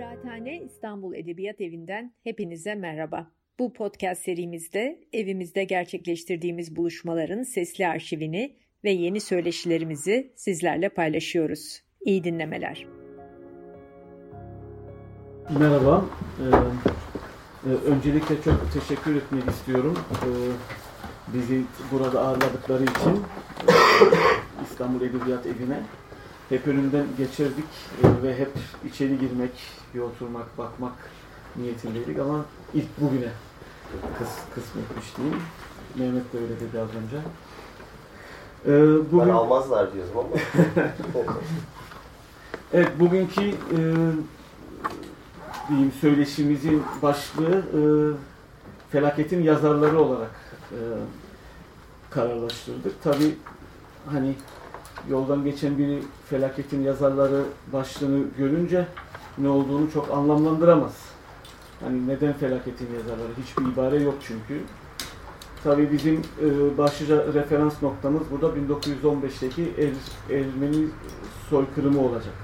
Kıraathane İstanbul Edebiyat Evi'nden hepinize merhaba. Bu podcast serimizde evimizde gerçekleştirdiğimiz buluşmaların sesli arşivini ve yeni söyleşilerimizi sizlerle paylaşıyoruz. İyi dinlemeler. Merhaba. Ee, e, öncelikle çok teşekkür etmek istiyorum. Ee, bizi burada ağırladıkları için e, İstanbul Edebiyat Evi'ne hep önünden geçirdik e, ve hep içeri girmek, bir oturmak, bakmak niyetindeydik ama ilk bugüne kıs, kısmetmiş diyeyim. Mehmet de öyle dedi az önce. Ee, bugün... Ben almazlar diyorum ama. evet, bugünkü e, diyeyim söyleşimizin başlığı e, felaketin yazarları olarak e, kararlaştırdık. Tabi hani yoldan geçen biri felaketin yazarları başlığını görünce ne olduğunu çok anlamlandıramaz. Hani neden felaketin yazarları? Hiçbir ibare yok çünkü. Tabii bizim e, başlıca referans noktamız burada 1915'teki er, Ermeni soykırımı olacak.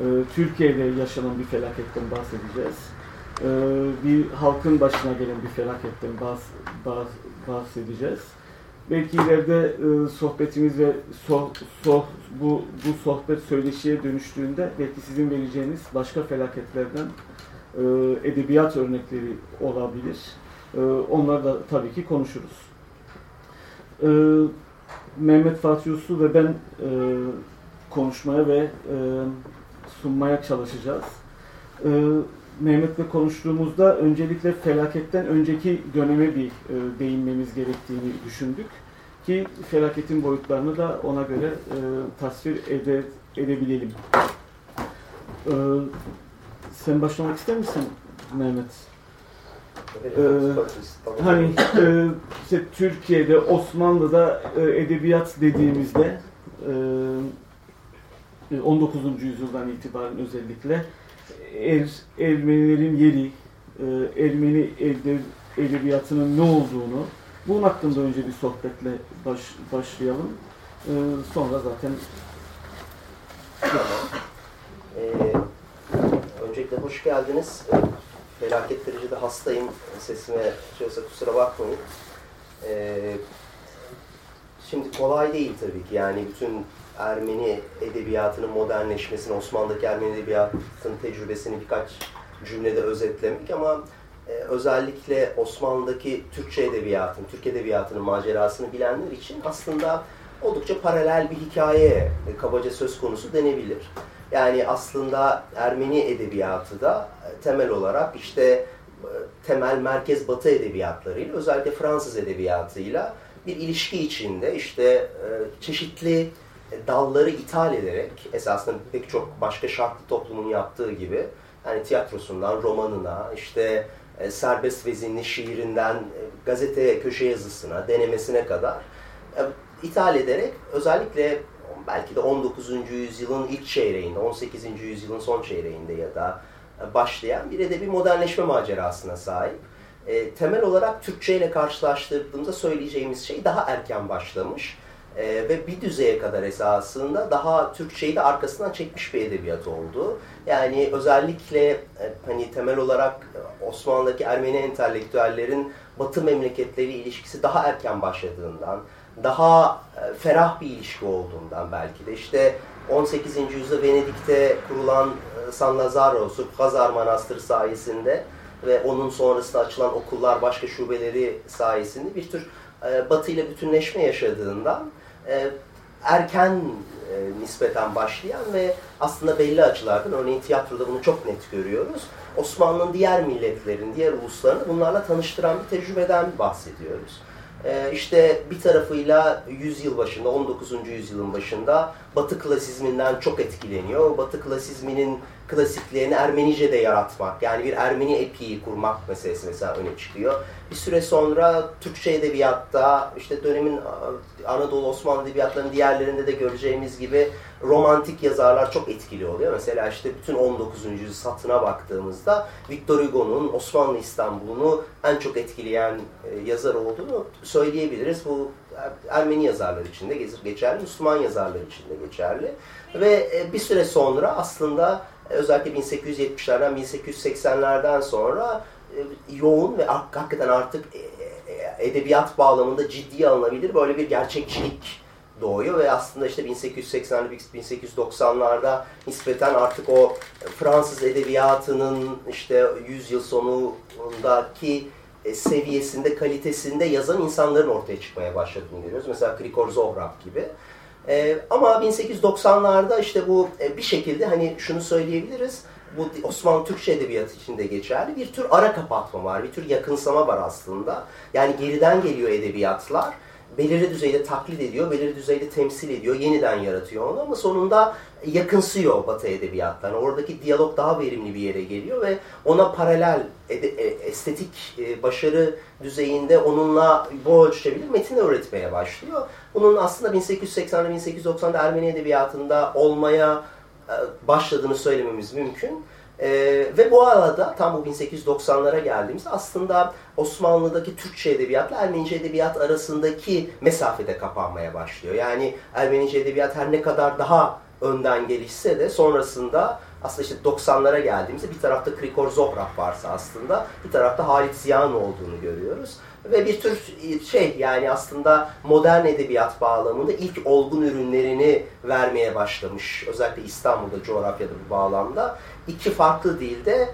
E, Türkiye'de yaşanan bir felaketten bahsedeceğiz. E, bir halkın başına gelen bir felaketten bahs, bahs, bahsedeceğiz. Belki ileride e, sohbetimiz ve so, so, bu, bu sohbet söyleşiye dönüştüğünde belki sizin vereceğiniz başka felaketlerden e, edebiyat örnekleri olabilir. E, onları da tabii ki konuşuruz. E, Mehmet Fatih Uslu ve ben e, konuşmaya ve e, sunmaya çalışacağız. E, Mehmet'le konuştuğumuzda öncelikle felaketten önceki döneme bir e, değinmemiz gerektiğini düşündük. Ki felaketin boyutlarını da ona göre e, tasvir ede, edebilelim. E, sen başlamak ister misin Mehmet? Ee, hani e, işte Türkiye'de, Osmanlı'da e, edebiyat dediğimizde e, 19. yüzyıldan itibaren özellikle er, Ermenilerin yeri, e, Ermeni edebiyatının ne olduğunu bunun hakkında önce bir sohbetle baş, başlayalım. E, sonra zaten ee, öncelikle hoş geldiniz. Felaket derecede hastayım. Sesime şeyse kusura bakmayın. Ee, şimdi kolay değil tabii ki. Yani bütün Ermeni edebiyatının modernleşmesini, Osmanlı'daki Ermeni edebiyatının tecrübesini birkaç cümlede özetlemek ama e, özellikle Osmanlı'daki Türkçe edebiyatın, Türk edebiyatının macerasını bilenler için aslında oldukça paralel bir hikaye e, kabaca söz konusu denebilir. Yani aslında Ermeni edebiyatı da e, temel olarak işte e, temel merkez batı edebiyatlarıyla özellikle Fransız edebiyatıyla bir ilişki içinde işte e, çeşitli dalları ithal ederek esasında pek çok başka şartlı toplumun yaptığı gibi yani tiyatrosundan romanına işte e, serbest vezinli şiirinden e, gazete köşe yazısına denemesine kadar e, ithal ederek özellikle belki de 19. yüzyılın ilk çeyreğinde, 18. yüzyılın son çeyreğinde ya da başlayan bir edebi modernleşme macerasına sahip. E, temel olarak Türkçe ile karşılaştırdığımızda söyleyeceğimiz şey daha erken başlamış e, ve bir düzeye kadar esasında daha Türkçeyi de arkasından çekmiş bir edebiyat oldu. Yani özellikle e, hani temel olarak Osmanlı'daki Ermeni entelektüellerin Batı memleketleri ilişkisi daha erken başladığından, daha e, ferah bir ilişki olduğundan belki de işte 18. yüzyılda Venedik'te kurulan e, San Lazzaro, Surpgazar Manastırı sayesinde ve onun sonrasında açılan okullar başka şubeleri sayesinde bir tür e, Batı ile bütünleşme yaşadığından e, erken e, nispeten başlayan ve aslında belli açılardan örneğin tiyatroda bunu çok net görüyoruz. Osmanlı'nın diğer milletlerin, diğer uluslarını bunlarla tanıştıran bir tecrübeden bahsediyoruz. E, işte bir tarafıyla yüzyıl başında, 19. yüzyılın başında Batı klasizminden çok etkileniyor. Batı klasizminin klasiklerini Ermenice'de yaratmak, yani bir Ermeni epiği kurmak meselesi mesela öne çıkıyor. Bir süre sonra Türkçe edebiyatta, işte dönemin Anadolu Osmanlı edebiyatlarının diğerlerinde de göreceğimiz gibi romantik yazarlar çok etkili oluyor. Mesela işte bütün 19. yüzyıl satına baktığımızda Victor Hugo'nun Osmanlı İstanbul'unu en çok etkileyen e, yazar olduğunu söyleyebiliriz. Bu Ermeni yazarlar için de geçerli, Müslüman yazarlar için de geçerli. Ve e, bir süre sonra aslında özellikle 1870'lerden 1880'lerden sonra yoğun ve hakikaten artık edebiyat bağlamında ciddiye alınabilir böyle bir gerçekçilik doğuyor ve aslında işte 1880'li 1890'larda nispeten artık o Fransız edebiyatının işte 100 yıl sonundaki e, seviyesinde, kalitesinde yazan insanların ortaya çıkmaya başladığını görüyoruz. Mesela Krikor Zohrab gibi. Ee, ama 1890'larda işte bu e, bir şekilde hani şunu söyleyebiliriz. Bu Osmanlı Türkçe edebiyatı içinde geçerli. Bir tür ara kapatma var, bir tür yakınsama var aslında. Yani geriden geliyor edebiyatlar belirli düzeyde taklit ediyor, belirli düzeyde temsil ediyor, yeniden yaratıyor onu ama sonunda yakınsıyor Batı edebiyatlarına. Oradaki diyalog daha verimli bir yere geliyor ve ona paralel e, estetik e, başarı düzeyinde onunla bu ölçüşebilir metin öğretmeye başlıyor. Bunun aslında 1880'de 1890'da Ermeni edebiyatında olmaya e, başladığını söylememiz mümkün. E, ve bu arada tam bu 1890'lara geldiğimizde aslında Osmanlı'daki Türkçe edebiyatla Ermenice edebiyat arasındaki mesafede kapanmaya başlıyor. Yani Ermenice edebiyat her ne kadar daha önden gelişse de sonrasında aslında işte 90'lara geldiğimizde bir tarafta Krikor Zohrab varsa aslında bir tarafta Halit Ziya'nın olduğunu görüyoruz. Ve bir tür şey yani aslında modern edebiyat bağlamında ilk olgun ürünlerini vermeye başlamış. Özellikle İstanbul'da coğrafyada bu bağlamda. iki farklı dilde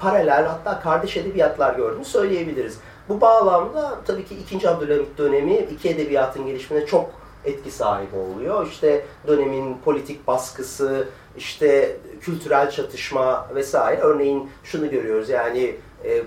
paralel hatta kardeş edebiyatlar gördüğünü söyleyebiliriz. Bu bağlamda tabii ki 2. Abdülhamit dönemi iki edebiyatın gelişimine çok etki sahibi oluyor. İşte dönemin politik baskısı, işte kültürel çatışma vesaire. Örneğin şunu görüyoruz yani e,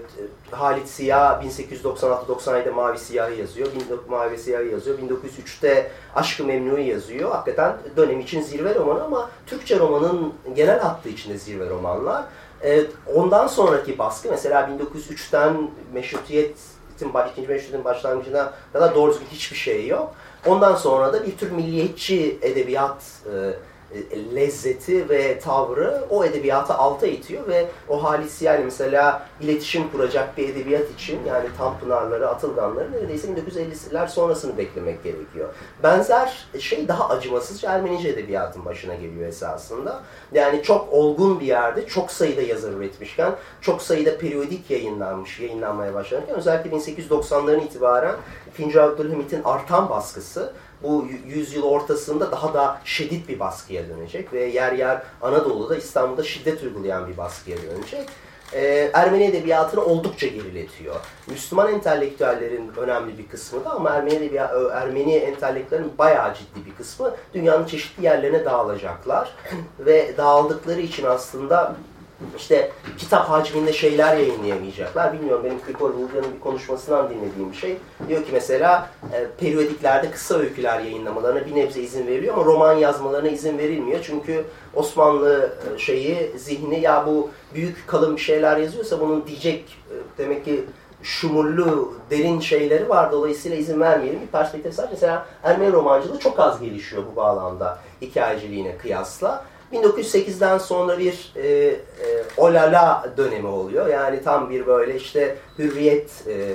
Halit Siyah 1896-97'de Mavi Siyah'ı yazıyor. Mavi Siyah'ı yazıyor. 1903'te Aşkı Memnu'yu yazıyor. Hakikaten dönem için zirve romanı ama Türkçe romanın genel hattı içinde zirve romanlar. E, ondan sonraki baskı mesela 1903'ten meşrutiyetin, ikinci meşrutiyetin başlangıcına kadar doğru düzgün hiçbir şey yok. Ondan sonra da bir tür milliyetçi edebiyat e, lezzeti ve tavrı o edebiyatı alta itiyor ve o Halis yani mesela iletişim kuracak bir edebiyat için yani Tanpınarları, Atılganları neredeyse 1950'ler sonrasını beklemek gerekiyor. Benzer şey daha acımasızca Ermenice edebiyatın başına geliyor esasında. Yani çok olgun bir yerde çok sayıda yazar üretmişken, çok sayıda periyodik yayınlanmış, yayınlanmaya başlanırken özellikle 1890'ların itibaren 2. Abdülhamit'in artan baskısı bu yüzyıl ortasında daha da şiddet bir baskıya dönecek ve yer yer Anadolu'da İstanbul'da şiddet uygulayan bir baskıya dönecek. Ee, Ermeni edebiyatını oldukça geriletiyor. Müslüman entelektüellerin önemli bir kısmı da ama Ermeni, edebiyat, Ermeni entelektüellerin bayağı ciddi bir kısmı dünyanın çeşitli yerlerine dağılacaklar. ve dağıldıkları için aslında işte kitap hacminde şeyler yayınlayamayacaklar. Bilmiyorum benim Krikor Vulgan'ın bir konuşmasından dinlediğim bir şey. Diyor ki mesela e, periyodiklerde kısa öyküler yayınlamalarına bir nebze izin veriliyor ama roman yazmalarına izin verilmiyor. Çünkü Osmanlı e, şeyi, zihni ya bu büyük kalın bir şeyler yazıyorsa bunun diyecek e, demek ki şumurlu, derin şeyleri var. Dolayısıyla izin vermeyelim. Bir perspektif var. Mesela Ermeni romancılığı çok az gelişiyor bu bağlamda hikayeciliğine kıyasla. 1908'den sonra bir e, e, olala dönemi oluyor. Yani tam bir böyle işte hürriyet e,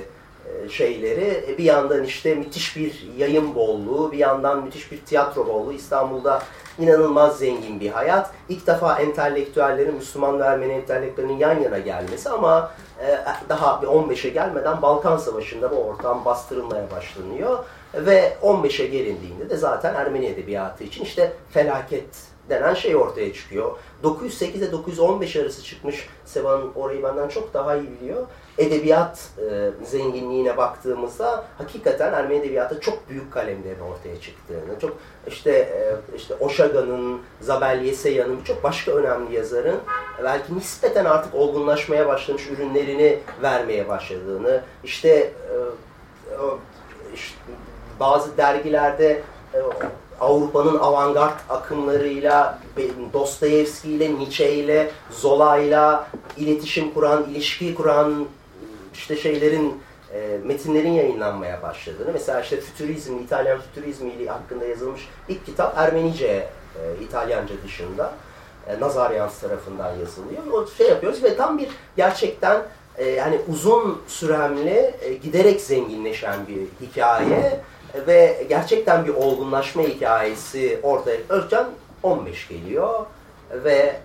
e, şeyleri. E, bir yandan işte müthiş bir yayın bolluğu, bir yandan müthiş bir tiyatro bolluğu. İstanbul'da inanılmaz zengin bir hayat. İlk defa entelektüellerin, Müslüman ve Ermeni entelektüellerinin yan yana gelmesi ama e, daha bir 15'e gelmeden Balkan Savaşı'nda bu ortam bastırılmaya başlanıyor. Ve 15'e gelindiğinde de zaten Ermeni edebiyatı için işte felaket denen şey ortaya çıkıyor. 908 ile 915 arası çıkmış, Sevan orayı benden çok daha iyi biliyor. Edebiyat e, zenginliğine baktığımızda hakikaten Ermeni edebiyatı çok büyük kalemlerin ortaya çıktığını, çok işte e, işte Oşaga'nın, Zabel Yeseya'nın birçok başka önemli yazarın belki nispeten artık olgunlaşmaya başlamış ürünlerini vermeye başladığını, işte, e, işte bazı dergilerde e, Avrupa'nın avantgard akımlarıyla, Dostoyevski ile, Nietzsche ile, Zola ile iletişim kuran, ilişki kuran işte şeylerin, e, metinlerin yayınlanmaya başladığını. Mesela işte fütürizm, İtalyan fütürizmi hakkında yazılmış ilk kitap Ermenice, e, İtalyanca dışında. E, Nazaryans tarafından yazılıyor. O şey yapıyoruz ve tam bir gerçekten e, yani uzun süremli, e, giderek zenginleşen bir hikaye ve gerçekten bir olgunlaşma hikayesi ortaya. Özcan 15 geliyor ve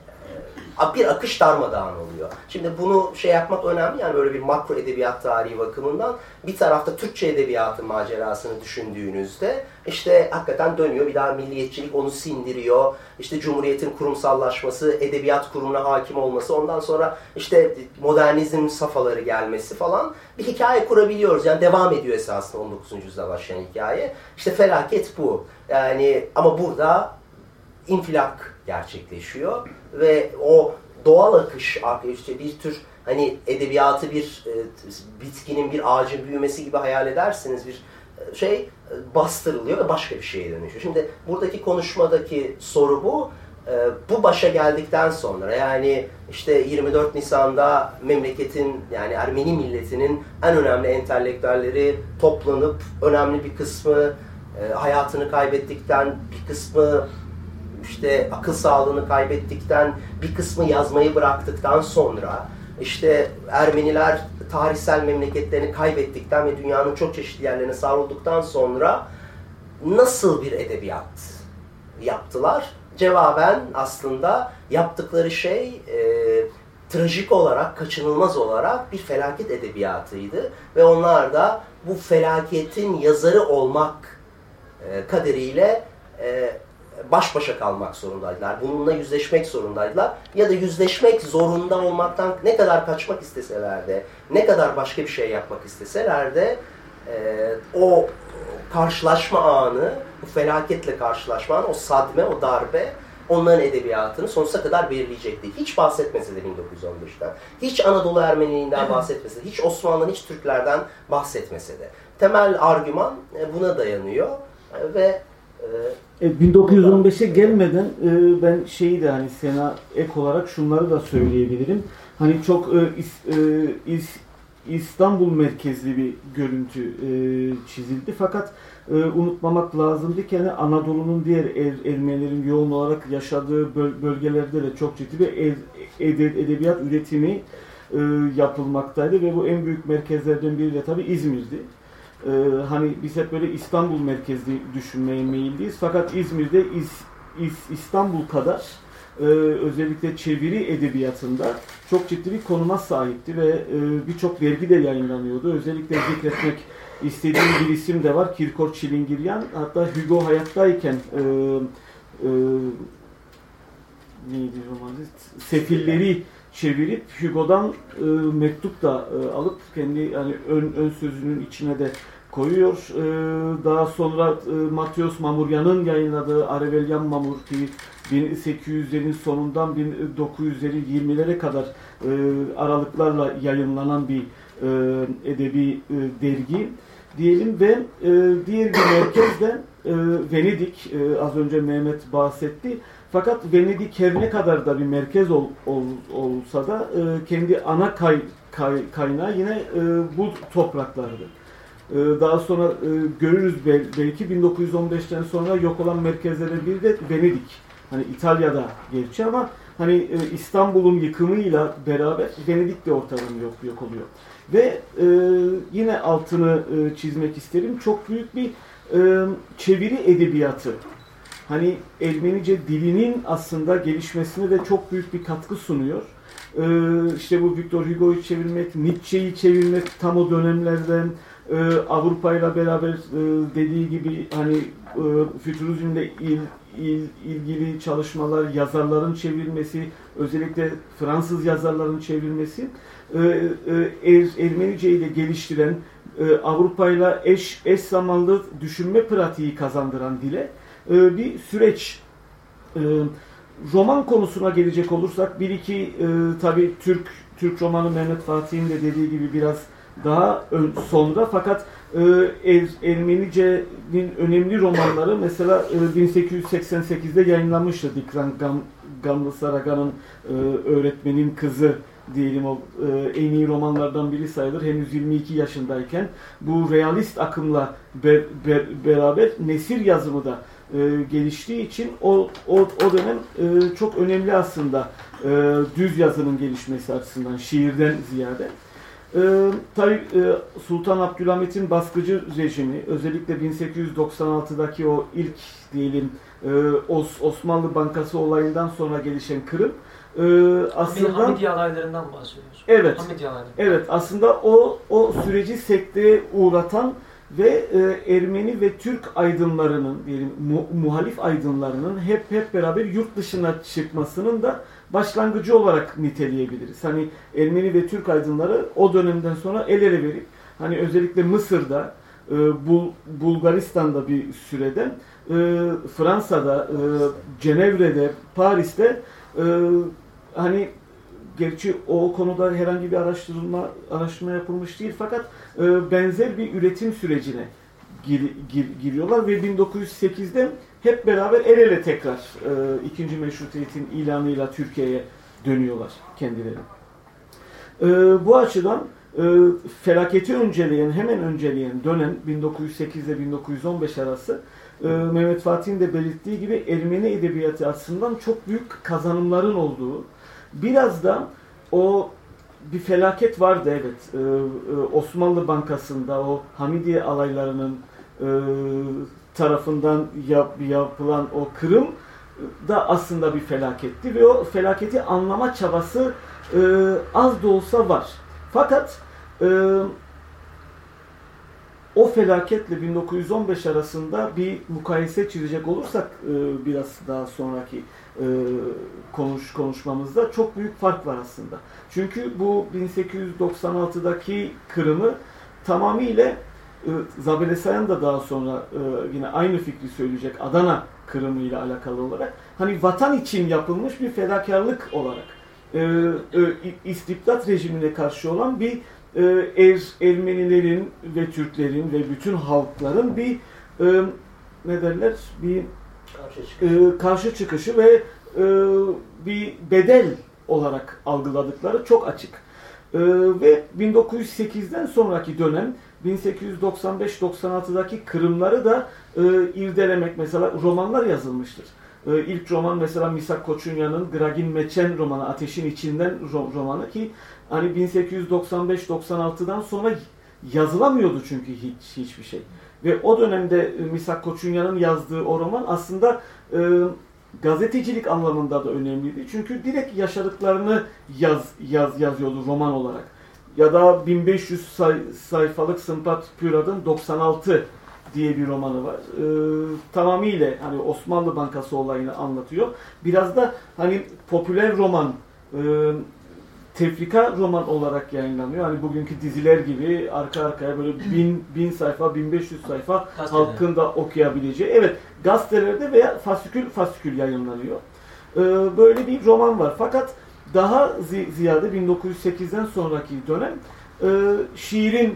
bir akış darmadağın oluyor. Şimdi bunu şey yapmak önemli yani böyle bir makro edebiyat tarihi bakımından bir tarafta Türkçe edebiyatı macerasını düşündüğünüzde işte hakikaten dönüyor bir daha milliyetçilik onu sindiriyor. İşte Cumhuriyet'in kurumsallaşması, edebiyat kurumuna hakim olması ondan sonra işte modernizm safhaları gelmesi falan bir hikaye kurabiliyoruz. Yani devam ediyor esasında 19. yüzyılda başlayan hikaye. İşte felaket bu. Yani ama burada infilak gerçekleşiyor ve o doğal akış işte bir tür hani edebiyatı bir e, bitkinin bir ağacın büyümesi gibi hayal ederseniz bir e, şey e, bastırılıyor ve başka bir şeye dönüşüyor. Şimdi buradaki konuşmadaki soru bu. Bu başa geldikten sonra yani işte 24 Nisan'da memleketin yani Ermeni milletinin en önemli entelektüelleri toplanıp önemli bir kısmı hayatını kaybettikten bir kısmı işte akıl sağlığını kaybettikten, bir kısmı yazmayı bıraktıktan sonra işte Ermeniler tarihsel memleketlerini kaybettikten ve dünyanın çok çeşitli yerlerine savrulduktan sonra nasıl bir edebiyat yaptılar? Cevaben aslında yaptıkları şey e, trajik olarak, kaçınılmaz olarak bir felaket edebiyatıydı. Ve onlar da bu felaketin yazarı olmak e, kaderiyle e, baş başa kalmak zorundaydılar. Bununla yüzleşmek zorundaydılar. Ya da yüzleşmek zorunda olmaktan ne kadar kaçmak isteseler de, ne kadar başka bir şey yapmak isteseler de e, o karşılaşma anı, bu felaketle karşılaşma anı, o sadme, o darbe onların edebiyatını sonsuza kadar belirleyecekti. Hiç bahsetmese de 1915'ten, hiç Anadolu Ermeniliğinden bahsetmese de, hiç Osmanlı'dan, hiç Türklerden bahsetmese de. Temel argüman e, buna dayanıyor e, ve 1915'e gelmeden e, ben şeyi de hani Sena ek olarak şunları da söyleyebilirim. Hani çok e, e, İstanbul merkezli bir görüntü çizildi. Fakat unutmamak lazımdı ki hani Anadolu'nun diğer er, Ermenilerin yoğun olarak yaşadığı bölgelerde de çok ciddi bir edebiyat üretimi yapılmaktaydı ve bu en büyük merkezlerden biri de tabii İzmir'di e, hani biz hep böyle İstanbul merkezli düşünmeye meyilliyiz. Fakat İzmir'de İz, İz, İstanbul kadar e, özellikle çeviri edebiyatında çok ciddi bir konuma sahipti ve e, birçok dergi de yayınlanıyordu. Özellikle zikretmek istediğim bir isim de var. Kirkor Çilingiryan. Hatta Hugo hayattayken e, e, neydi romanı? Sefilleri çevirip Hugo'dan e, mektup da e, alıp kendi yani ön, ön sözünün içine de koyuyor. E, daha sonra e, Matios Mamuryan'ın yayınladığı Arevelyan Mamur ki 1800'lerin sonundan 1900'lerin 20'lere kadar e, aralıklarla yayınlanan bir e, edebi e, dergi diyelim ve e, diğer bir merkez de e, Venedik e, az önce Mehmet bahsetti. Fakat Venedik her ne kadar da bir merkez ol, ol, olsa da e, kendi ana kay, kay, kaynağı yine e, bu topraklardı. E, daha sonra e, görürüz bel, belki 1915'ten sonra yok olan merkezlerden biri de Venedik. Hani İtalya'da gerçi ama hani e, İstanbul'un yıkımıyla beraber Venedik de ortadan yok, yok oluyor. Ve e, yine altını çizmek isterim. Çok büyük bir çeviri edebiyatı hani Ermenice dilinin aslında gelişmesine de çok büyük bir katkı sunuyor. Ee, işte bu Victor Hugo'yu çevirmek, Nietzsche'yi çevirmek tam o dönemlerden e, Avrupa ile beraber e, dediği gibi hani e, fütürizmle il, il, ilgili çalışmalar, yazarların çevirmesi, özellikle Fransız yazarların çevirmesi e, e, er, Ermenice ile geliştiren e, Avrupa ile eş, eş zamanlı düşünme pratiği kazandıran dile e, bir süreç. E, roman konusuna gelecek olursak bir iki e, tabi Türk Türk romanı Mehmet Fatih'in de dediği gibi biraz daha sonra fakat e, er, Ermenice'nin önemli romanları mesela e, 1888'de yayınlanmıştı Dikran Gam, Gamlı Saragan'ın e, öğretmenin kızı diyelim o e, en iyi romanlardan biri sayılır. Henüz 22 yaşındayken bu realist akımla be, be, beraber nesir yazımı da e, geliştiği için o, o, o dönem e, çok önemli aslında e, düz yazının gelişmesi açısından şiirden ziyade. Ee, tabii e, Sultan Abdülhamit'in baskıcı rejimi özellikle 1896'daki o ilk diyelim e, Os Osmanlı Bankası olayından sonra gelişen Kırım e, aslında Hamidiye alaylarından bahsediyoruz. evet alayları. evet aslında o o süreci sekteye uğratan ve e, Ermeni ve Türk aydınlarının diyelim mu- muhalif aydınlarının hep hep beraber yurt dışına çıkmasının da başlangıcı olarak niteleyebiliriz. Hani Ermeni ve Türk aydınları o dönemden sonra el ele verip hani özellikle Mısır'da, e, Bul- Bulgaristan'da bir sürede, e, Fransa'da, e, Cenevre'de, Paris'te hani gerçi o konuda herhangi bir araştırma araştırma yapılmış değil fakat benzer bir üretim sürecine gir- gir- giriyorlar ve 1908'de hep beraber el ele tekrar e, ikinci meşrutiyetin ilanıyla Türkiye'ye dönüyorlar kendileri. E, bu açıdan e, felaketi önceleyen, hemen önceleyen dönem 1908 ile 1915 arası e, Mehmet Fatih'in de belirttiği gibi Ermeni edebiyatı açısından çok büyük kazanımların olduğu, biraz da o bir felaket vardı evet. Ee, e, Osmanlı Bankası'nda o Hamidiye alaylarının e, tarafından yap, yapılan o kırım da aslında bir felaketti ve o felaketi anlama çabası e, az da olsa var. Fakat e, o felaketle 1915 arasında bir mukayese çizecek olursak e, biraz daha sonraki e, konuş konuşmamızda çok büyük fark var aslında. Çünkü bu 1896'daki kırımı tamamıyla e, Zabele Sayan da daha sonra e, yine aynı fikri söyleyecek Adana kırımı ile alakalı olarak hani vatan için yapılmış bir fedakarlık olarak e, e, istibdat rejimine karşı olan bir er, Ermenilerin ve Türklerin ve bütün halkların bir ne derler bir Karşı çıkış. e, karşı çıkışı ve bir bedel olarak algıladıkları çok açık. Ve 1908'den sonraki dönem 1895-96'daki kırımları da e, irdelemek mesela romanlar yazılmıştır. E, ilk roman mesela Misak Koçunya'nın Gragin Meçen romanı Ateşin İçinden ro- romanı ki hani 1895-96'dan sonra yazılamıyordu çünkü hiç hiçbir şey. Ve o dönemde e, Misak Koçunya'nın yazdığı o roman aslında e, gazetecilik anlamında da önemliydi. Çünkü direkt yaşadıklarını yaz, yaz yazıyordu roman olarak. Ya da 1500 say, sayfalık Sımpat Pürad'ın 96 diye bir romanı var. E, tamamıyla hani Osmanlı Bankası olayını anlatıyor. Biraz da hani popüler roman e, tefrika roman olarak yayınlanıyor. Hani bugünkü diziler gibi arka arkaya böyle bin, bin sayfa, 1500 sayfa Gazeteler. halkın da okuyabileceği. Evet gazetelerde veya fasikül fasikül yayınlanıyor. Ee, böyle bir roman var. Fakat daha zi- ziyade 1908'den sonraki dönem e, şiirin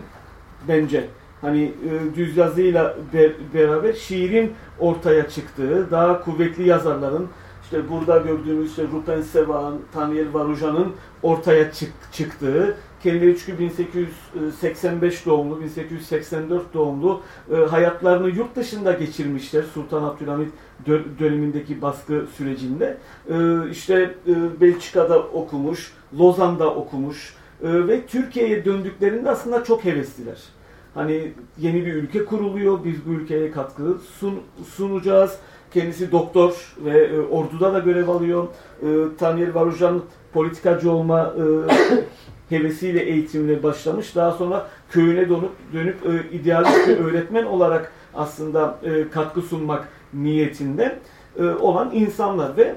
bence hani e, düz yazıyla be- beraber şiirin ortaya çıktığı, daha kuvvetli yazarların işte burada gördüğümüz işte Rupen Sevan, Tanyel Varujan'ın ortaya çık- çıktığı, kendileri çünkü 1885 doğumlu, 1884 doğumlu e, hayatlarını yurt dışında geçirmişler Sultan Abdülhamit dö- dönemindeki baskı sürecinde. E, işte e, Belçika'da okumuş, Lozan'da okumuş e, ve Türkiye'ye döndüklerinde aslında çok hevesliler. Hani yeni bir ülke kuruluyor, biz bu ülkeye katkı sun- sunacağız. Kendisi doktor ve e, orduda da görev alıyor. E, Tanyer Varujan politikacı olma e, hevesiyle eğitimine başlamış. Daha sonra köyüne dönüp, dönüp e, idealist bir öğretmen olarak aslında e, katkı sunmak niyetinde e, olan insanlar ve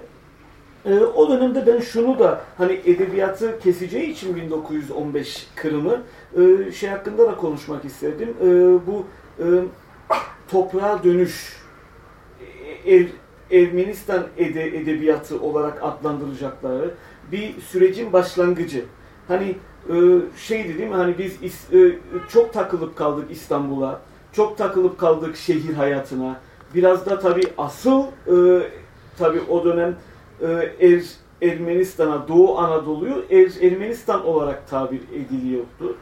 e, o dönemde ben şunu da hani edebiyatı keseceği için 1915 Kırım'ı e, şey hakkında da konuşmak istedim. E, bu e, toprağa dönüş Er- Ermenistan ede, edebiyatı olarak adlandıracakları bir sürecin başlangıcı. Hani e, şeydi değil mi? Hani biz is- e, çok takılıp kaldık İstanbul'a. Çok takılıp kaldık şehir hayatına. Biraz da tabii asıl e, tabii o dönem e, er, Ermenistan'a, Doğu Anadolu'yu er, Ermenistan olarak tabir ediliyordu.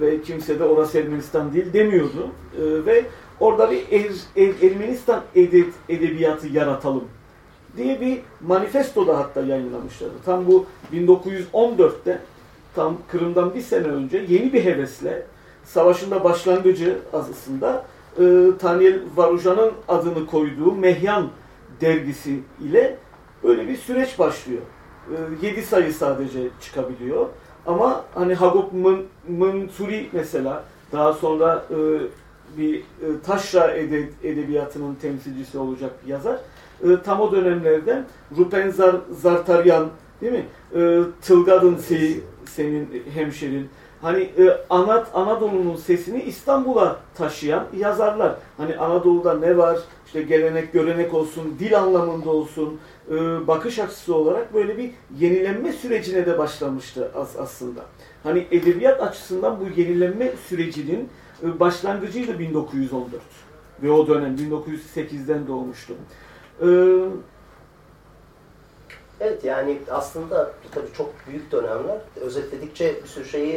Ve kimse de orası Ermenistan değil demiyordu. E, ve orada bir er, er- Ermenistan ede- edebiyatı yaratalım diye bir manifesto da hatta yayınlamışlardı. Tam bu 1914'te tam Kırım'dan bir sene önce yeni bir hevesle savaşın da başlangıcı azısında e, Daniel Varujan'ın adını koyduğu Mehyan dergisi ile böyle bir süreç başlıyor. E, 7 sayı sadece çıkabiliyor. Ama hani Hagop Mınsuri mesela daha sonra e, bir e, taşra ede, edebiyatının temsilcisi olacak bir yazar. E, tam o dönemlerden Rupen Zar, Zartaryan değil mi? E, Tılgadın si, senin hemşerin. Hani e, Anat Anadolu'nun sesini İstanbul'a taşıyan yazarlar. Hani Anadolu'da ne var? İşte gelenek, görenek olsun, dil anlamında olsun, e, bakış açısı olarak böyle bir yenilenme sürecine de başlamıştı as aslında. Hani edebiyat açısından bu yenilenme sürecinin e, başlangıcıydı 1914 ve o dönem 1908'den doğmuştum. Ee, evet yani aslında tabii çok büyük dönemler. Özetledikçe bir sürü şeyi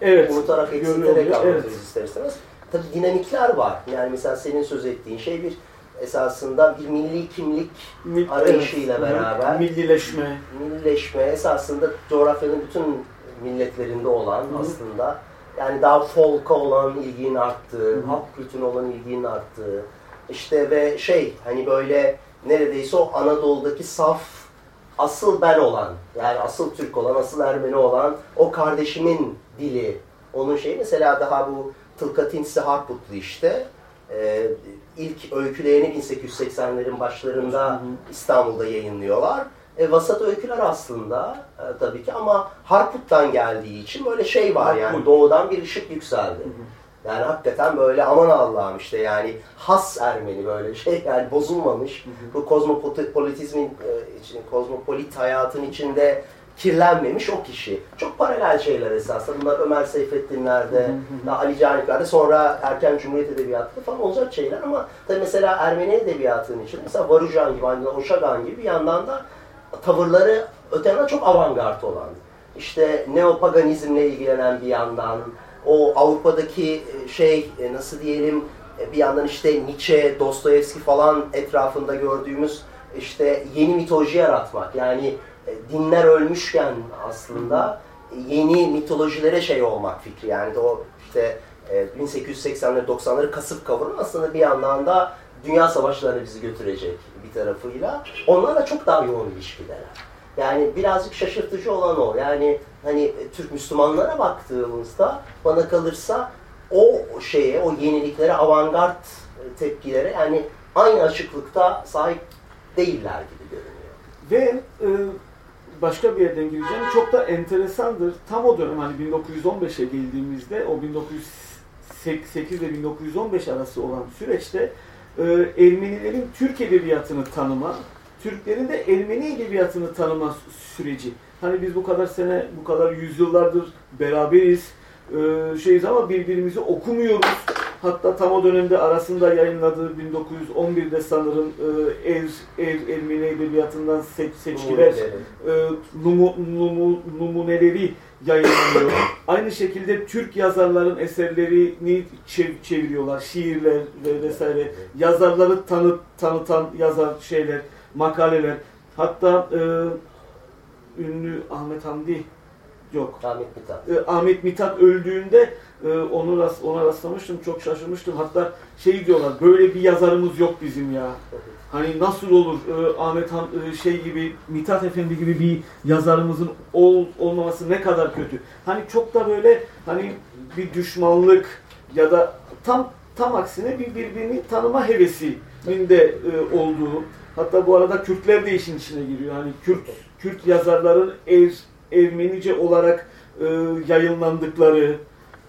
e, evet, unutarak, eksilterek anlatırız evet. ister istemez. Tabii dinamikler var. Yani mesela senin söz ettiğin şey bir esasında bir milli kimlik Mil, arayışıyla evet, beraber millileşme. Millileşme esasında coğrafyanın bütün milletlerinde olan Hı. aslında yani daha folk'a olan ilginin arttığı, Hı. halk kültürüne olan ilginin arttığı işte ve şey hani böyle neredeyse o Anadolu'daki saf asıl ben olan yani asıl Türk olan, asıl Ermeni olan o kardeşimin dili onun şeyi mesela daha bu Tılkatinsi Harputlu işte e, ilk öykülerini 1880'lerin başlarında İstanbul'da yayınlıyorlar. E, vasat öyküler aslında e, tabii ki ama Harput'tan geldiği için böyle şey var Harput. yani doğudan bir ışık yükseldi. Hı hı. Yani hakikaten böyle aman Allah'ım işte yani has Ermeni böyle şey yani bozulmamış. Hı hı. Bu kozmopolitizmin e, için, kozmopolit hayatın içinde kirlenmemiş o kişi. Çok paralel şeyler esasında. Bunlar Ömer Seyfettinler'de, Ali Canikler'de sonra erken Cumhuriyet Edebiyatı'nda falan olacak şeyler ama tabii mesela Ermeni Edebiyatı'nın için mesela Varujan gibi, hani Oşagan gibi bir yandan da tavırları öte yandan çok avantgard olan. İşte neopaganizmle ilgilenen bir yandan, o Avrupa'daki e, şey e, nasıl diyelim e, bir yandan işte Nietzsche, Dostoyevski falan etrafında gördüğümüz işte yeni mitoloji yaratmak. Yani dinler ölmüşken aslında yeni mitolojilere şey olmak fikri. Yani de o işte 1880'leri 90'ları kasıp kavuran aslında bir yandan da dünya savaşlarına bizi götürecek bir tarafıyla. Onlarla çok daha yoğun ilişkideler. Yani birazcık şaşırtıcı olan o. Yani hani e, Türk Müslümanlara baktığımızda bana kalırsa o şeye, o yeniliklere, avantgard e, tepkilere yani aynı açıklıkta sahip değiller gibi görünüyor. Ve e, başka bir yerden gireceğim. Çok da enteresandır. Tam o dönem hani 1915'e geldiğimizde o 1908 ve 1915 arası olan süreçte e, Ermenilerin Türk edebiyatını tanıma, Türklerin de Ermeni edebiyatını tanıma süreci. Hani biz bu kadar sene, bu kadar yüzyıllardır beraberiz, e, şeyiz ama birbirimizi okumuyoruz. Hatta tam o dönemde arasında yayınladığı 1911'de sanırım e, Er, er Ermeni Edebiyatı'ndan seç, seçkiler, e, numu, numu, numuneleri yayınlanıyor. Aynı şekilde Türk yazarların eserlerini çev çeviriyorlar, şiirler ve vesaire. Yazarları tanıt, tanıtan yazar şeyler makaleler. Hatta e, ünlü Ahmet Hamdi yok. Ahmet Mithat. E, Ahmet Mithat öldüğünde e, onu rast, ona rastlamıştım. Çok şaşırmıştım. Hatta şey diyorlar. Böyle bir yazarımız yok bizim ya. Hani nasıl olur e, Ahmet Han, e, şey gibi Mithat Efendi gibi bir yazarımızın ol, olmaması ne kadar kötü. Hani çok da böyle hani bir düşmanlık ya da tam tam aksine bir birbirini tanıma hevesinin de e, olduğu Hatta bu arada Kürtler de işin içine giriyor. Hani Kürt Kürt yazarların er, Ermenice olarak e, yayınlandıkları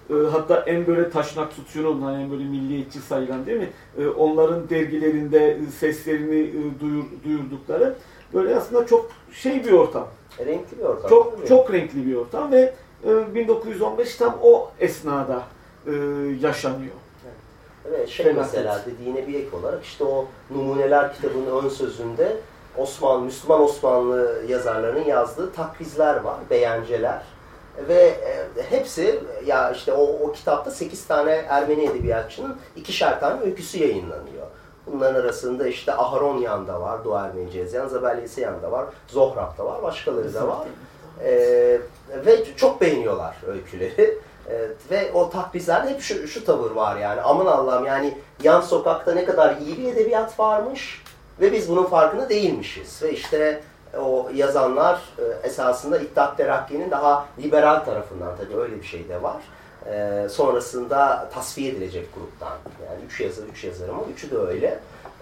e, hatta en böyle taşnak tutuyorun hani en böyle milliyetçi sayılan değil mi? E, onların dergilerinde seslerini e, duyur, duyurdukları böyle aslında çok şey bir ortam. Renkli bir ortam. Çok çok renkli bir ortam ve e, 1915 tam o esnada e, yaşanıyor. Evet, şey Felaket. mesela dediğine bir ek olarak işte o Numuneler kitabının ön sözünde Osmanlı, Müslüman Osmanlı yazarlarının yazdığı takvizler var, beğenceler. Ve e, hepsi ya işte o, o kitapta 8 tane Ermeni edebiyatçının ikişer tane öyküsü yayınlanıyor. Bunların arasında işte Aharonyan da var, Doğu Ermenice yazan, Zabel Yeseyan da var, Zohrab da var, başkaları da var. E, ve çok beğeniyorlar öyküleri. E, ve o takrizlerde hep şu, şu tavır var yani. Aman Allah'ım yani yan sokakta ne kadar iyi bir edebiyat varmış ve biz bunun farkında değilmişiz. Ve işte o yazanlar e, esasında İttihat Terakki'nin daha liberal tarafından tabii öyle bir şey de var. E, sonrasında tasfiye edilecek gruptan. Yani üç yazar, üç yazar ama üçü de öyle.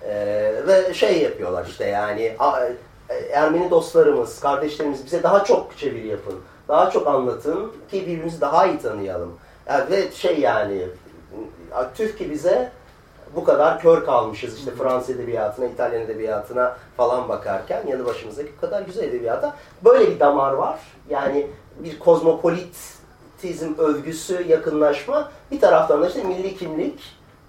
E, ve şey yapıyorlar işte yani Ermeni dostlarımız, kardeşlerimiz bize daha çok çeviri yapın. Daha çok anlatın ki birbirimizi daha iyi tanıyalım. Yani ve şey yani Türkiye bize bu kadar kör kalmışız işte Fransız edebiyatına, İtalyan edebiyatına falan bakarken yanı başımızdaki bu kadar güzel edebiyata böyle bir damar var. Yani bir kozmopolitizm övgüsü, yakınlaşma bir taraftan da işte milli kimlik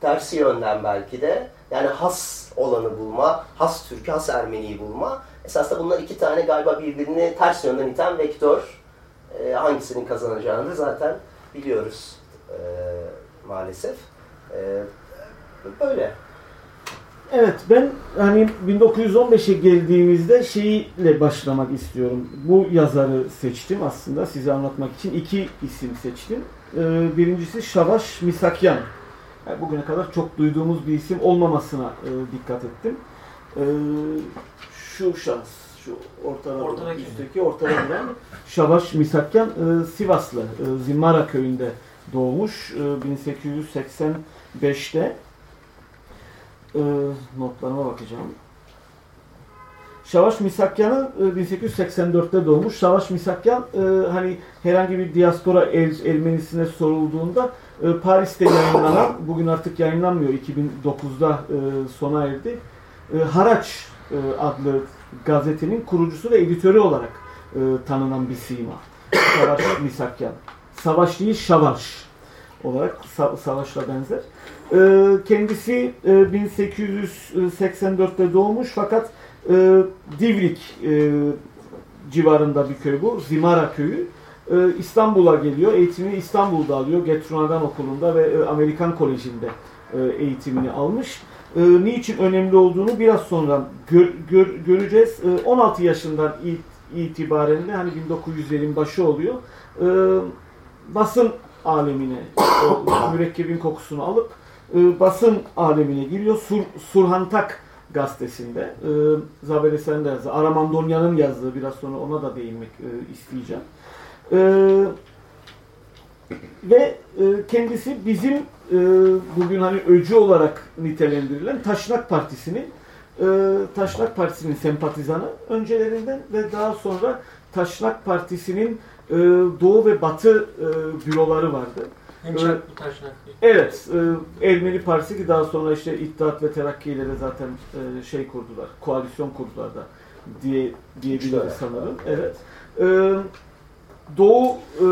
tersi yönden belki de yani has olanı bulma, has Türk'ü, has Ermeni'yi bulma. Esasında bunlar iki tane galiba birbirini ters yönden iten vektör. E, hangisinin kazanacağını zaten biliyoruz e, maalesef. E, Böyle. Evet ben hani 1915'e geldiğimizde şeyle başlamak istiyorum. Bu yazarı seçtim aslında size anlatmak için. iki isim seçtim. Ee, birincisi Şavaş Misakyan. Yani bugüne kadar çok duyduğumuz bir isim olmamasına e, dikkat ettim. Ee, şu şans, şu ortada ortadaki. üstteki ortada duran Şavaş Misakyan e, Sivaslı, e, Zimmara köyünde doğmuş. E, 1885'te e, notlarıma bakacağım. Şavaş Misakyan'ın e, 1884'te doğmuş. Şavaş Misakyan e, hani herhangi bir diaspora el, Ermenisine sorulduğunda e, Paris'te yayınlanan, bugün artık yayınlanmıyor, 2009'da e, sona erdi. E, Haraç e, adlı gazetenin kurucusu ve editörü olarak e, tanınan bir sima. Şavaş Misakyan. Savaş değil, Şavaş olarak sa savaşla benzer. E, kendisi e, 1884'te doğmuş fakat e, Divrik e, civarında bir köy bu. Zimara köyü. E, İstanbul'a geliyor. Eğitimini İstanbul'da alıyor. Getrunadan Okulu'nda ve e, Amerikan Koleji'nde e, eğitimini almış. E, niçin önemli olduğunu biraz sonra gör, gör, göreceğiz. E, 16 yaşından itibaren de hani 1900'lerin başı oluyor. E, basın alemine o mürekkebin kokusunu alıp e, basın alemine giriyor. Sur, Surhantak gazetesinde. E, Zabeli sen de yazdı. Aramandonya'nın yazdığı biraz sonra ona da değinmek e, isteyeceğim. E, ve e, kendisi bizim e, bugün hani öcü olarak nitelendirilen Taşnak Partisi'nin e, Taşnak Partisi'nin sempatizanı öncelerinden ve daha sonra Taşnak Partisi'nin e, Doğu ve Batı e, büroları vardı. Hemşak ee, Taşnak. Evet. E, Ermeni Partisi ki daha sonra işte İttihat ve Terakki ile de zaten e, şey kurdular. Koalisyon kurdular da diye diyebiliriz sanırım. Evet. E, Doğu e,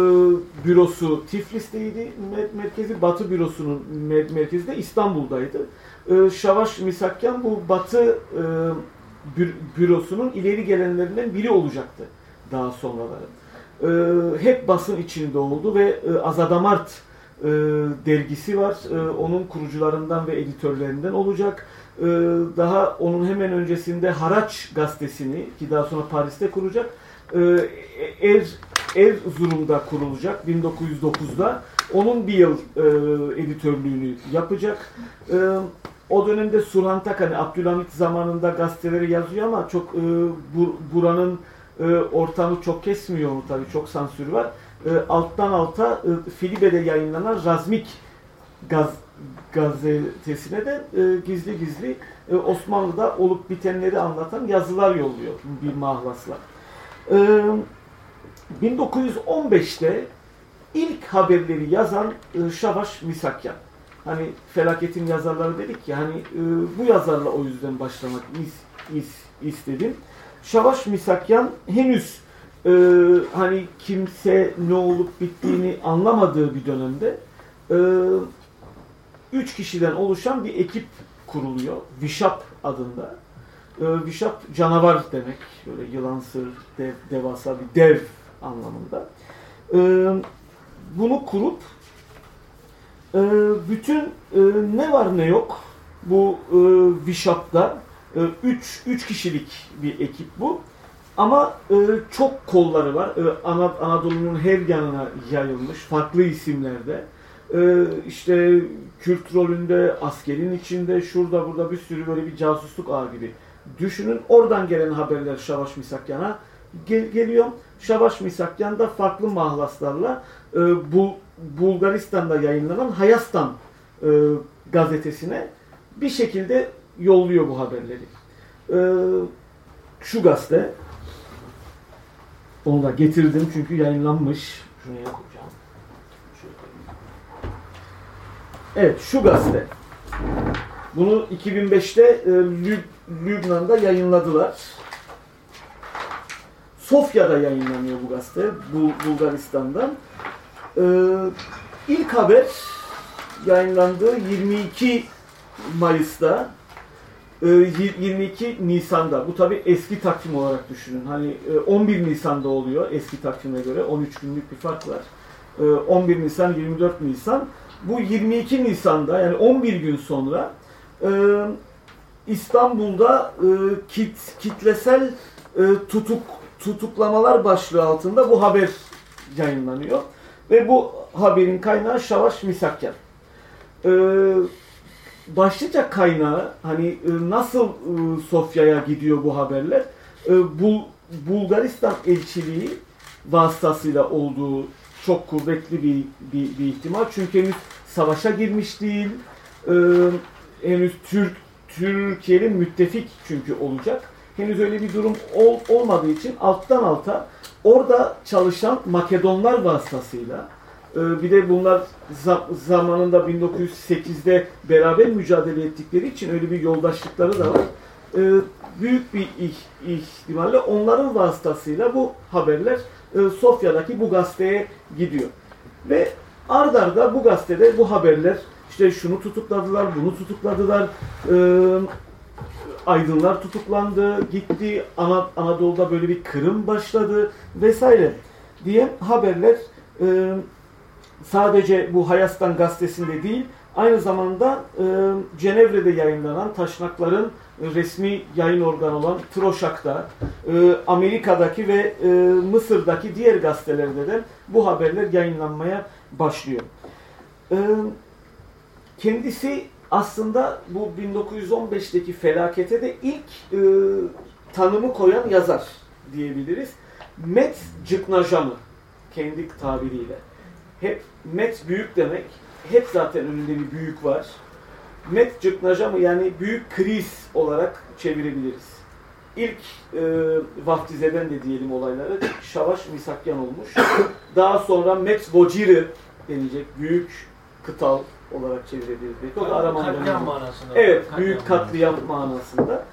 bürosu Tiflis'teydi. Merkezi Batı bürosunun merkezi de İstanbul'daydı. E, Şavaş Misakyan bu Batı e, bürosunun ileri gelenlerinden biri olacaktı daha sonraları. E, hep basın içinde oldu ve e, Azadamart e, dergisi var. E, onun kurucularından ve editörlerinden olacak. E, daha onun hemen öncesinde Haraç gazetesini ki daha sonra Paris'te kuracak. E, er, Erzurum'da kurulacak 1909'da. Onun bir yıl e, editörlüğünü yapacak. E, o dönemde Surhan Takani Abdülhamit zamanında gazeteleri yazıyor ama çok e, bur, buranın e, ortamı çok kesmiyor onu tabii. Çok sansür var. E, alttan alta e, Filibe'de yayınlanan Razmik gaz, gazetesine de e, gizli gizli e, Osmanlı'da olup bitenleri anlatan yazılar yolluyor bir mahlasla. E, 1915'te ilk haberleri yazan e, Şavaş Misakyan. Hani felaketin yazarları dedik ya hani e, bu yazarla o yüzden başlamak is, is, istedim. Şavaş Misakyan henüz e, hani kimse ne olup bittiğini anlamadığı bir dönemde üç kişiden oluşan bir ekip kuruluyor. Vişap adında. E, Vişap canavar demek. Böyle yılan sır, dev, devasa bir dev anlamında. E, bunu kurup e, bütün e, ne var ne yok bu e, Vişap'ta 3 e, kişilik bir ekip bu. ama e, çok kolları var. E, Ana, Anadolu'nun her yanına yayılmış farklı isimlerde. E, işte Kürt rolünde, askerin içinde, şurada burada bir sürü böyle bir casusluk ağı gibi. Düşünün oradan gelen haberler Şavaş Misakyan'a gel geliyor. Şavaş Misakyan da farklı mahlaslarla e, bu Bulgaristan'da yayınlanan Hayastan e, gazetesine bir şekilde yolluyor bu haberleri. E, şu gazete onu da getirdim çünkü yayınlanmış. Şuraya koyacağım. Evet şu gazete. Bunu 2005'te e, Lüb Lübnan'da yayınladılar. Sofya'da yayınlanıyor bu gazete. Bul Bulgaristan'dan. Ee, ilk haber yayınlandığı 22 Mayıs'ta 22 e, Nisan'da. Bu tabi eski takvim olarak düşünün. Hani 11 e, Nisan'da oluyor eski takvime göre. 13 günlük bir fark var. 11 e, Nisan, 24 Nisan. Bu 22 Nisan'da yani 11 gün sonra İstanbul'da kit, kitlesel tutuk tutuklamalar başlığı altında bu haber yayınlanıyor. Ve bu haberin kaynağı Şavaş Misakyan. Ee, başlıca kaynağı hani e, nasıl e, Sofya'ya gidiyor bu haberler? E, Bul Bulgaristan elçiliği vasıtasıyla olduğu çok kuvvetli bir, bir, bir ihtimal. Çünkü henüz savaşa girmiş değil. E, henüz Türk Türkiye'nin müttefik çünkü olacak. Henüz öyle bir durum ol, olmadığı için alttan alta orada çalışan Makedonlar vasıtasıyla ee, bir de bunlar zamanında 1908'de beraber mücadele ettikleri için öyle bir yoldaşlıkları da var. Ee, büyük bir ihtimalle onların vasıtasıyla bu haberler e, Sofya'daki bu gazeteye gidiyor. Ve ardarda bu gazetede bu haberler işte şunu tutukladılar, bunu tutukladılar, aydınlar tutuklandı, gitti, Anadolu'da böyle bir kırım başladı vesaire diye haberler sadece bu Hayastan gazetesinde değil, aynı zamanda e, Cenevre'de yayınlanan Taşnakların resmi yayın organı olan Troşak'ta, e, Amerika'daki ve e, Mısır'daki diğer gazetelerde de bu haberler yayınlanmaya başlıyor. E, kendisi aslında bu 1915'teki felakete de ilk e, tanımı koyan yazar diyebiliriz. Met Cıknajamı kendi tabiriyle hep met büyük demek. Hep zaten önünde bir büyük var. Met cıknaja yani büyük kriz olarak çevirebiliriz. İlk e, vaftizeden de diyelim olayları Şavaş Misakyan olmuş. Daha sonra Met Vociri denilecek büyük kıtal olarak çevirebiliriz. Belki. O da katliam manasında. Evet, katliam büyük katliam manasında.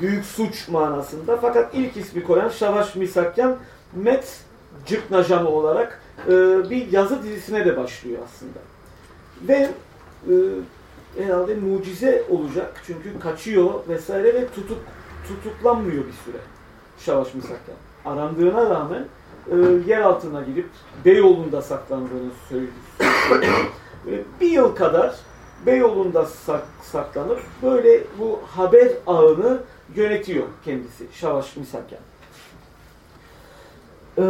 Büyük suç manasında. Fakat ilk ismi koyan Şavaş Misakyan Met Cıknajamı olarak e, bir yazı dizisine de başlıyor aslında. Ve e, herhalde mucize olacak çünkü kaçıyor vesaire ve tutuk tutuklanmıyor bir süre Şavaş Misakyan. Arandığına rağmen e, yer altına girip Beyoğlu'nda saklandığını söylüyor. Bir yıl kadar Beyoğlu'nda sak, saklanıp böyle bu haber ağını yönetiyor kendisi Şavaş Misakyan. Ee,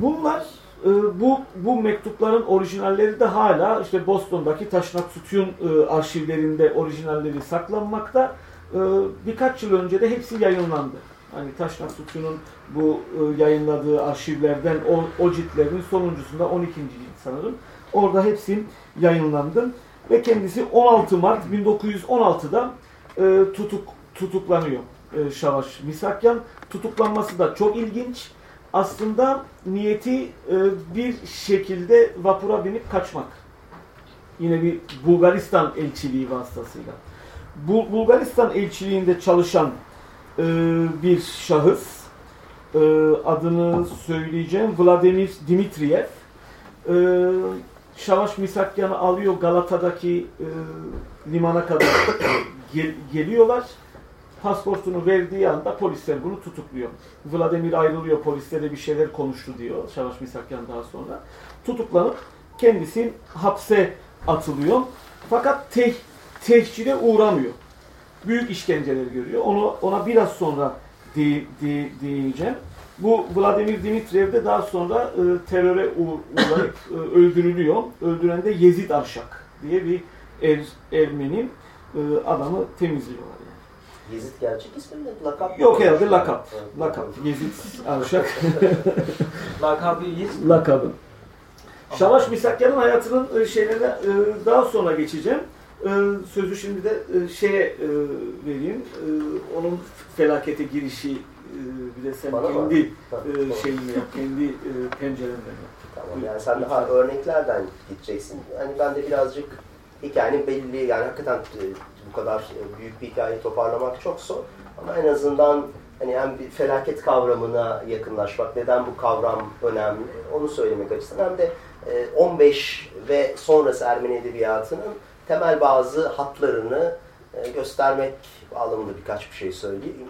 Bunlar bu bu mektupların orijinalleri de hala işte Boston'daki Taşnak Sütun e, arşivlerinde orijinalleri saklanmakta. Birkaç yıl önce de hepsi yayınlandı. Hani Taşnak Sütun'un bu yayınladığı arşivlerden o, o ciltlerin sonuncusunda 12. cilt sanırım. Orada hepsi yayınlandı ve kendisi 16 Mart 1916'da tutuk tutuklanıyor Şavaş Misakyan. Tutuklanması da çok ilginç aslında niyeti e, bir şekilde vapura binip kaçmak. Yine bir Bulgaristan elçiliği vasıtasıyla. Bu Bulgaristan elçiliğinde çalışan e, bir şahıs, e, adını söyleyeceğim, Vladimir Dimitriyev, e, Şavaş Misakyan'ı alıyor Galata'daki e, limana kadar gel geliyorlar pasportunu verdiği anda polisler bunu tutukluyor. Vladimir ayrılıyor, polislere bir şeyler konuştu diyor Şavaş Misakyan daha sonra. Tutuklanıp kendisi hapse atılıyor. Fakat teh, tehcire uğramıyor. Büyük işkenceler görüyor. Onu ona biraz sonra de, de, değineceğim. Bu Vladimir Dimitriyev de daha sonra e, teröre uğrayıp e, öldürülüyor. Öldüren de Yezid Arşak diye bir er, Ermeni e, adamı temizliyorlar. Yani. Yezid gerçek ismi mi? Lakap Yok herhalde lakap. Lakap. Yezid Arşak. Lakabı Yiğit. Lakabı. Şavaş Misakyan'ın hayatının e, şeylerine e, daha sonra geçeceğim. E, sözü şimdi de şeye vereyim. Onun felakete girişi bir de sen Bana kendi mı? şeyini yap, kendi pencerenden yap. Tamam yani sen daha örneklerden gideceksin. Hani ben de birazcık hikayenin belli yani hakikaten bu kadar büyük bir hikayeyi toparlamak çok zor. Ama en azından hani hem bir felaket kavramına yakınlaşmak, neden bu kavram önemli onu söylemek açısından hem de 15 ve sonrası Ermeni Edebiyatı'nın temel bazı hatlarını göstermek bağlamında birkaç bir şey söyleyeyim.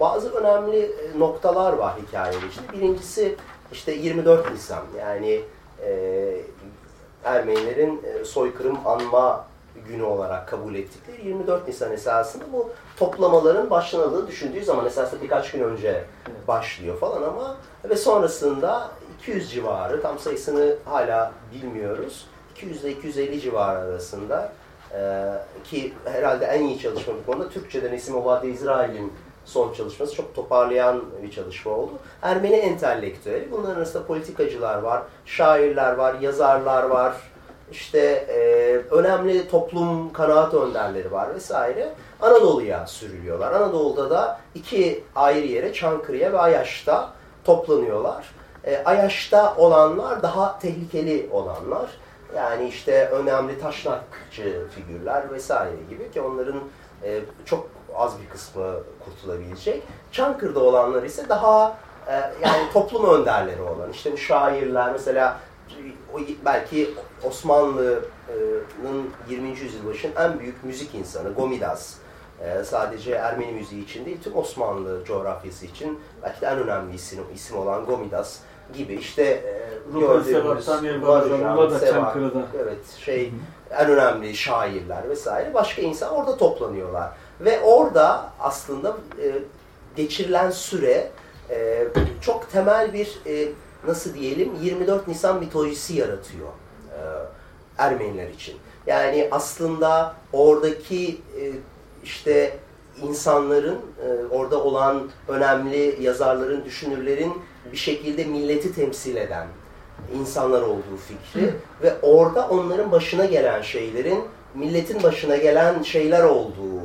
Bazı önemli noktalar var hikayede işte. Birincisi işte 24 Nisan yani Ermenilerin soykırım anma günü olarak kabul ettikleri 24 Nisan esasında bu toplamaların başlanadığı düşündüğü zaman esasında birkaç gün önce başlıyor falan ama ve sonrasında 200 civarı tam sayısını hala bilmiyoruz. 200 ile 250 civarı arasında e, ki herhalde en iyi çalışma bu konuda Türkçeden Esim Obade İsrail'in son çalışması çok toparlayan bir çalışma oldu. Ermeni entelektüeli, bunların arasında politikacılar var, şairler var, yazarlar var, işte e, önemli toplum kanaat önderleri var vesaire. Anadolu'ya sürülüyorlar. Anadolu'da da iki ayrı yere Çankırı'ya ve Ayaş'ta toplanıyorlar. E, Ayaş'ta olanlar daha tehlikeli olanlar. Yani işte önemli taşnakçı figürler vesaire gibi ki onların e, çok az bir kısmı kurtulabilecek. Çankırı'da olanlar ise daha e, yani toplum önderleri olan işte bu şairler mesela belki Osmanlı'nın 20. yüzyıl başının en büyük müzik insanı Gomidas. Ee, sadece Ermeni müziği için değil, tüm Osmanlı coğrafyası için belki de en önemli isim, isim olan Gomidas gibi işte e, gördüğümüz Varujan, Sevak, evet, şey, en önemli şairler vesaire başka insan orada toplanıyorlar. Ve orada aslında e, geçirilen süre e, çok temel bir e, nasıl diyelim 24 Nisan mitolojisi yaratıyor e, Ermeniler için. Yani aslında oradaki e, işte insanların, e, orada olan önemli yazarların, düşünürlerin bir şekilde milleti temsil eden insanlar olduğu fikri Hı. ve orada onların başına gelen şeylerin milletin başına gelen şeyler olduğu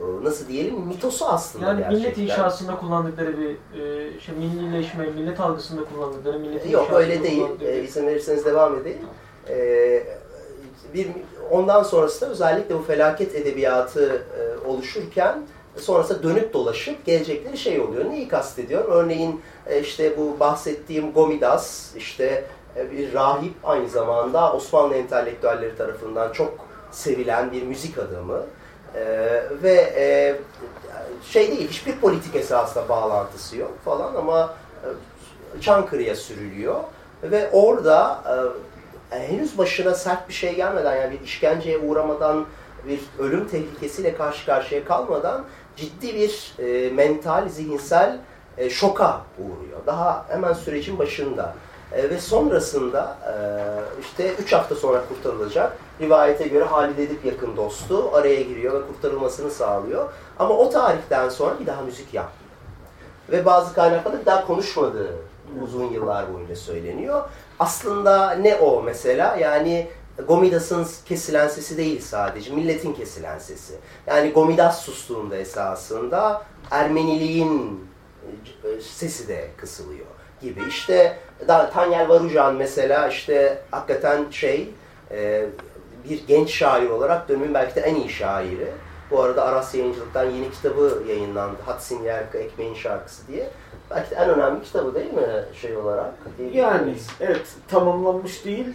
e, nasıl diyelim mitosu aslında yani gerçekten. millet inşasında kullandıkları bir e, şey millileşme, millet algısında kullandıkları millet Yok öyle değil. E, izin verirseniz devam edeyim. E, bir ondan sonrası da özellikle bu felaket edebiyatı e, oluşurken sonrasında dönüp dolaşıp gelecekleri şey oluyor. Neyi kastediyorum? Örneğin e, işte bu bahsettiğim Gomidas işte e, bir rahip aynı zamanda Osmanlı entelektüelleri tarafından çok sevilen bir müzik adamı. Ee, ve e, şey değil, hiçbir politik esasla bağlantısı yok falan ama e, Çankırı'ya sürülüyor. Ve orada e, henüz başına sert bir şey gelmeden yani bir işkenceye uğramadan bir ölüm tehlikesiyle karşı karşıya kalmadan ciddi bir e, mental, zihinsel e, şoka uğruyor. Daha hemen sürecin başında. E, ve sonrasında e, işte 3 hafta sonra kurtarılacak. Rivayete göre Halid Edip yakın dostu araya giriyor ve kurtarılmasını sağlıyor. Ama o tarihten sonra bir daha müzik yapmıyor. Ve bazı kaynaklarda bir daha konuşmadığı uzun yıllar boyunca söyleniyor. Aslında ne o mesela? Yani Gomidas'ın kesilen sesi değil sadece, milletin kesilen sesi. Yani Gomidas sustuğunda esasında Ermeniliğin e, sesi de kısılıyor gibi. İşte Tanyel Varujan mesela işte hakikaten şey e, bir genç şair olarak dönemin belki de en iyi şairi. Bu arada Aras Yayıncılık'tan yeni kitabı yayınlandı. Hatsin Yerka Ekmeğin Şarkısı diye. Belki de en önemli kitabı değil mi şey olarak? Yani evet tamamlanmış değil.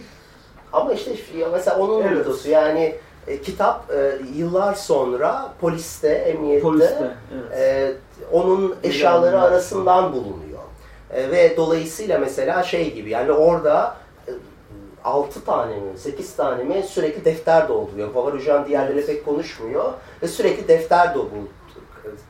Ama işte mesela onun evet. mitosu yani e, kitap e, yıllar sonra poliste, emniyette poliste, evet. e, onun eşyaları arasından bulunuyor. E, ve dolayısıyla mesela şey gibi yani orada 6 e, tane mi, 8 tane mi sürekli defter dolduruyor. Favarujan diğerleri pek konuşmuyor ve sürekli defter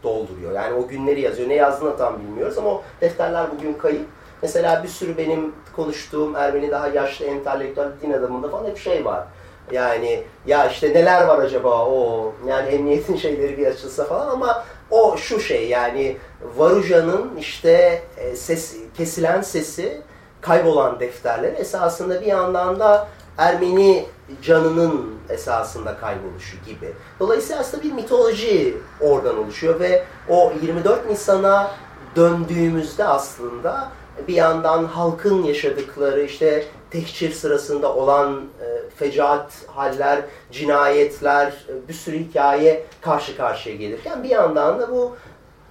dolduruyor. Yani o günleri yazıyor. Ne yazdığını tam bilmiyoruz ama o defterler bugün kayıp. Mesela bir sürü benim konuştuğum Ermeni daha yaşlı entelektüel din adamında falan hep şey var. Yani ya işte neler var acaba o yani emniyetin şeyleri bir açılsa falan ama o şu şey yani Varuja'nın işte e, ses, kesilen sesi kaybolan defterler esasında bir yandan da Ermeni canının esasında kayboluşu gibi. Dolayısıyla aslında bir mitoloji oradan oluşuyor ve o 24 Nisan'a döndüğümüzde aslında bir yandan halkın yaşadıkları işte tehcir sırasında olan e, fecaat haller, cinayetler, e, bir sürü hikaye karşı karşıya gelirken bir yandan da bu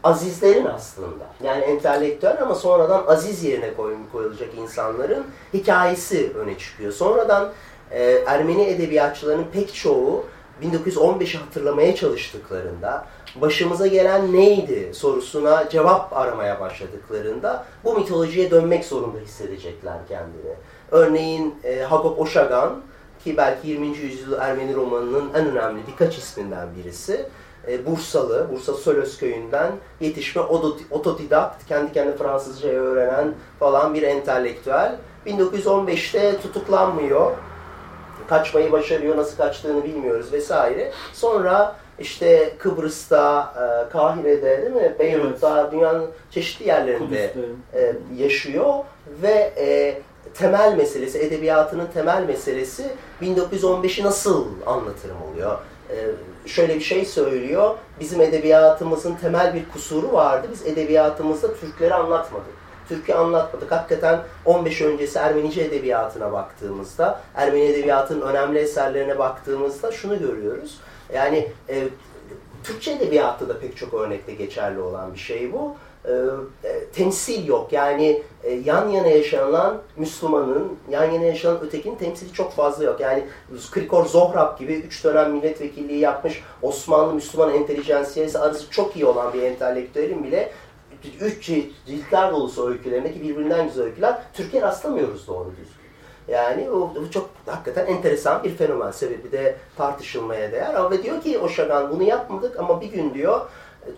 azizlerin aslında yani entelektüel ama sonradan aziz yerine koyulacak insanların hikayesi öne çıkıyor. Sonradan e, Ermeni edebiyatçılarının pek çoğu 1915'i hatırlamaya çalıştıklarında başımıza gelen neydi sorusuna cevap aramaya başladıklarında bu mitolojiye dönmek zorunda hissedecekler kendini. Örneğin e, Hagop Oşagan ki belki 20. yüzyıl Ermeni romanının en önemli birkaç isminden birisi. E, Bursalı, Bursa Sölöz köyünden yetişme otodidakt, kendi kendine Fransızca öğrenen falan bir entelektüel. 1915'te tutuklanmıyor. Kaçmayı başarıyor, nasıl kaçtığını bilmiyoruz vesaire. Sonra işte Kıbrıs'ta, e, Kahire'de değil mi? Beyrut'ta, evet. dünyanın çeşitli yerlerinde e, yaşıyor ve e, temel meselesi, edebiyatının temel meselesi 1915'i nasıl anlatırım oluyor. E, şöyle bir şey söylüyor, bizim edebiyatımızın temel bir kusuru vardı, biz edebiyatımızda Türkleri anlatmadık. Türkiye anlatmadık. Hakikaten 15 öncesi Ermenice edebiyatına baktığımızda, Ermeni edebiyatının önemli eserlerine baktığımızda şunu görüyoruz. Yani e, Türkçe edebiyatta da pek çok örnekte geçerli olan bir şey bu. E, e, temsil yok. Yani e, yan yana yaşanan Müslümanın, yan yana yaşanan ötekinin temsili çok fazla yok. Yani Krikor Zohrab gibi üç dönem milletvekilliği yapmış Osmanlı Müslüman entelijansiyesi arası çok iyi olan bir entelektüelin bile üç ciltler dolusu öykülerindeki birbirinden güzel öyküler Türkiye rastlamıyoruz doğru düzgün. Yani o, o çok hakikaten enteresan bir fenomen. Sebebi de tartışılmaya değer. Ve diyor ki Oşagan bunu yapmadık ama bir gün diyor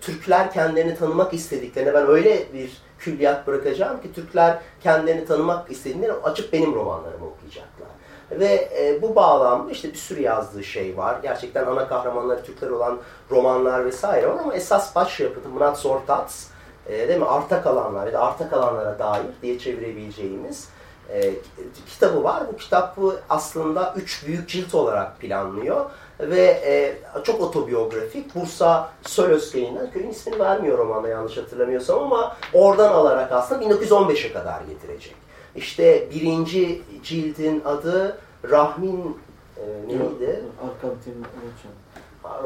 Türkler kendilerini tanımak istediklerine ben öyle bir külliyat bırakacağım ki Türkler kendilerini tanımak istediğinde açıp benim romanlarımı okuyacaklar. Ve e, bu bağlamda işte bir sürü yazdığı şey var. Gerçekten ana kahramanları Türkler olan romanlar vesaire var ama esas başyapıtı Murat Sortats, e, değil mi? Arta kalanlar ya da arta kalanlara dair diye çevirebileceğimiz e, kitabı var. Bu kitabı aslında üç büyük cilt olarak planlıyor ve e, çok otobiyografik. Bursa Sölösköy'ünden, köyün ismini vermiyor romanda yanlış hatırlamıyorsam ama oradan alarak aslında 1915'e kadar getirecek. İşte birinci cildin adı Rahmin e, neydi? Arkantin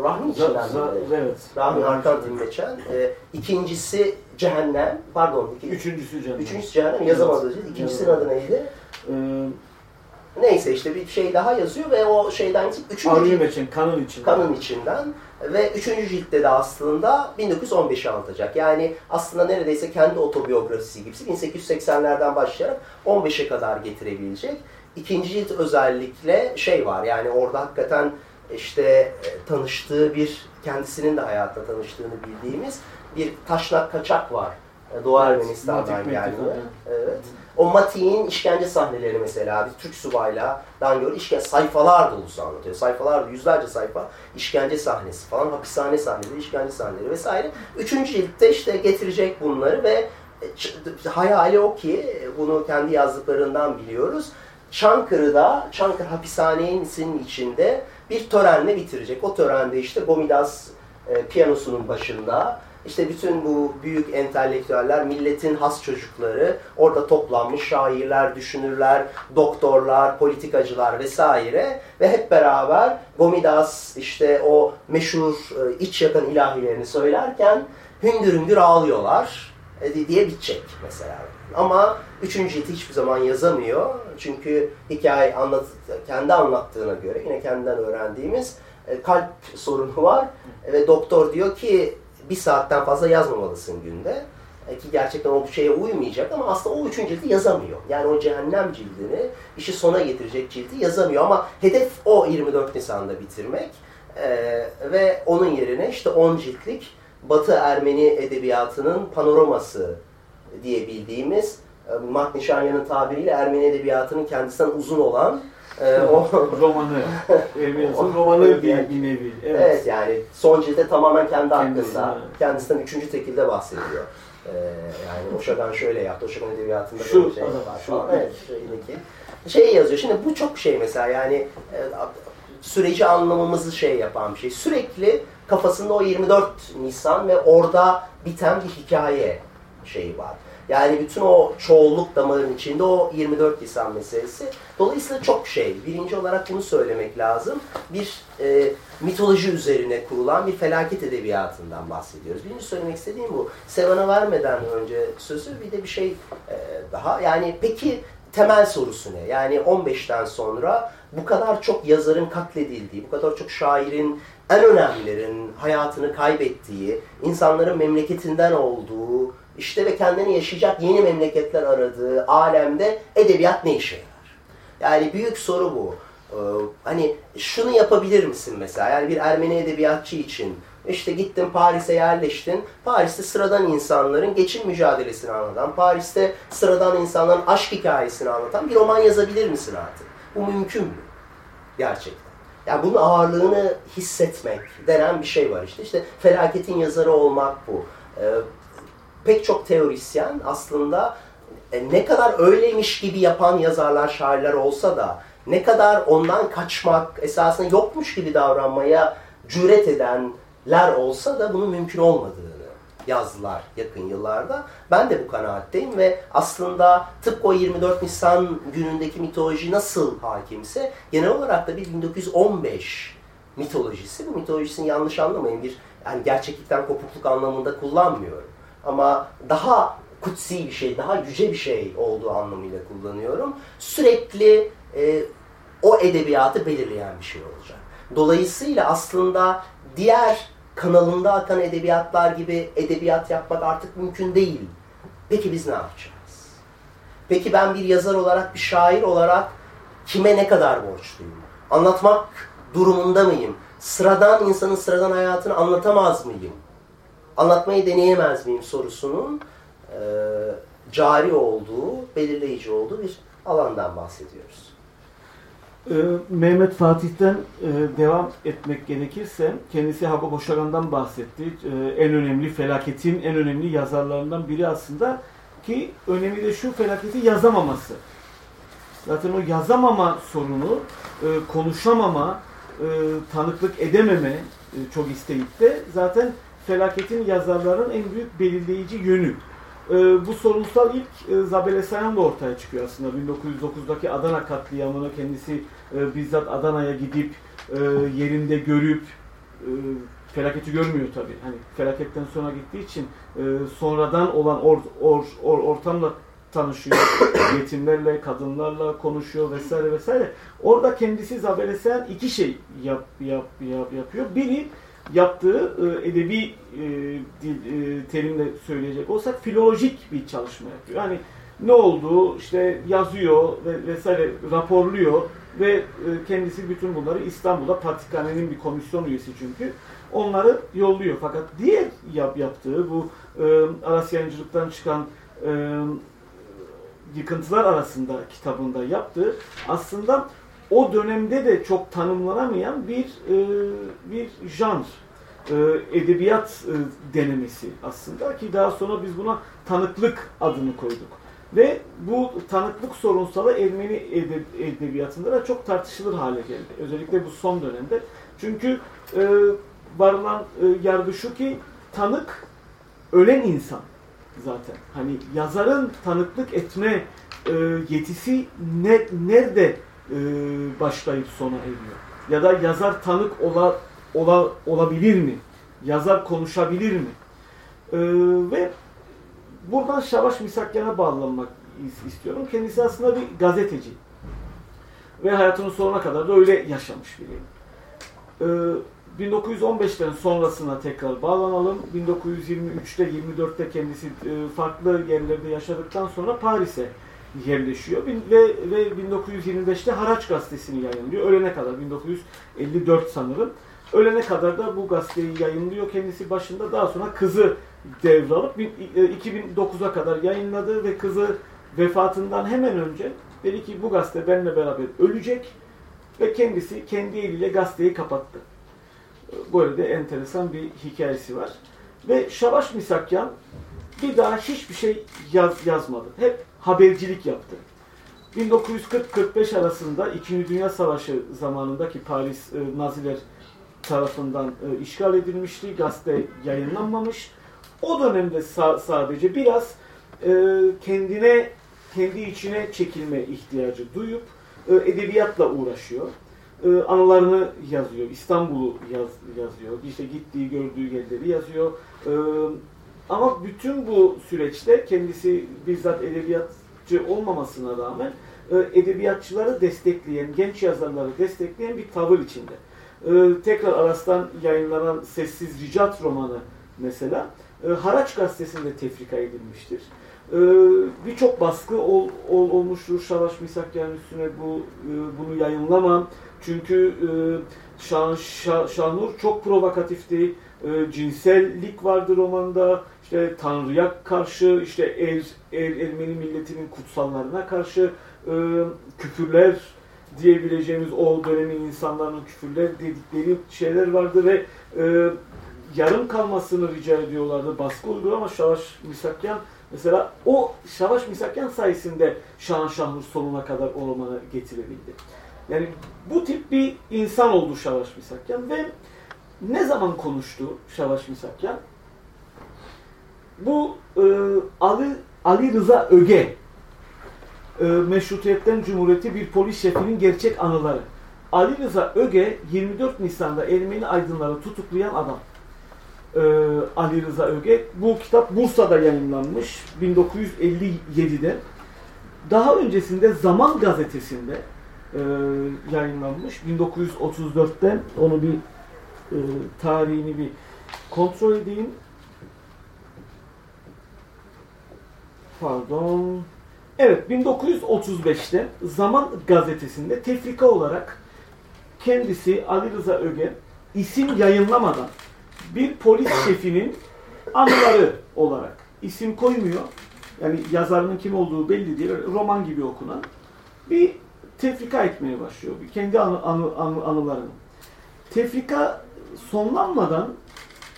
Rahmi içinden Evet. Rahmi Arkantin geçen. E, ikincisi Cehennem. Pardon. Iki, Üçüncüsü Cehennem. Üçüncüsü Cehennem yazamadı. Evet. İkincisinin adı neydi? Ee, Neyse işte bir şey daha yazıyor ve o şeyden üçüncü Arıyım için, kanın içinden. Kanın içinden. Ve üçüncü ciltte de aslında 1915'i anlatacak. Yani aslında neredeyse kendi otobiyografisi gibisi 1880'lerden başlayarak 15'e kadar getirebilecek. İkinci cilt özellikle şey var yani orada hakikaten işte e, tanıştığı bir, kendisinin de hayatta tanıştığını bildiğimiz bir taşnak kaçak var. E, Doğu Ermenistan'dan geldi. Evet. O Mati'nin işkence sahneleri mesela bir Türk subayla göre işkence sayfalar dolusu anlatıyor. Sayfalar yüzlerce sayfa işkence sahnesi falan, hapishane sahneleri, işkence sahneleri vesaire. Üçüncü ciltte işte getirecek bunları ve e, hayali o ki bunu kendi yazdıklarından biliyoruz. Çankırı'da, Çankırı hapishanesinin içinde bir törenle bitirecek. O törende işte Gomidas e, piyanosunun başında işte bütün bu büyük entelektüeller, milletin has çocukları orada toplanmış şairler, düşünürler, doktorlar, politikacılar vesaire ve hep beraber Gomidas işte o meşhur e, iç yakın ilahilerini söylerken hüngür hüngür ağlıyorlar e, diye bitecek mesela. Ama üçüncü cilti hiçbir zaman yazamıyor. Çünkü hikaye anlat, kendi anlattığına göre yine kendinden öğrendiğimiz e, kalp sorunu var. Ve doktor diyor ki bir saatten fazla yazmamalısın günde. E, ki gerçekten o şeye uymayacak ama aslında o üçüncü cildi yazamıyor. Yani o cehennem cildini, işi sona getirecek cildi yazamıyor ama hedef o 24 Nisan'da bitirmek. Ee, ve onun yerine işte 10 ciltlik Batı Ermeni edebiyatının panoraması diye bildiğimiz e, Mark Nişanyan'ın tabiriyle Ermeni edebiyatının kendisinden uzun olan e, o romanı. Ermenistan'ın romanı diye bir nevi. Evet. Evet yani son cilde tamamen kendi hakkında, kendisinden üçüncü tekilde bahsediyor. Ee, yani Oşagan şöyle yaptı, Oşagan edebiyatında Şu, böyle şey var şu falan. Evet. Şey yazıyor, şimdi bu çok şey mesela yani e, süreci anlamamızı şey yapan bir şey. Sürekli kafasında o 24 Nisan ve orada biten bir hikaye şeyi var. Yani bütün o çoğulluk damarın içinde o 24 Nisan meselesi. Dolayısıyla çok şey. Birinci olarak bunu söylemek lazım. Bir e, mitoloji üzerine kurulan bir felaket edebiyatından bahsediyoruz. Birinci söylemek istediğim bu. Sevan'a vermeden önce sözü bir de bir şey e, daha. Yani peki temel sorusu ne? Yani 15'ten sonra bu kadar çok yazarın katledildiği, bu kadar çok şairin en önemlilerin hayatını kaybettiği, insanların memleketinden olduğu, işte ve kendini yaşayacak yeni memleketler aradığı alemde edebiyat ne işe yarar? Yani büyük soru bu. Ee, hani şunu yapabilir misin mesela? Yani bir Ermeni edebiyatçı için işte gittin Paris'e yerleştin. Paris'te sıradan insanların geçim mücadelesini anlatan, Paris'te sıradan insanların aşk hikayesini anlatan bir roman yazabilir misin artık? Bu mümkün mü? Gerçekten. Yani bunun ağırlığını hissetmek denen bir şey var işte. İşte felaketin yazarı olmak bu. Ee, pek çok teorisyen aslında e, ne kadar öyleymiş gibi yapan yazarlar, şairler olsa da ne kadar ondan kaçmak, esasında yokmuş gibi davranmaya cüret edenler olsa da bunun mümkün olmadığını yazdılar yakın yıllarda. Ben de bu kanaatteyim ve aslında tıpkı o 24 Nisan günündeki mitoloji nasıl hakimse genel olarak da bir 1915 mitolojisi. Bu mitolojisini yanlış anlamayın bir yani gerçeklikten kopukluk anlamında kullanmıyorum. Ama daha kutsi bir şey, daha yüce bir şey olduğu anlamıyla kullanıyorum. Sürekli e, o edebiyatı belirleyen bir şey olacak. Dolayısıyla aslında diğer kanalında akan edebiyatlar gibi edebiyat yapmak artık mümkün değil. Peki biz ne yapacağız? Peki ben bir yazar olarak, bir şair olarak kime ne kadar borçluyum? Anlatmak durumunda mıyım? Sıradan insanın sıradan hayatını anlatamaz mıyım? Anlatmayı deneyemez miyim sorusunun e, cari olduğu, belirleyici olduğu bir alandan bahsediyoruz. Ee, Mehmet Fatih'ten e, devam etmek gerekirse kendisi Habab Oşagan'dan bahsetti. Ee, en önemli felaketin en önemli yazarlarından biri aslında ki önemi de şu felaketi yazamaması. Zaten o yazamama sorunu, e, konuşamama, e, tanıklık edememe e, çok isteyip de zaten felaketin yazarların en büyük belirleyici yönü. E, bu sorunsal ilk e, Zabele Sayan'la ortaya çıkıyor aslında. 1909'daki Adana katliamını kendisi e, bizzat Adana'ya gidip e, yerinde görüp e, felaketi görmüyor tabii. Hani felaketten sonra gittiği için e, sonradan olan or, or, or, ortamla tanışıyor. yetimlerle, kadınlarla konuşuyor vesaire vesaire. Orada kendisi Zabele Sayan iki şey yap, yap, yap, yapıyor. Biri yaptığı e, edebi e, dil, e, terimle söyleyecek olsak filolojik bir çalışma yapıyor. Yani ne olduğu işte yazıyor ve vesaire raporluyor ve e, kendisi bütün bunları İstanbul'da Patrikhane'nin bir komisyon üyesi çünkü onları yolluyor. Fakat diğer yap, yaptığı bu e, Arasyancılıktan çıkan e, yıkıntılar arasında kitabında yaptığı aslında o dönemde de çok tanımlanamayan bir e, bir janr e, edebiyat e, denemesi aslında ki daha sonra biz buna tanıklık adını koyduk. Ve bu tanıklık sorunsalı Ermeni edeb- edebiyatında da çok tartışılır hale geldi. Özellikle bu son dönemde. Çünkü e, varılan e, yargı şu ki tanık ölen insan zaten. Hani yazarın tanıklık etme e, yetisi ne, nerede e, başlayıp sona eriyor? Ya da yazar tanık ola, ola, olabilir mi? Yazar konuşabilir mi? E, ve buradan Şavaş Misakyan'a bağlanmak istiyorum. Kendisi aslında bir gazeteci. Ve hayatının sonuna kadar da öyle yaşamış biri. Ee, 1915'ten sonrasına tekrar bağlanalım. 1923'te 24'te kendisi e, farklı yerlerde yaşadıktan sonra Paris'e yerleşiyor ve, ve 1925'te Haraç gazetesini yayınlıyor. Ölene kadar 1954 sanırım. Ölene kadar da bu gazeteyi yayınlıyor kendisi başında. Daha sonra kızı devralıp 2009'a e, kadar yayınladı ve kızı vefatından hemen önce dedi ki bu gazete benimle beraber ölecek ve kendisi kendi eliyle gazeteyi kapattı. Böyle de enteresan bir hikayesi var. Ve Şavaş Misakyan bir daha hiçbir şey yaz, yazmadı. Hep habercilik yaptı. 1940-45 arasında İkinci Dünya Savaşı zamanındaki Paris e, Naziler tarafından e, işgal edilmişti. Gazete yayınlanmamış. O dönemde sa sadece biraz e, kendine, kendi içine çekilme ihtiyacı duyup e, edebiyatla uğraşıyor. E, anılarını yazıyor. İstanbul'u yaz, yazıyor. İşte gittiği, gördüğü yerleri yazıyor. E, ama bütün bu süreçte kendisi bizzat edebiyatçı olmamasına rağmen e, edebiyatçıları destekleyen, genç yazarları destekleyen bir tavır içinde. E, tekrar Aras'tan yayınlanan Sessiz Ricat romanı mesela e, Haraç gazetesinde tefrika edilmiştir. Birçok baskı ol, ol, olmuştur Şavaş Misakyan üstüne bu bunu yayınlamam. Çünkü Şah, Şahnur çok provokatifti. Cinsellik vardı romanda işte Tanrı'ya karşı, işte er, er, Ermeni milletinin kutsallarına karşı e, küfürler diyebileceğimiz o dönemin insanların küfürler dedikleri şeyler vardı ve e, yarım kalmasını rica ediyorlardı. Baskı uygulama Şavaş Misakyan mesela o Şavaş Misakyan sayesinde Şahan Şahnur sonuna kadar o romanı getirebildi. Yani bu tip bir insan oldu Şavaş Misakyan ve ne zaman konuştu Şavaş Misakyan? Bu e, Ali, Ali Rıza Öge e, Meşrutiyetten Cumhuriyeti bir polis şefinin gerçek anıları. Ali Rıza Öge 24 Nisan'da Ermeni aydınları tutuklayan adam. E, Ali Rıza Öge. Bu kitap Bursa'da yayınlanmış 1957'de. Daha öncesinde Zaman Gazetesi'nde e, yayınlanmış 1934'ten onu bir e, tarihini bir kontrol edeyim. Pardon. Evet 1935'te Zaman gazetesinde tefrika olarak kendisi Ali Rıza Öge isim yayınlamadan bir polis şefinin anıları olarak isim koymuyor. Yani yazarının kim olduğu belli değil. Roman gibi okunan bir tefrika etmeye başlıyor. Kendi anı, anı, anı, anılarını. Tefrika sonlanmadan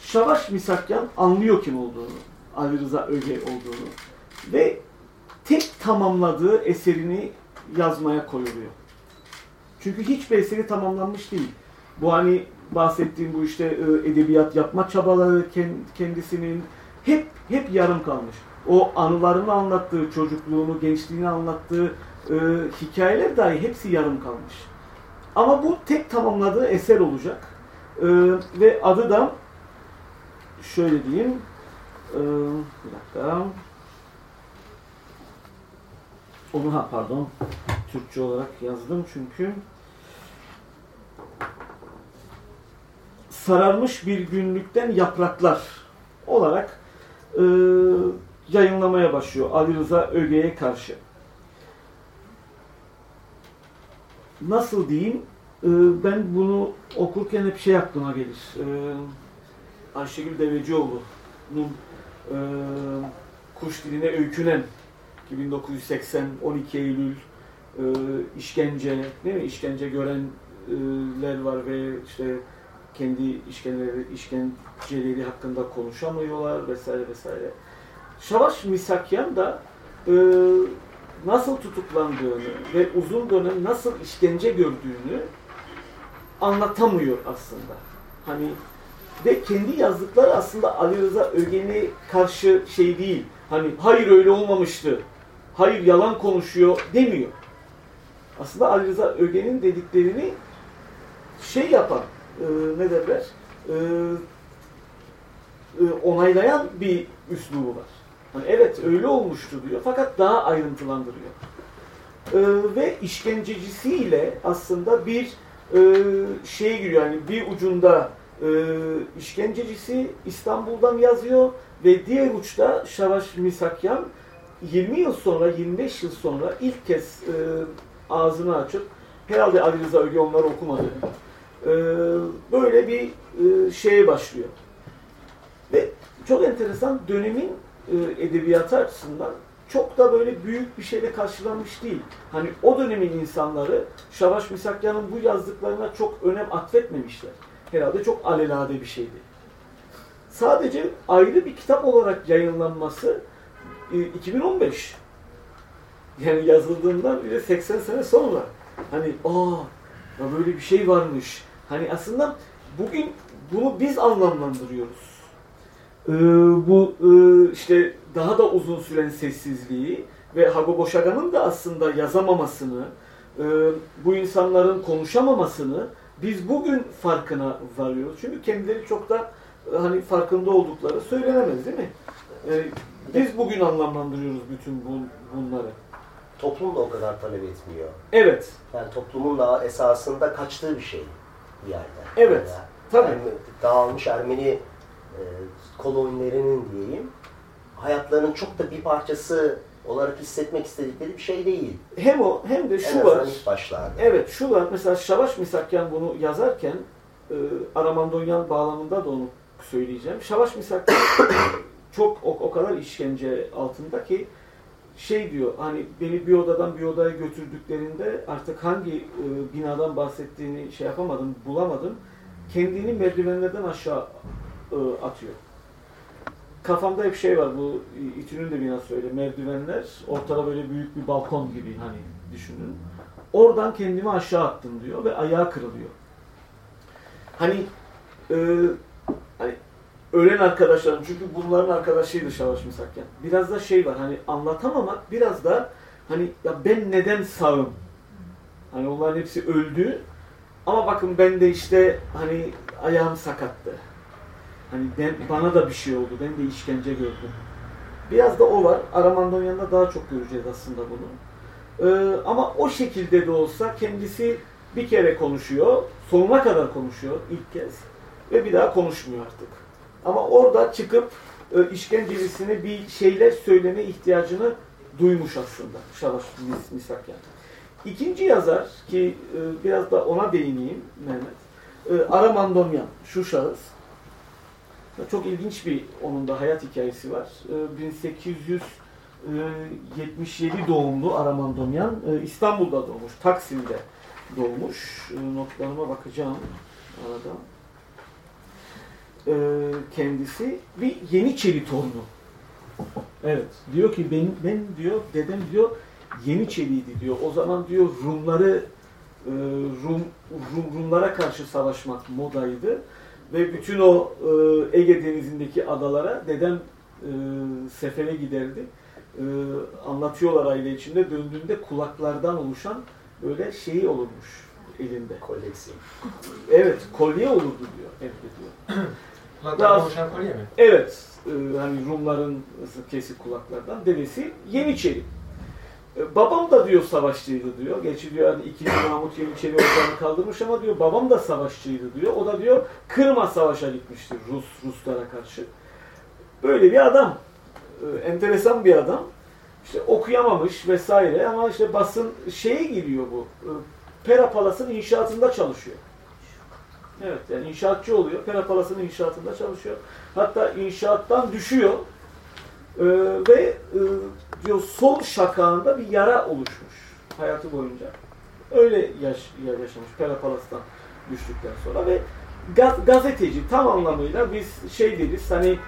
Şavaş Misakyan anlıyor kim olduğunu. Ali Rıza Öge olduğunu. Ve tek tamamladığı eserini yazmaya koyuluyor. Çünkü hiçbir eseri tamamlanmış değil. Bu hani bahsettiğim bu işte e, edebiyat yapma çabaları kendisinin hep hep yarım kalmış. O anılarını anlattığı, çocukluğunu, gençliğini anlattığı e, hikayeler dahi hepsi yarım kalmış. Ama bu tek tamamladığı eser olacak. E, ve adı da şöyle diyeyim. E, bir dakika. Onu ha pardon Türkçe olarak yazdım çünkü sararmış bir günlükten yapraklar olarak e, yayınlamaya başlıyor Ali Rıza Öge'ye karşı. Nasıl diyeyim? E, ben bunu okurken hep şey aklıma gelir. E, Ayşegül Devecioğlu'nun e, kuş diline öykünen 1980 12 Eylül e, işkence, değil mi? İşkence görenler var ve işte kendi işkenceleri, işkenceleri hakkında konuşamıyorlar vesaire vesaire. Şavaş Misakyan da e, nasıl tutuklandığını ve uzun dönem nasıl işkence gördüğünü anlatamıyor aslında. Hani ve kendi yazdıkları aslında Ali Rıza Ögen'e karşı şey değil. Hani hayır öyle olmamıştı hayır yalan konuşuyor demiyor. Aslında Ali Rıza Öge'nin dediklerini şey yapan, e, ne derler, e, e, onaylayan bir üslubu var. Yani evet öyle olmuştu diyor fakat daha ayrıntılandırıyor. E, ve işkencecisiyle aslında bir e, şeye giriyor. Yani bir ucunda e, işkencecisi İstanbul'dan yazıyor ve diğer uçta Şavaş Misakyan 20 yıl sonra, 25 yıl sonra ilk kez e, ağzını açıp herhalde Ali Rıza Öge onları okumadı. e, böyle bir e, şeye başlıyor. Ve çok enteresan dönemin e, edebiyatı açısından çok da böyle büyük bir şeyle karşılanmış değil. Hani o dönemin insanları Şavaş Misakyan'ın bu yazdıklarına çok önem atfetmemişler. Herhalde çok alelade bir şeydi. Sadece ayrı bir kitap olarak yayınlanması 2015. Yani yazıldığından bile 80 sene sonra. Hani aa böyle bir şey varmış. Hani aslında bugün bunu biz anlamlandırıyoruz. Ee, bu e, işte daha da uzun süren sessizliği ve Hago Boşagan'ın da aslında yazamamasını, e, bu insanların konuşamamasını biz bugün farkına varıyoruz. Çünkü kendileri çok da e, hani farkında oldukları söylenemez değil mi? Yani biz bugün anlamlandırıyoruz bütün bu, bunları. Toplum da o kadar talep etmiyor. Evet, Yani toplumun da esasında kaçtığı bir şey bir yerde. Evet, Yani tabii. Erme- dağılmış Ermeni e, kolonilerinin diyeyim hayatlarının çok da bir parçası olarak hissetmek istedikleri bir şey değil. Hem o hem de En şu azından var. ilk başlarda. Evet şu var. Mesela Şavaş Misakyan bunu yazarken e, Aramandonyan bağlamında da onu söyleyeceğim. Şavaş Misakyan çok o, o kadar işkence altında ki şey diyor hani beni bir odadan bir odaya götürdüklerinde artık hangi e, binadan bahsettiğini şey yapamadım, bulamadım. Kendini merdivenlerden aşağı e, atıyor. Kafamda hep şey var bu İTÜ'nün de binası öyle merdivenler ortada böyle büyük bir balkon gibi hani düşünün. Oradan kendimi aşağı attım diyor ve ayağı kırılıyor. Hani e, ölen arkadaşlarım çünkü bunların arkadaşıydı Şavaş Misakyan. Biraz da şey var hani anlatamamak biraz da hani ya ben neden sağım? Hani onların hepsi öldü. Ama bakın ben de işte hani ayağım sakattı. Hani ben, bana da bir şey oldu. Ben de işkence gördüm. Biraz da o var. Aramandonyan'da daha çok göreceğiz aslında bunu. Ee, ama o şekilde de olsa kendisi bir kere konuşuyor. Sonuna kadar konuşuyor ilk kez. Ve bir daha konuşmuyor artık. Ama orada çıkıp e, bir şeyler söyleme ihtiyacını duymuş aslında. Şavaş Mis Misakyan. İkinci yazar ki e, biraz da ona değineyim Mehmet. E, Aramandonyan şu şahıs. Çok ilginç bir onun da hayat hikayesi var. E, 1877 doğumlu Aramandonyan e, İstanbul'da doğmuş. Taksim'de doğmuş. E, notlarıma bakacağım arada. E, kendisi bir Yeniçeri torunu. Evet. Diyor ki ben, ben diyor dedem diyor Yeniçeriydi diyor. O zaman diyor Rumları e, Rum, Rum Rumlara karşı savaşmak modaydı ve bütün o e, Ege Denizi'ndeki adalara dedem e, sefere giderdi. E, anlatıyorlar aile içinde döndüğünde kulaklardan oluşan böyle şeyi olurmuş elinde. Koleksiyon. Evet, kolye olurdu diyor, emrediyor. Kulaklardan Daha- oluşan kolye mi? Evet, e, hani Rumların kesik kulaklardan dedesi Yeniçeri. E, babam da diyor savaşçıydı diyor. Gerçi diyor hani ikinci Mahmut Yeniçeri ortadan kaldırmış ama diyor babam da savaşçıydı diyor. O da diyor Kırım'a savaşa gitmiştir Rus Ruslara karşı. Böyle bir adam. E, enteresan bir adam. İşte okuyamamış vesaire ama işte basın şeye giriyor bu. E, Pera Palas'ın inşaatında çalışıyor. Evet yani inşaatçı oluyor. Pera Palas'ın inşaatında çalışıyor. Hatta inşaattan düşüyor. Ee, ve e, diyor sol şakağında bir yara oluşmuş hayatı boyunca. Öyle yaş, yaşamış Pera Palas'tan düştükten sonra ve gaz, gazeteci tam anlamıyla biz şey deriz hani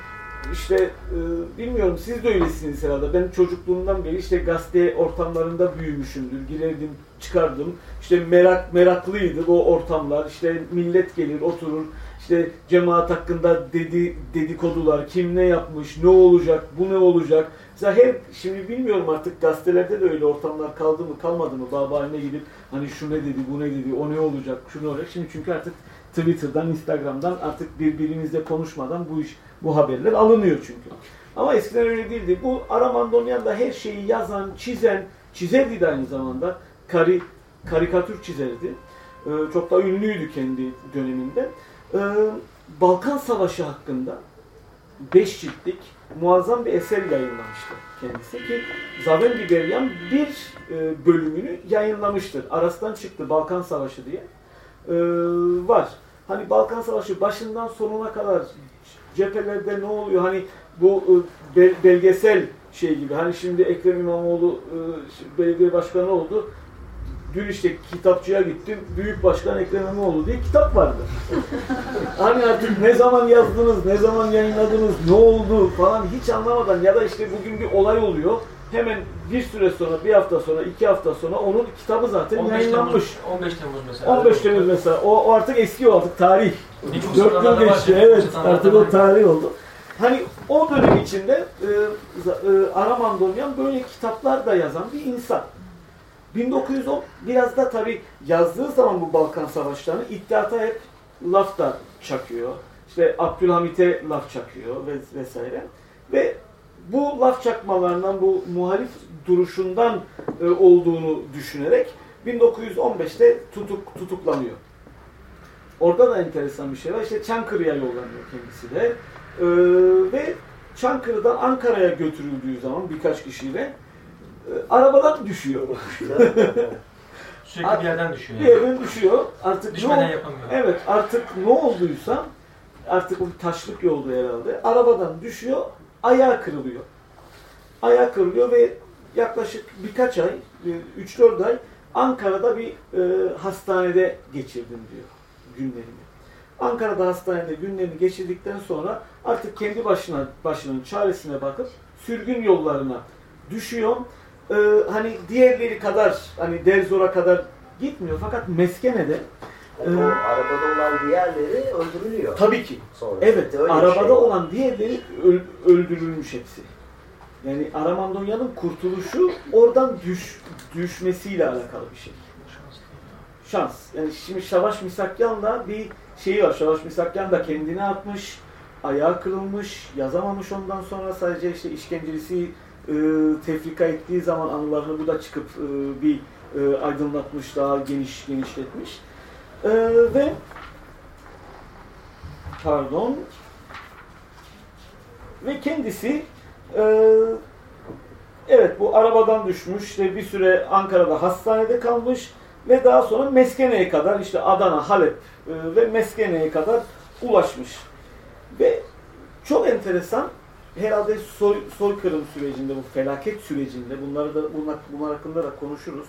işte e, bilmiyorum siz de öylesiniz herhalde. Ben çocukluğumdan beri işte gazete ortamlarında büyümüşümdür. Girerdim, çıkardım. İşte merak meraklıydı o ortamlar. İşte millet gelir, oturur. İşte cemaat hakkında dedi dedikodular, kim ne yapmış, ne olacak, bu ne olacak. Mesela her, şimdi bilmiyorum artık gazetelerde de öyle ortamlar kaldı mı, kalmadı mı? Baba haline gidip hani şu ne dedi, bu ne dedi, o ne olacak, şu ne olacak. Şimdi çünkü artık Twitter'dan, Instagram'dan artık birbirimizle konuşmadan bu iş, bu haberler alınıyor çünkü. Ama eskiden öyle değildi. Bu Aramandonyan da her şeyi yazan, çizen, çizerdi de aynı zamanda. Kari, karikatür çizerdi. Ee, çok da ünlüydü kendi döneminde. Ee, Balkan Savaşı hakkında beş ciltlik muazzam bir eser yayınlamıştı kendisi ki Zaven Biberyan bir e, bölümünü yayınlamıştır. Aras'tan çıktı Balkan Savaşı diye. e, var. Hani Balkan Savaşı başından sonuna kadar cephelerde ne oluyor? Hani bu e, belgesel şey gibi. Hani şimdi Ekrem İmamoğlu e, belediye başkanı oldu. Dün işte kitapçıya gittim. Büyük Başkan Ekrem İmamoğlu diye kitap vardı. hani artık ne zaman yazdınız, ne zaman yayınladınız, ne oldu falan hiç anlamadan ya da işte bugün bir olay oluyor. Hemen bir süre sonra, bir hafta sonra, iki hafta sonra onun kitabı zaten 15 yayınlanmış. Temmuz, 15 Temmuz mesela. 15 Temmuz mesela. O, o artık eski o artık tarih. 4 yıl geçti. Evet artık o tarih oldu. Hani o dönem içinde e, e, Araman böyle kitaplar da yazan bir insan. 1910 biraz da tabi yazdığı zaman bu Balkan Savaşlarını iddiata hep laf da çakıyor. İşte Abdülhamit'e laf çakıyor vesaire. Ve bu laf çakmalarından, bu muhalif duruşundan e, olduğunu düşünerek 1915'te tutuk, tutuklanıyor. Orada da enteresan bir şey var. İşte Çankırı'ya yollanıyor kendisi de. Ee, ve Çankırı'dan Ankara'ya götürüldüğü zaman birkaç kişiyle e, arabadan düşüyor. Sürekli bir yerden düşüyor. Yani. Bir yerden düşüyor. Artık Düşmeden ne, yapamıyor. Evet artık ne olduysa artık bu taşlık yolda herhalde. Arabadan düşüyor, ayağı kırılıyor. Ayağı kırılıyor ve yaklaşık birkaç ay, 3-4 ay Ankara'da bir e, hastanede geçirdim diyor günlerimi. Ankara'da hastanede günlerini geçirdikten sonra artık kendi başına başının çaresine bakıp sürgün yollarına düşüyor. Ee, hani diğerleri kadar hani Derzor'a kadar gitmiyor fakat Meskene'de yani e, arabada olan diğerleri öldürülüyor. Tabii ki. Sonra evet, arabada şey olan diğerleri öldürülmüş hepsi. Yani Aramandonya'nın kurtuluşu oradan düş, düşmesiyle alakalı bir şey. Şans. Yani şimdi Şavaş Misakyan'la bir şeyi var. Şavaş Misakyan da kendini atmış, ayağı kırılmış, yazamamış ondan sonra sadece işte işkencelisi e, tefrika ettiği zaman anılarını bu da çıkıp e, bir e, aydınlatmış, daha geniş genişletmiş. E, ve pardon ve kendisi e, evet bu arabadan düşmüş ve bir süre Ankara'da hastanede kalmış ve daha sonra Meskene'ye kadar işte Adana, Halep e, ve Meskene'ye kadar ulaşmış. Ve çok enteresan herhalde soy, soykırım sürecinde, bu felaket sürecinde bunları da bunlar, bunlar hakkında da konuşuruz.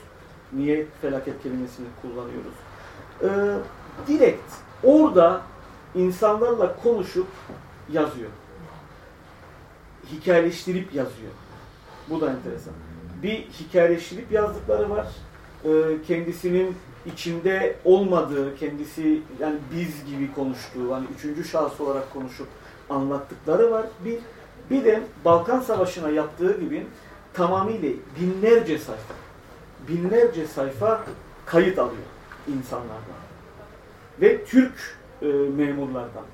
Niye felaket kelimesini kullanıyoruz? Ee, direkt orada insanlarla konuşup yazıyor. Hikayeleştirip yazıyor. Bu da enteresan. Bir hikayeleştirip yazdıkları var. Ee, kendisinin içinde olmadığı, kendisi yani biz gibi konuştuğu, hani üçüncü şahıs olarak konuşup anlattıkları var. Bir, bir de Balkan Savaşı'na yaptığı gibi tamamıyla binlerce sayfa, binlerce sayfa kayıt alıyor insanlardan. Ve Türk e, memurlardan.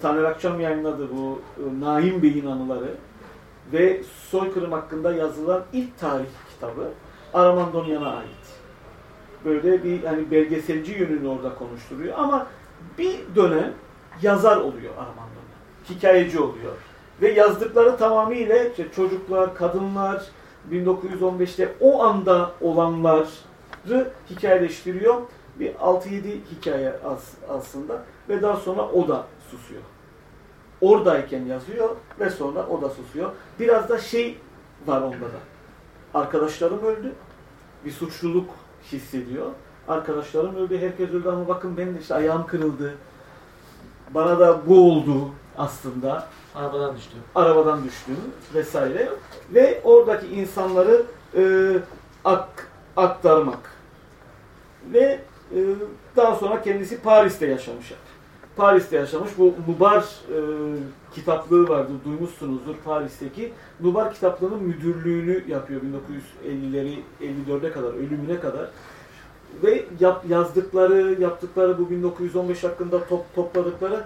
Taner Akçam yayınladı bu e, Naim Bey'in anıları ve soykırım hakkında yazılan ilk tarih kitabı Aramandonyan'a ait. Böyle bir hani belgeselci yönünü orada konuşturuyor ama bir dönem yazar oluyor Aramandonyan. Hikayeci oluyor. Ve yazdıkları tamamıyla işte çocuklar, kadınlar, 1915'te o anda olanları hikayeleştiriyor. Bir 6-7 hikaye aslında ve daha sonra o da susuyor. Oradayken yazıyor ve sonra o da susuyor. Biraz da şey var onda da. Arkadaşlarım öldü. Bir suçluluk hissediyor. Arkadaşlarım öldü, herkes öldü ama bakın benim işte ayağım kırıldı. Bana da bu oldu aslında. Arabadan düştü. Arabadan düştüm vesaire. Ve oradaki insanları e, ak, aktarmak. Ve e, daha sonra kendisi Paris'te yaşamış. Paris'te yaşamış. Bu Nubar e, kitaplığı vardı. Duymuşsunuzdur Paris'teki. Nubar kitaplığının müdürlüğünü yapıyor 1950'leri 54'e kadar, ölümüne kadar. Ve yap, yazdıkları, yaptıkları bu 1915 hakkında top, topladıkları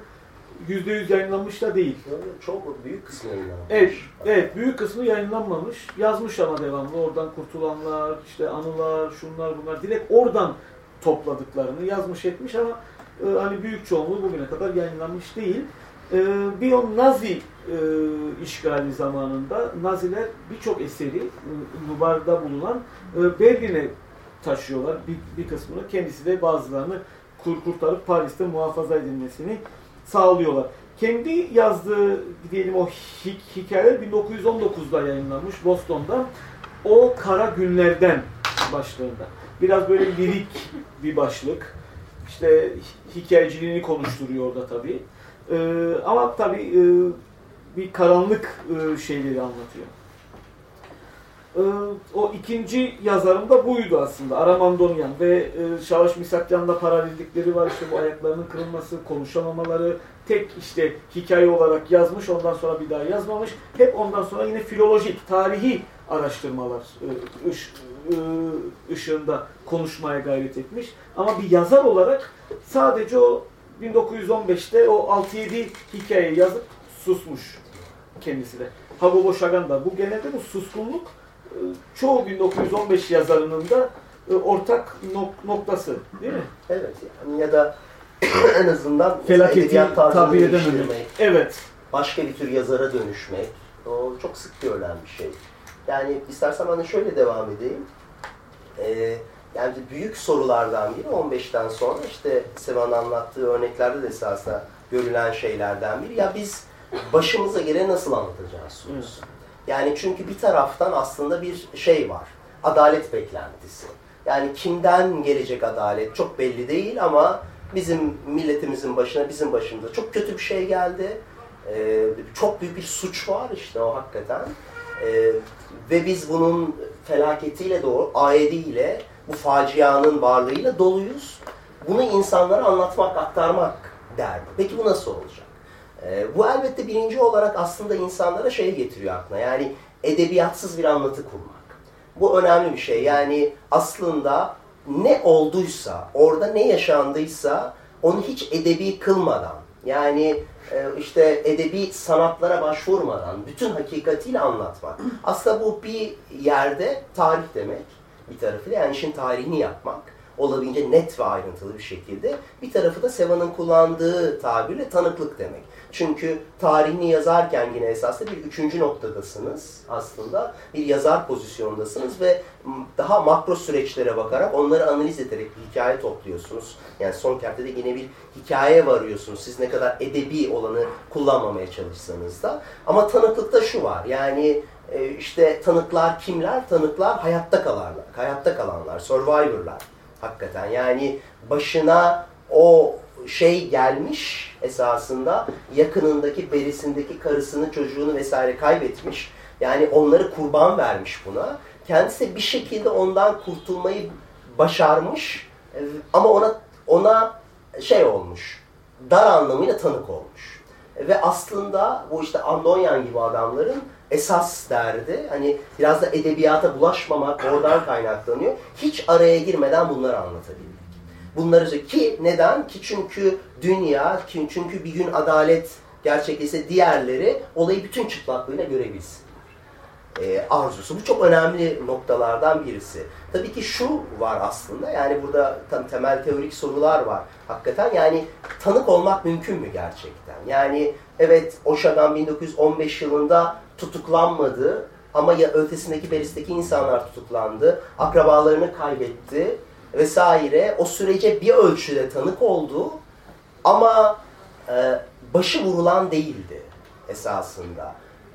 yüzde yüz yayınlanmış da değil. Çok büyük kısmı yayınlanmamış. Evet, evet, büyük kısmı yayınlanmamış. Yazmış ama devamlı. Oradan kurtulanlar, işte anılar, şunlar bunlar. Direkt oradan topladıklarını yazmış etmiş ama e, hani büyük çoğunluğu bugüne kadar yayınlanmış değil. E, bir o Nazi e, işgali zamanında Naziler birçok eseri Nubar'da bulunan e, Berlin'e taşıyorlar bir, bir kısmını. Kendisi de bazılarını kur kurtarıp Paris'te muhafaza edilmesini sağlıyorlar. Kendi yazdığı diyelim o hikayeler 1919'da yayınlanmış Boston'da. O Kara Günlerden başlığında. Biraz böyle lirik bir başlık. İşte hikayeciliğini konuşturuyor orada tabii. Ee, ama tabii e, bir karanlık e, şeyleri anlatıyor. Ee, o ikinci yazarım da buydu aslında. Aramandonyan ve e, Şavaş Misakyan'la paralellikleri var. İşte bu ayaklarının kırılması, konuşamamaları, tek işte hikaye olarak yazmış, ondan sonra bir daha yazmamış. Hep ondan sonra yine filolojik, tarihi araştırmalar e, e, ışığında konuşmaya gayret etmiş. Ama bir yazar olarak sadece o 1915'te o 6-7 hikaye yazıp susmuş kendisi de. Hagobo Şagan da. Bu genelde bu suskunluk e, çoğu 1915 yazarının da ortak noktası değil mi? Evet. Yani ya da en azından felaketi tabir edememek. Evet. Başka bir tür yazara dönüşmek. O çok sık görülen bir şey. Yani istersen de şöyle devam edeyim. Ee, yani büyük sorulardan biri 15'ten sonra işte Sevan anlattığı örneklerde de esasında görülen şeylerden biri. Ya biz başımıza gelen nasıl anlatacağız sorusu. Yani çünkü bir taraftan aslında bir şey var. Adalet beklentisi. Yani kimden gelecek adalet çok belli değil ama bizim milletimizin başına, bizim başımıza çok kötü bir şey geldi. Ee, çok büyük bir suç var işte o hakikaten. Ee, ve biz bunun felaketiyle doğru, ayediyle, bu facianın varlığıyla doluyuz. Bunu insanlara anlatmak, aktarmak derdi. Peki bu nasıl olacak? Ee, bu elbette birinci olarak aslında insanlara şey getiriyor aklına. Yani edebiyatsız bir anlatı kurmak. Bu önemli bir şey. Yani aslında ne olduysa, orada ne yaşandıysa onu hiç edebi kılmadan, yani e, işte edebi sanatlara başvurmadan bütün hakikatiyle anlatmak. Aslında bu bir yerde tarih demek bir tarafıyla yani işin tarihini yapmak olabildiğince net ve ayrıntılı bir şekilde. Bir tarafı da Seva'nın kullandığı tabirle tanıklık demek. Çünkü tarihini yazarken yine esasında bir üçüncü noktadasınız aslında. Bir yazar pozisyondasınız ve daha makro süreçlere bakarak onları analiz ederek bir hikaye topluyorsunuz. Yani son kertede yine bir hikaye varıyorsunuz. Siz ne kadar edebi olanı kullanmamaya çalışsanız da. Ama tanıklıkta şu var. Yani e, işte tanıklar kimler? Tanıklar hayatta kalanlar. Hayatta kalanlar, survivorlar. Hakikaten yani başına o şey gelmiş esasında yakınındaki, berisindeki karısını, çocuğunu vesaire kaybetmiş. Yani onları kurban vermiş buna. Kendisi bir şekilde ondan kurtulmayı başarmış ama ona ona şey olmuş. Dar anlamıyla tanık olmuş. Ve aslında bu işte Andonyan gibi adamların esas derdi hani biraz da edebiyata bulaşmamak oradan kaynaklanıyor. Hiç araya girmeden bunları anlatabilmek. Bunları ki neden? Ki çünkü dünya, ki çünkü bir gün adalet gerçekleşse diğerleri olayı bütün çıplaklığıyla görebilsin. Ee, arzusu. Bu çok önemli noktalardan birisi. Tabii ki şu var aslında, yani burada tam temel teorik sorular var. Hakikaten yani tanık olmak mümkün mü gerçekten? Yani evet Oşagan 1915 yılında tutuklanmadı ama ya ötesindeki beristeki insanlar tutuklandı, akrabalarını kaybetti vesaire. O sürece bir ölçüde tanık oldu ama e, başı vurulan değildi esasında.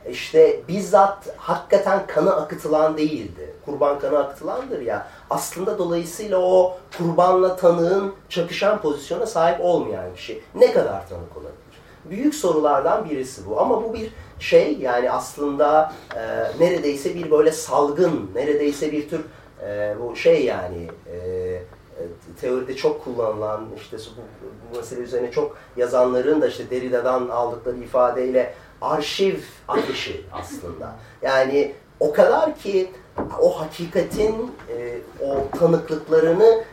İşte bizzat hakikaten kanı akıtılan değildi. Kurban kanı akıtılandır ya. Aslında dolayısıyla o kurbanla tanığın çakışan pozisyona sahip olmayan kişi ne kadar tanık olabilir? Büyük sorulardan birisi bu. Ama bu bir şey yani aslında e, neredeyse bir böyle salgın, neredeyse bir tür e, bu şey yani e, teoride çok kullanılan işte bu, bu mesele üzerine çok yazanların da işte Derrida'dan aldıkları ifadeyle arşiv akışı aslında. Yani o kadar ki o hakikatin e, o tanıklıklarını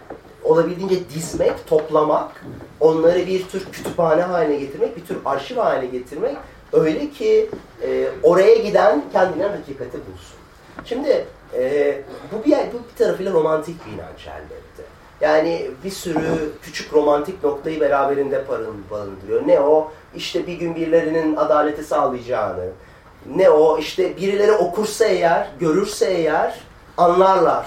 olabildiğince dizmek, toplamak, onları bir tür kütüphane haline getirmek, bir tür arşiv haline getirmek öyle ki e, oraya giden kendine hakikati bulsun. Şimdi e, bu bir, bu bir tarafıyla romantik bir inanç elbette. Yani bir sürü küçük romantik noktayı beraberinde barındırıyor. Ne o? İşte bir gün birilerinin adaleti sağlayacağını. Ne o? İşte birileri okursa eğer, görürse eğer anlarlar.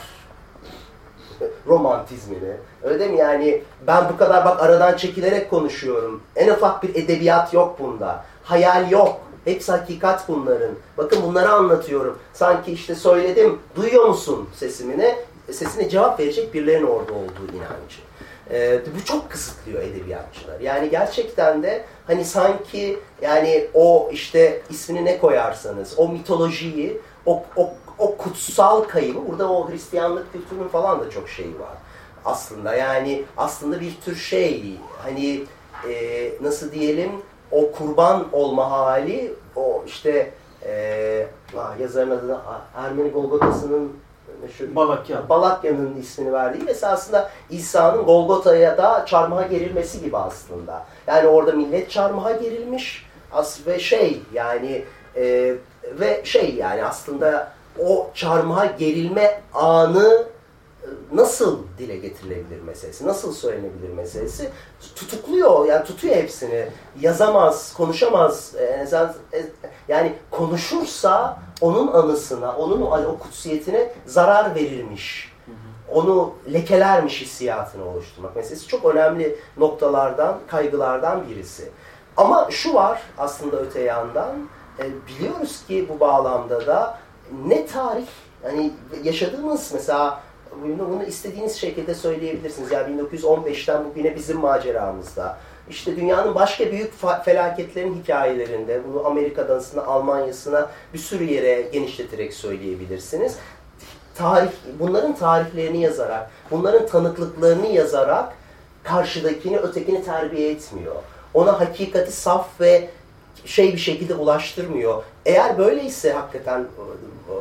romantizmini. Öyle değil mi? Yani ben bu kadar bak aradan çekilerek konuşuyorum. En ufak bir edebiyat yok bunda. Hayal yok. Hepsi hakikat bunların. Bakın bunları anlatıyorum. Sanki işte söyledim, duyuyor musun sesimine? Sesine cevap verecek birilerinin orada olduğu inancı. Ee, bu çok kısıtlıyor edebiyatçılar. Yani gerçekten de hani sanki yani o işte ismini ne koyarsanız o mitolojiyi, o, o, o kutsal kaybı, burada o Hristiyanlık kültürünün falan da çok şeyi var aslında. Yani aslında bir tür şey hani e, nasıl diyelim o kurban olma hali o işte e, yazarın adı Ermeni Golgota'sının meşhur Balakyan. Balakya'nın ismini verdiği esasında İsa'nın Golgota'ya da çarmıha gerilmesi gibi aslında. Yani orada millet çarmıha gerilmiş as ve şey yani e, ve şey yani aslında o çarmıha gerilme anı nasıl dile getirilebilir meselesi, nasıl söylenebilir meselesi tutukluyor, yani tutuyor hepsini. Yazamaz, konuşamaz. E, e, yani konuşursa onun anısına, onun o kutsiyetine zarar verirmiş. Onu lekelermiş hissiyatını oluşturmak meselesi çok önemli noktalardan, kaygılardan birisi. Ama şu var aslında öte yandan, e, biliyoruz ki bu bağlamda da ne tarih, yani yaşadığımız mesela bunu, bunu istediğiniz şekilde söyleyebilirsiniz. Yani 1915'ten bugüne bizim maceramızda. İşte dünyanın başka büyük felaketlerin hikayelerinde, bunu Amerika'dan Almanya'sına bir sürü yere genişleterek söyleyebilirsiniz. Tarih, bunların tarihlerini yazarak, bunların tanıklıklarını yazarak karşıdakini, ötekini terbiye etmiyor. Ona hakikati saf ve şey bir şekilde ulaştırmıyor. Eğer böyleyse hakikaten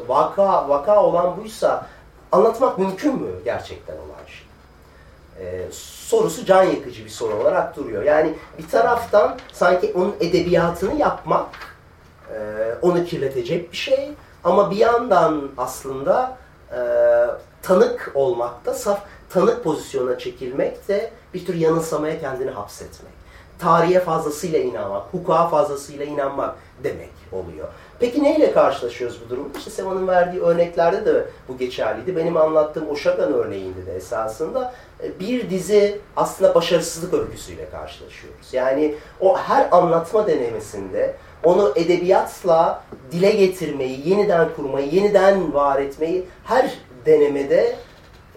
vaka vaka olan buysa anlatmak mümkün mü gerçekten olan şey? Ee, sorusu can yakıcı bir soru olarak duruyor. Yani bir taraftan sanki onun edebiyatını yapmak e, onu kirletecek bir şey ama bir yandan aslında e, tanık olmak da saf tanık pozisyona çekilmek de bir tür yanılsamaya kendini hapsetmek. Tarihe fazlasıyla inanmak, hukuka fazlasıyla inanmak demek oluyor. Peki neyle karşılaşıyoruz bu durumda? İşte Seva'nın verdiği örneklerde de bu geçerliydi. Benim anlattığım Oşagan örneğinde de esasında e, bir dizi aslında başarısızlık örgüsüyle karşılaşıyoruz. Yani o her anlatma denemesinde onu edebiyatla dile getirmeyi, yeniden kurmayı, yeniden var etmeyi her denemede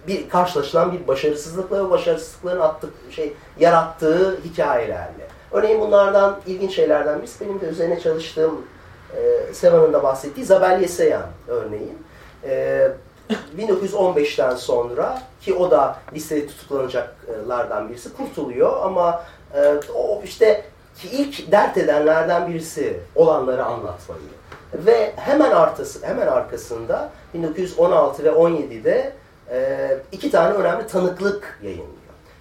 bir karşılaşılan bir başarısızlıkla ve başarısızlıkların attık, şey, yarattığı hikayelerle. Örneğin bunlardan ilginç şeylerden birisi benim de üzerine çalıştığım e, Seva'nın da bahsettiği Zabel Yeseyan örneğin. E, 1915'ten sonra ki o da listede tutuklanacaklardan birisi kurtuluyor ama e, o işte ki ilk dert edenlerden birisi olanları anlatmayı. Ve hemen arkası, hemen arkasında 1916 ve 17'de e, iki tane önemli tanıklık yayınlıyor.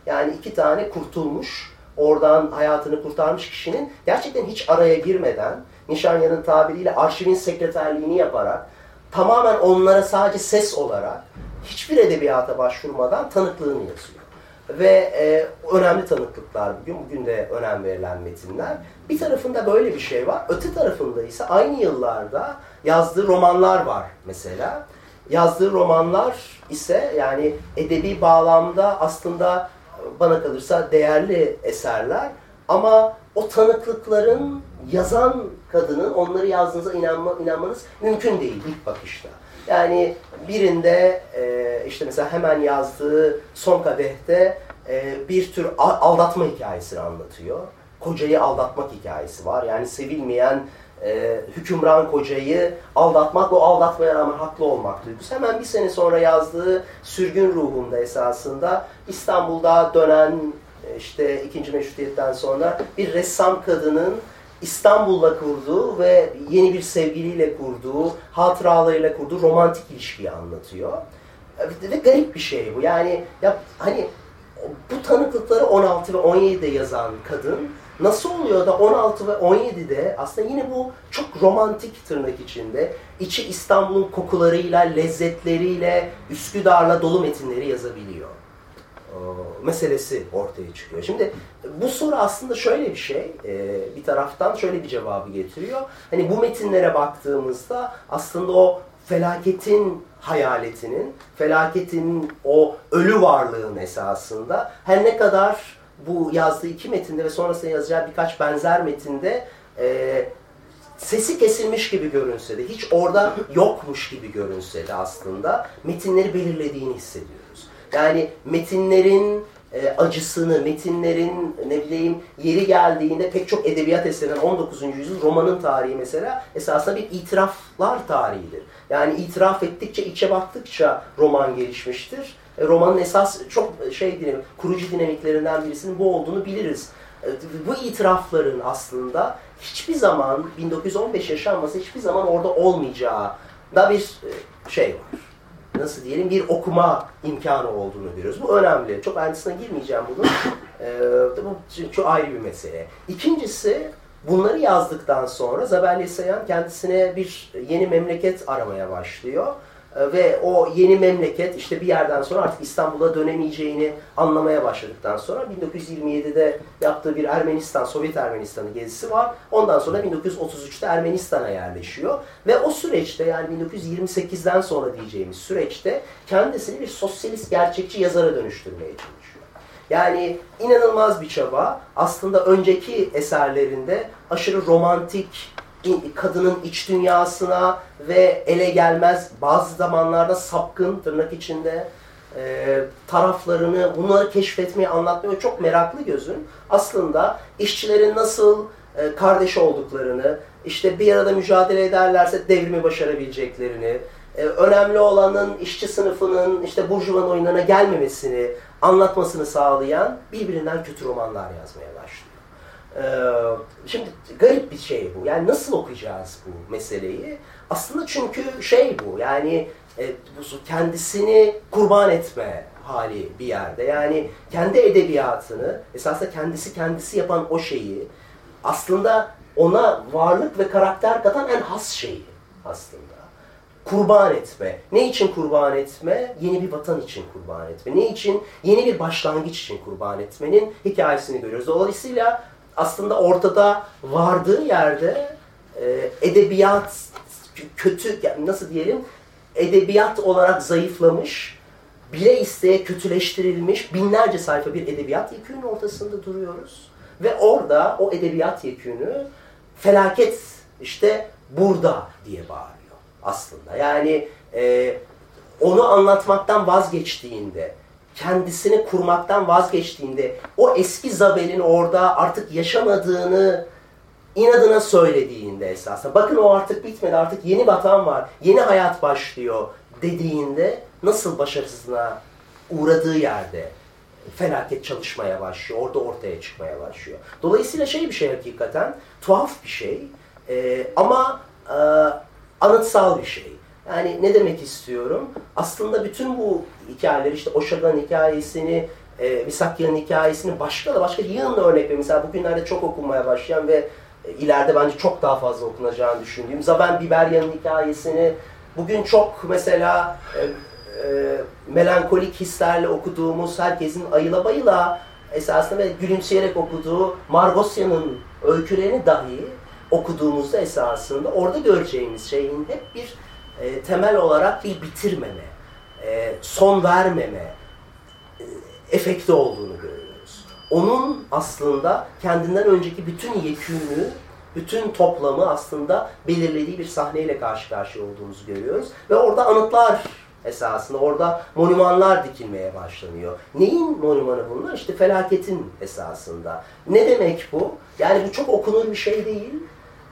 Yani iki tane kurtulmuş, oradan hayatını kurtarmış kişinin gerçekten hiç araya girmeden Nişanya'nın tabiriyle arşivin sekreterliğini yaparak tamamen onlara sadece ses olarak hiçbir edebiyata başvurmadan tanıklığını yazıyor. Ve e, önemli tanıklıklar bugün, bugün de önem verilen metinler. Bir tarafında böyle bir şey var. Öte tarafında ise aynı yıllarda yazdığı romanlar var mesela. Yazdığı romanlar ise yani edebi bağlamda aslında bana kalırsa değerli eserler. Ama o tanıklıkların yazan kadının onları yazdığınıza inanma, inanmanız mümkün değil ilk bakışta. Yani birinde e, işte mesela hemen yazdığı son kadehte e, bir tür aldatma hikayesini anlatıyor. Kocayı aldatmak hikayesi var. Yani sevilmeyen e, hükümran kocayı aldatmak ve aldatmaya rağmen haklı olmak duygusu. Hemen bir sene sonra yazdığı Sürgün Ruhum'da esasında İstanbul'da dönen e, işte ikinci meşrutiyetten sonra bir ressam kadının İstanbul'la kurduğu ve yeni bir sevgiliyle kurduğu, hatıralarıyla kurduğu romantik ilişkiyi anlatıyor. Ve garip bir şey bu. Yani ya hani bu tanıklıkları 16 ve 17'de yazan kadın nasıl oluyor da 16 ve 17'de aslında yine bu çok romantik tırnak içinde içi İstanbul'un kokularıyla, lezzetleriyle, Üsküdar'la dolu metinleri yazabiliyor meselesi ortaya çıkıyor. Şimdi bu soru aslında şöyle bir şey, bir taraftan şöyle bir cevabı getiriyor. Hani bu metinlere baktığımızda aslında o felaketin hayaletinin, felaketin o ölü varlığın esasında her ne kadar bu yazdığı iki metinde ve sonrasında yazacağı birkaç benzer metinde e, sesi kesilmiş gibi görünse de, hiç orada yokmuş gibi görünse de aslında metinleri belirlediğini hissediyoruz. Yani metinlerin e, acısını, metinlerin ne bileyim yeri geldiğinde pek çok edebiyat eserinden 19. yüzyıl romanın tarihi mesela esasında bir itiraflar tarihidir. Yani itiraf ettikçe, içe baktıkça roman gelişmiştir. E, romanın esas çok şey dinamik, kurucu dinamiklerinden birisinin bu olduğunu biliriz. E, bu itirafların aslında hiçbir zaman 1915 yaşanması hiçbir zaman orada olmayacağı da bir e, şey var nasıl diyelim bir okuma imkanı olduğunu görüyoruz. Bu önemli. Çok ayrıntısına girmeyeceğim bunun. Bu çok ayrı bir mesele. İkincisi bunları yazdıktan sonra Zabelli Sayan kendisine bir yeni memleket aramaya başlıyor. Ee, ve o yeni memleket işte bir yerden sonra artık İstanbul'a dönemeyeceğini anlamaya başladıktan sonra 1927'de yaptığı bir Ermenistan, Sovyet Ermenistan'ı gezisi var. Ondan sonra 1933'te Ermenistan'a yerleşiyor. Ve o süreçte yani 1928'den sonra diyeceğimiz süreçte kendisini bir sosyalist gerçekçi yazara dönüştürmeye çalışıyor. Yani inanılmaz bir çaba. Aslında önceki eserlerinde aşırı romantik, kadının iç dünyasına ve ele gelmez bazı zamanlarda sapkın tırnak içinde e, taraflarını bunları keşfetmeye anlatmaya çok meraklı gözün aslında işçilerin nasıl e, kardeş olduklarını işte bir arada mücadele ederlerse devrimi başarabileceklerini e, önemli olanın işçi sınıfının işte burjuvan oyunlarına gelmemesini anlatmasını sağlayan birbirinden kötü romanlar yazmaya şimdi garip bir şey bu. Yani nasıl okuyacağız bu meseleyi? Aslında çünkü şey bu. Yani e, kendisini kurban etme hali bir yerde. Yani kendi edebiyatını esasında kendisi kendisi yapan o şeyi aslında ona varlık ve karakter katan en has şeyi aslında. Kurban etme. Ne için kurban etme? Yeni bir vatan için kurban etme. Ne için? Yeni bir başlangıç için kurban etmenin hikayesini görüyoruz. Dolayısıyla aslında ortada vardığı yerde e, edebiyat kötü, nasıl diyelim, edebiyat olarak zayıflamış, bile isteye kötüleştirilmiş binlerce sayfa bir edebiyat yekünün ortasında duruyoruz. Ve orada o edebiyat yekünü felaket işte burada diye bağırıyor aslında. Yani e, onu anlatmaktan vazgeçtiğinde, kendisini kurmaktan vazgeçtiğinde o eski Zabel'in orada artık yaşamadığını inadına söylediğinde esasında bakın o artık bitmedi artık yeni vatan var yeni hayat başlıyor dediğinde nasıl başarısızlığına uğradığı yerde felaket çalışmaya başlıyor. Orada ortaya çıkmaya başlıyor. Dolayısıyla şey bir şey hakikaten tuhaf bir şey e, ama e, anıtsal bir şey. Yani ne demek istiyorum? Aslında bütün bu hikayeler işte Oşaga'nın hikayesini, e, Misakya'nın hikayesini başka da başka yığınla örnek ver. Mesela bugünlerde çok okunmaya başlayan ve e, ileride bence çok daha fazla okunacağını düşündüğüm Zaben Biberya'nın hikayesini bugün çok mesela e, e, melankolik hislerle okuduğumuz herkesin ayıla bayıla esasında ve gülümseyerek okuduğu Margosya'nın öykülerini dahi okuduğumuzda esasında orada göreceğimiz şeyin hep bir e, temel olarak bir bitirmeme, e, son vermeme e, efekti olduğunu görüyoruz. Onun aslında kendinden önceki bütün yekünü, bütün toplamı aslında belirlediği bir sahneyle karşı karşıya olduğumuzu görüyoruz. Ve orada anıtlar esasında, orada monumanlar dikilmeye başlanıyor. Neyin monumanı bunlar? İşte felaketin esasında. Ne demek bu? Yani bu çok okunur bir şey değil.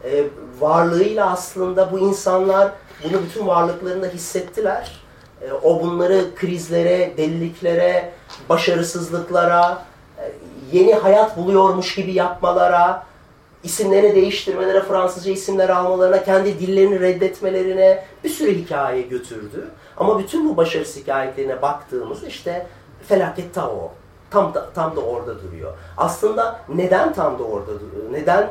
Ee, varlığıyla aslında bu insanlar bunu bütün varlıklarında hissettiler. E, o bunları krizlere, deliliklere, başarısızlıklara, e, yeni hayat buluyormuş gibi yapmalara, isimlerini değiştirmelere, Fransızca isimler almalarına, kendi dillerini reddetmelerine bir sürü hikaye götürdü. Ama bütün bu başarısı hikayelerine baktığımızda işte felaket ta o. Tam da, tam da orada duruyor. Aslında neden tam da orada duruyor? Neden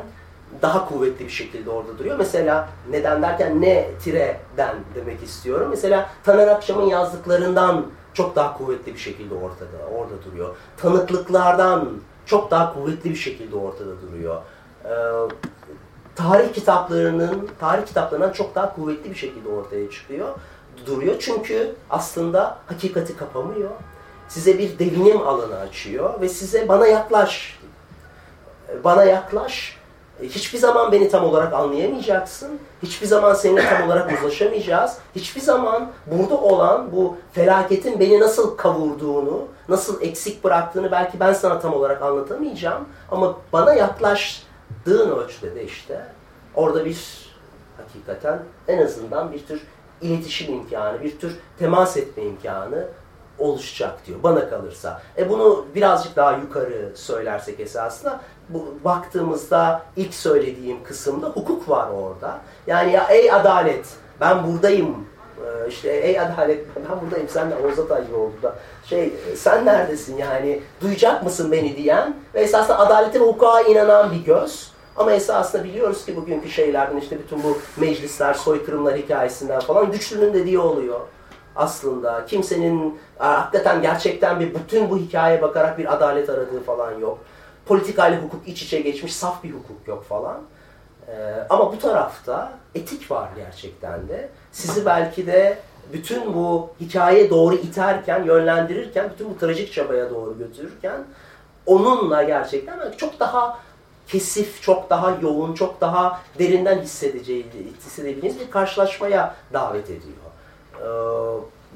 daha kuvvetli bir şekilde orada duruyor. Mesela neden derken ne tireden demek istiyorum. Mesela Taner Akşam'ın yazdıklarından çok daha kuvvetli bir şekilde ortada, orada duruyor. Tanıklıklardan çok daha kuvvetli bir şekilde ortada duruyor. Ee, tarih kitaplarının tarih kitaplarından çok daha kuvvetli bir şekilde ortaya çıkıyor duruyor. Çünkü aslında hakikati kapamıyor. Size bir devinim alanı açıyor ve size bana yaklaş. Bana yaklaş. Hiçbir zaman beni tam olarak anlayamayacaksın. Hiçbir zaman seninle tam olarak uzlaşamayacağız. Hiçbir zaman burada olan bu felaketin beni nasıl kavurduğunu, nasıl eksik bıraktığını belki ben sana tam olarak anlatamayacağım. Ama bana yaklaştığın ölçüde de işte orada bir hakikaten en azından bir tür iletişim imkanı, bir tür temas etme imkanı oluşacak diyor bana kalırsa. E bunu birazcık daha yukarı söylersek esasında baktığımızda ilk söylediğim kısımda hukuk var orada. Yani ya ey adalet ben buradayım e, işte ey adalet ben buradayım sen de Oğuz Atay oldu da şey sen neredesin yani duyacak mısın beni diyen ve esasında adalete ve hukuka inanan bir göz ama esasında biliyoruz ki bugünkü şeylerden işte bütün bu meclisler, soykırımlar hikayesinden falan güçlünün dediği oluyor aslında. Kimsenin hakikaten gerçekten bir bütün bu hikayeye bakarak bir adalet aradığı falan yok. Politikayla hukuk iç içe geçmiş saf bir hukuk yok falan. Ee, ama bu tarafta etik var gerçekten de. Sizi belki de bütün bu hikaye doğru iterken, yönlendirirken, bütün bu trajik çabaya doğru götürürken onunla gerçekten çok daha kesif, çok daha yoğun, çok daha derinden hissedeceği, hissedebildiğiniz bir karşılaşmaya davet ediyor. Ee,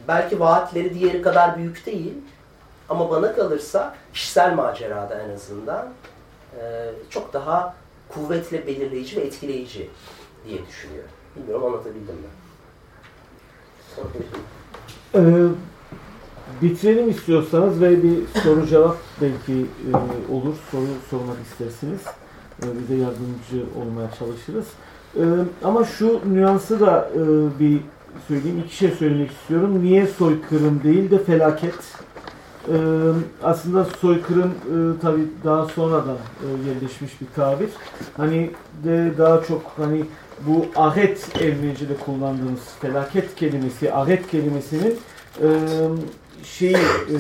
belki vaatleri diğeri kadar büyük değil ama bana kalırsa kişisel macerada en azından e, çok daha kuvvetle belirleyici ve etkileyici diye düşünüyorum. Bilmiyorum anlatabildim mi? Ee, bitirelim istiyorsanız ve bir soru cevap belki e, olur. Soru sormak istersiniz. E, bize yardımcı olmaya çalışırız. E, ama şu nüansı da e, bir söyleyeyim. İki şey söylemek istiyorum. Niye soykırım değil de felaket? E, aslında soykırım e, tabi daha sonradan e, yerleşmiş bir tabir. Hani de daha çok hani bu ahet Ermenice'de kullandığımız felaket kelimesi, ahet kelimesinin e, şeyi e,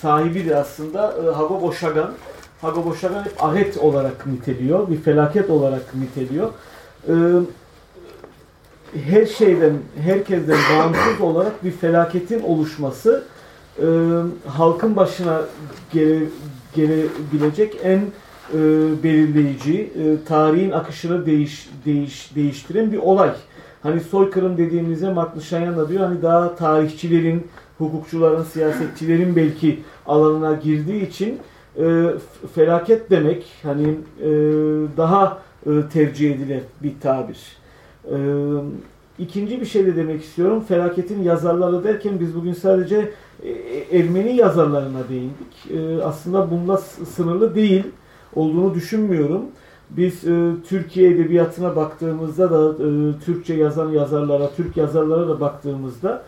sahibi de aslında e, Hago Boşagan. Hago Boşagan hep ahet olarak niteliyor, bir felaket olarak niteliyor. E, her şeyden, herkesten bağımsız olarak bir felaketin oluşması e, halkın başına gele, gelebilecek en e, belirleyici, e, tarihin akışını değiş, değiş, değiştiren bir olay. Hani soykırım dediğimizde Maklışayan da diyor hani daha tarihçilerin, hukukçuların, siyasetçilerin belki alanına girdiği için e, felaket demek hani e, daha e, tercih edilen bir tabir. E, ikinci bir şey de demek istiyorum. Felaketin yazarları derken biz bugün sadece e, Ermeni yazarlarına değindik. E, aslında bunda sınırlı değil olduğunu düşünmüyorum. Biz e, Türkiye edebiyatına baktığımızda da Türkçe yazan yazarlara, Türk yazarlara da baktığımızda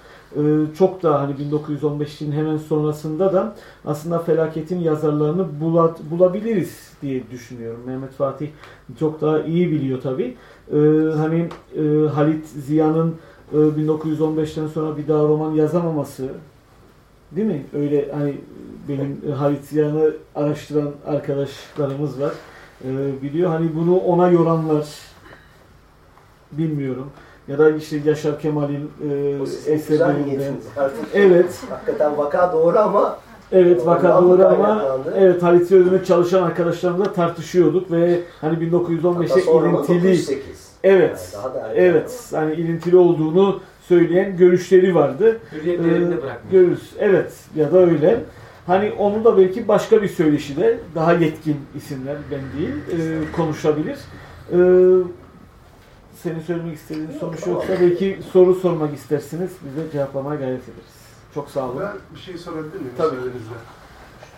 çok da hani 1915'in hemen sonrasında da aslında felaketin yazarlarını bula, bulabiliriz diye düşünüyorum. Mehmet Fatih çok daha iyi biliyor tabi. E, hani e, Halit Ziya'nın e, 1915'ten sonra bir daha roman yazamaması değil mi? Öyle hani benim Halit Ziya'nı araştıran arkadaşlarımız var e, biliyor. Hani bunu ona yoranlar bilmiyorum. Ya da işte Yaşar Kemal'in e, eserlerinden. Evet. Hakikaten vaka doğru ama Evet vaka doğru ama evet Halit Ziya'da çalışan arkadaşlarımla tartışıyorduk ve hani 1915'e ilintili Evet. Yani evet. Hani ilintili olduğunu söyleyen görüşleri vardı. Hürriyetlerini ee, Görürüz. Evet ya da öyle. Hani onu da belki başka bir söyleşide daha yetkin isimler ben değil e, konuşabilir. E, senin söylemek istediğin sonuç yoksa belki soru sormak istersiniz. Bize cevaplamaya gayret ederiz. Çok sağ olun. Ben bir şey sorabilir miyim? Tabii.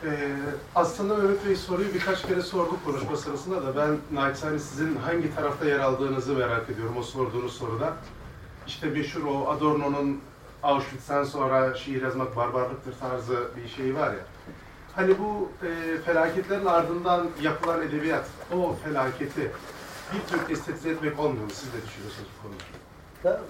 Ee, aslında Mehmet Bey soruyu birkaç kere sorduk konuşma sırasında da ben naçizane sizin hangi tarafta yer aldığınızı merak ediyorum o sorduğunuz soruda. İşte meşhur o Adorno'nun Auschwitz'ten sonra şiir yazmak barbarlıktır tarzı bir şey var ya. Hani bu e, felaketlerin ardından yapılan edebiyat, o felaketi bir tür estetize etmek olmuyor mu? Siz ne düşünüyorsunuz bu konuda?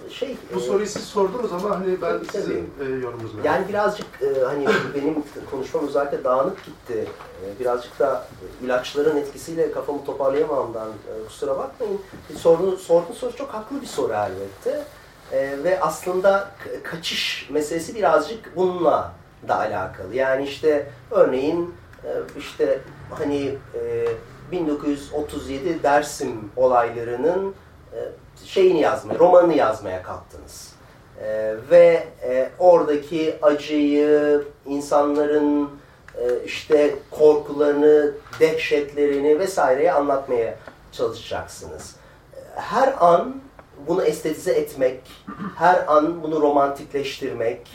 Şey, Bu e, soruyu siz sordunuz ama hani ben Tabii, sizin e, yorumunuzu merak Yani birazcık e, hani benim konuşmam özellikle dağınık gitti. E, birazcık da ilaçların etkisiyle kafamı toparlayamamdan e, kusura bakmayın. E, sorduğun, sorduğun soru çok haklı bir soru elbette. E, ve aslında kaçış meselesi birazcık bununla da alakalı. Yani işte örneğin e, işte hani e, 1937 Dersim olaylarının e, şeyini yazmaya, romanını yazmaya kalktınız. Ee, ve e, oradaki acıyı, insanların e, işte korkularını, dehşetlerini vesaireyi anlatmaya çalışacaksınız. Her an bunu estetize etmek, her an bunu romantikleştirmek,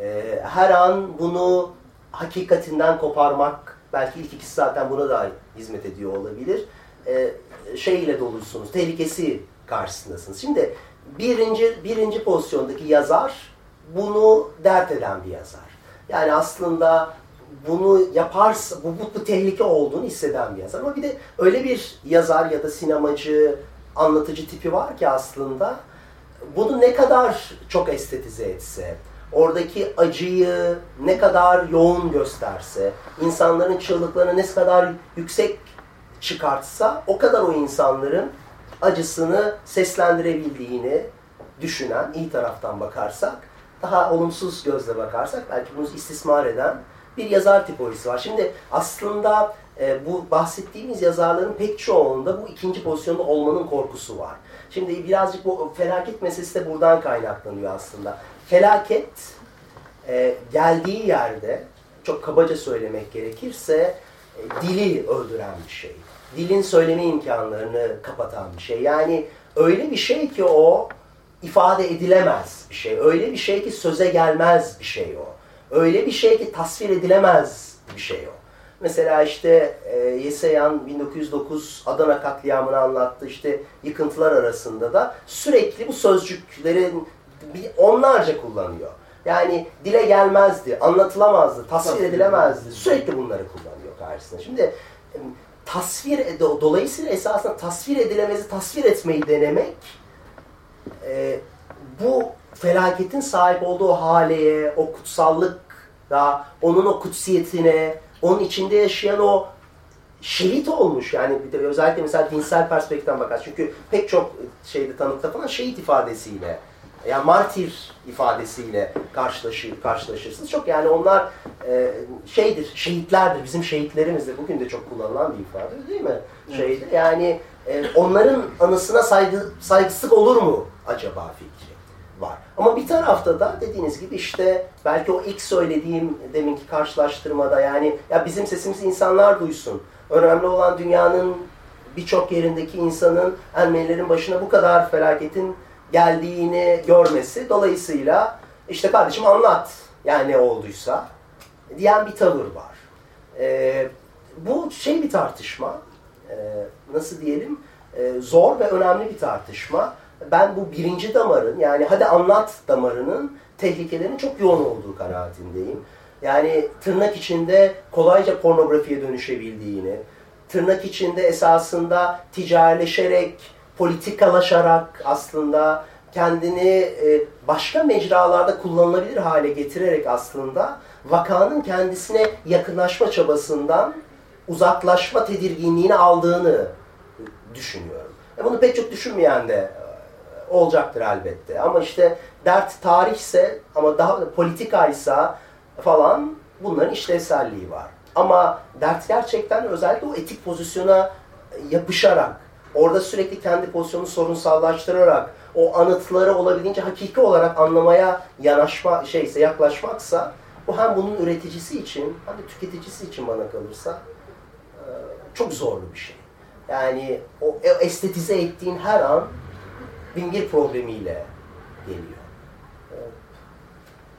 e, her an bunu hakikatinden koparmak, belki ilk ikisi zaten buna da hizmet ediyor olabilir. E, şey ile dolusunuz, tehlikesi karşısındasınız. Şimdi birinci, birinci pozisyondaki yazar bunu dert eden bir yazar. Yani aslında bunu yaparsa, bu, bu, bu tehlike olduğunu hisseden bir yazar. Ama bir de öyle bir yazar ya da sinemacı, anlatıcı tipi var ki aslında bunu ne kadar çok estetize etse, oradaki acıyı ne kadar yoğun gösterse, insanların çığlıklarını ne kadar yüksek çıkartsa o kadar o insanların acısını seslendirebildiğini düşünen, iyi taraftan bakarsak, daha olumsuz gözle bakarsak belki bunu istismar eden bir yazar tipolojisi var. Şimdi aslında e, bu bahsettiğimiz yazarların pek çoğunda bu ikinci pozisyonda olmanın korkusu var. Şimdi birazcık bu felaket meselesi de buradan kaynaklanıyor aslında. Felaket e, geldiği yerde, çok kabaca söylemek gerekirse, e, dili öldüren bir şey. Dilin söyleme imkanlarını kapatan bir şey. Yani öyle bir şey ki o ifade edilemez bir şey. Öyle bir şey ki söze gelmez bir şey o. Öyle bir şey ki tasvir edilemez bir şey o. Mesela işte e, Yeseyan 1909 Adana katliamını anlattı. İşte yıkıntılar arasında da sürekli bu sözcüklerin bir onlarca kullanıyor. Yani dile gelmezdi, anlatılamazdı, tasvir edilemezdi. Sürekli bunları kullanıyor karşısında. Şimdi tasvir do- dolayısıyla esasında tasvir edilemezi tasvir etmeyi denemek e, bu felaketin sahip olduğu haleye, o kutsallık da onun o kutsiyetine, onun içinde yaşayan o şehit olmuş yani bir de özellikle mesela dinsel perspektiften bakar. Çünkü pek çok şeyde tanıkta falan şehit ifadesiyle yani martir ifadesiyle karşılaşır, karşılaşırsınız. Çok yani onlar e, şeydir, şehitlerdir. Bizim şehitlerimizdir. Bugün de çok kullanılan bir ifade değil mi? Şeydir. Yani e, onların anısına saygı, saygısızlık olur mu acaba fikri var. Ama bir tarafta da dediğiniz gibi işte belki o ilk söylediğim deminki karşılaştırmada yani ya bizim sesimizi insanlar duysun. Önemli olan dünyanın birçok yerindeki insanın Ermenilerin başına bu kadar felaketin geldiğini görmesi. Dolayısıyla işte kardeşim anlat yani ne olduysa diyen bir tavır var. Ee, bu şey bir tartışma. Ee, nasıl diyelim? Ee, zor ve önemli bir tartışma. Ben bu birinci damarın yani hadi anlat damarının tehlikelerinin çok yoğun olduğu kanaatindeyim. Yani tırnak içinde kolayca pornografiye dönüşebildiğini, tırnak içinde esasında ticarileşerek, politikalaşarak aslında kendini e, başka mecralarda kullanılabilir hale getirerek aslında vakanın kendisine yakınlaşma çabasından uzaklaşma tedirginliğini aldığını düşünüyorum. E bunu pek çok düşünmeyen de e, olacaktır elbette. Ama işte dert tarihse ama daha politikaysa falan bunların işlevselliği var. Ama dert gerçekten özellikle o etik pozisyona yapışarak, orada sürekli kendi pozisyonunu sorunsallaştırarak, o anıtları olabildiğince hakiki olarak anlamaya yanaşma şeyse yaklaşmaksa bu hem bunun üreticisi için hem de tüketicisi için bana kalırsa e, çok zorlu bir şey. Yani o estetize ettiğin her an bir problemiyle geliyor. E,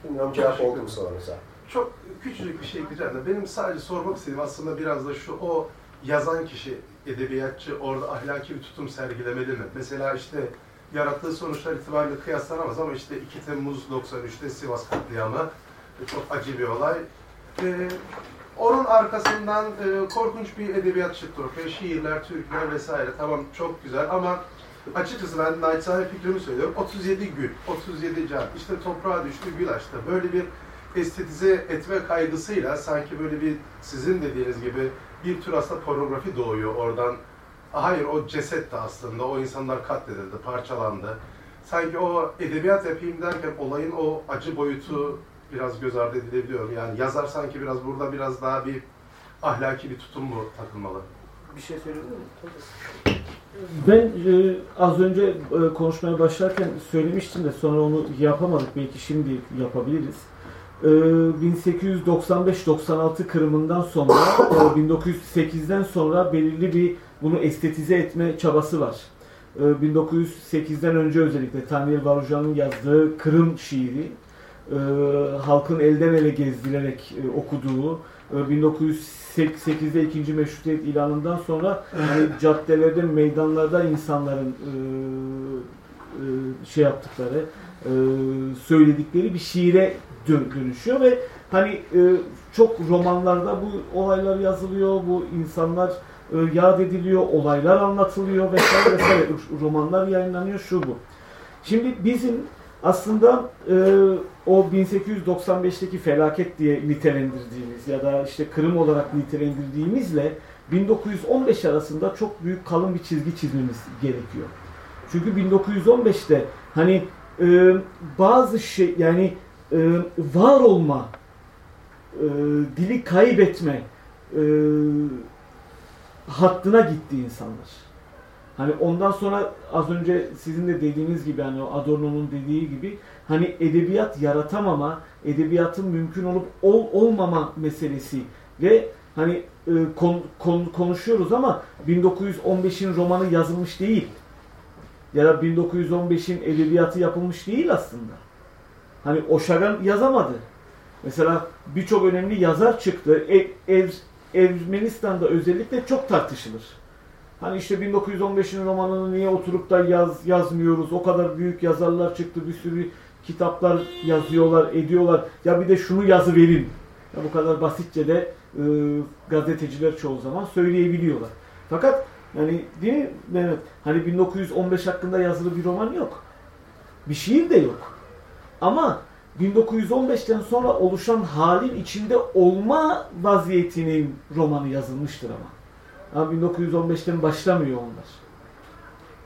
bilmiyorum cevap oldu mu sorunuza? Çok küçücük bir şey ekleyeceğim de benim sadece sormak istediğim aslında biraz da şu o yazan kişi, edebiyatçı orada ahlaki bir tutum sergilemeli mi? Mesela işte yarattığı sonuçlar itibariyle kıyaslanamaz ama işte 2 Temmuz 93'te Sivas katliamı çok acı bir olay. Ee, onun arkasından e, korkunç bir edebiyat çıktı ortaya. Şiirler, türküler vesaire. Tamam çok güzel ama Açıkçası ben naçizane fikrimi söylüyorum. 37 gül, 37 can, işte toprağa düştü gül açtı. Böyle bir estetize etme kaygısıyla sanki böyle bir sizin dediğiniz gibi bir tür aslında pornografi doğuyor oradan. Hayır o ceset de aslında o insanlar katledildi, parçalandı. Sanki o edebiyat yapayım derken olayın o acı boyutu biraz göz ardı edilebiliyor. Yani yazar sanki biraz burada biraz daha bir ahlaki bir tutum mu takılmalı? Bir şey söyleyebilir miyim? Ben e, az önce e, konuşmaya başlarken söylemiştim de sonra onu yapamadık. Belki şimdi yapabiliriz. E, 1895-96 kırımından sonra, e, 1908'den sonra belirli bir bunu estetize etme çabası var. E, 1908'den önce özellikle Tanrı Varujan'ın yazdığı Kırım şiiri, e, halkın elden ele gezdirerek e, okuduğu, e, 1908'de ikinci meşrutiyet ilanından sonra hani caddelerde, meydanlarda insanların e, e, şey yaptıkları, e, söyledikleri bir şiire dö- dönüşüyor ve hani e, çok romanlarda bu olaylar yazılıyor, bu insanlar e, yad ediliyor, olaylar anlatılıyor vesaire vesaire romanlar yayınlanıyor şu bu. Şimdi bizim aslında e, o 1895'teki felaket diye nitelendirdiğimiz ya da işte Kırım olarak nitelendirdiğimizle 1915 arasında çok büyük kalın bir çizgi çizmemiz gerekiyor. Çünkü 1915'te hani e, bazı şey yani e, var olma, e, dili kaybetme e, hattına gitti insanlar. Hani ondan sonra az önce sizin de dediğiniz gibi hani Adorno'nun dediği gibi hani edebiyat yaratamama, edebiyatın mümkün olup ol, olmama meselesi ve hani e, kon, kon, konuşuyoruz ama 1915'in romanı yazılmış değil. Ya da 1915'in edebiyatı yapılmış değil aslında. Hani Oşagan yazamadı. Mesela birçok önemli yazar çıktı. Ev, ev, Ermenistan'da özellikle çok tartışılır. Hani işte 1915'in romanını niye oturup da yaz yazmıyoruz? O kadar büyük yazarlar çıktı, bir sürü kitaplar yazıyorlar, ediyorlar. Ya bir de şunu yazı verin. Ya bu kadar basitçe de e, gazeteciler çoğu zaman söyleyebiliyorlar. Fakat yani değil mi Mehmet? Hani 1915 hakkında yazılı bir roman yok. Bir şiir de yok. Ama 1915'ten sonra oluşan halin içinde olma vaziyetinin romanı yazılmıştır ama. Ama 1915'ten başlamıyor onlar.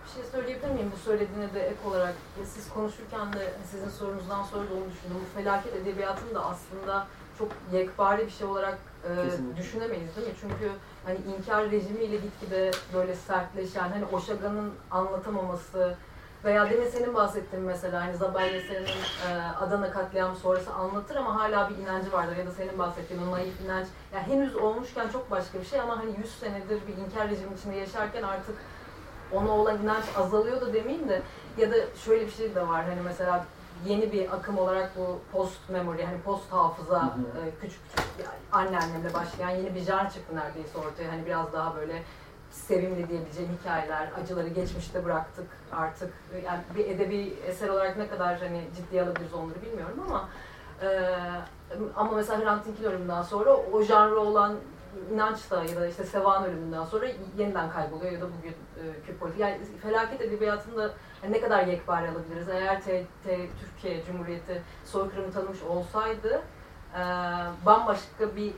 Bir şey söyleyebilir miyim bu söylediğine de ek olarak? Siz konuşurken de sizin sorunuzdan sonra da onu düşündüm. Bu felaket edebiyatını da aslında çok yekpare bir şey olarak e, düşünemeyiz değil mi? Çünkü hani inkar rejimiyle gitgide böyle sertleşen, hani Oşaga'nın anlatamaması veya demin senin bahsettiğin mesela hani Zabel Yeser'in e, Adana katliamı sonrası anlatır ama hala bir inancı vardır ya da senin bahsettiğin o naif inanç. Yani henüz olmuşken çok başka bir şey ama hani 100 senedir bir inkar rejimi içinde yaşarken artık ona olan inanç azalıyor da demeyeyim de ya da şöyle bir şey de var. Hani mesela yeni bir akım olarak bu post memory hani post hafıza e, küçük küçük yani anneannemle başlayan yeni bir jar çıktı neredeyse ortaya. Hani biraz daha böyle sevimli diyebileceğim hikayeler, acıları geçmişte bıraktık artık. Yani bir edebi eser olarak ne kadar hani ciddiye alabiliriz onları bilmiyorum ama e, ama mesela Hrant Dink'in ölümünden sonra o janrı olan inanç da ya da işte Sevan ölümünden sonra yeniden kayboluyor ya da bugün e, Kürt politik. Yani felaket edebiyatında yani ne kadar yekpare alabiliriz? Eğer T, T, Türkiye Cumhuriyeti soykırımı tanımış olsaydı e, bambaşka bir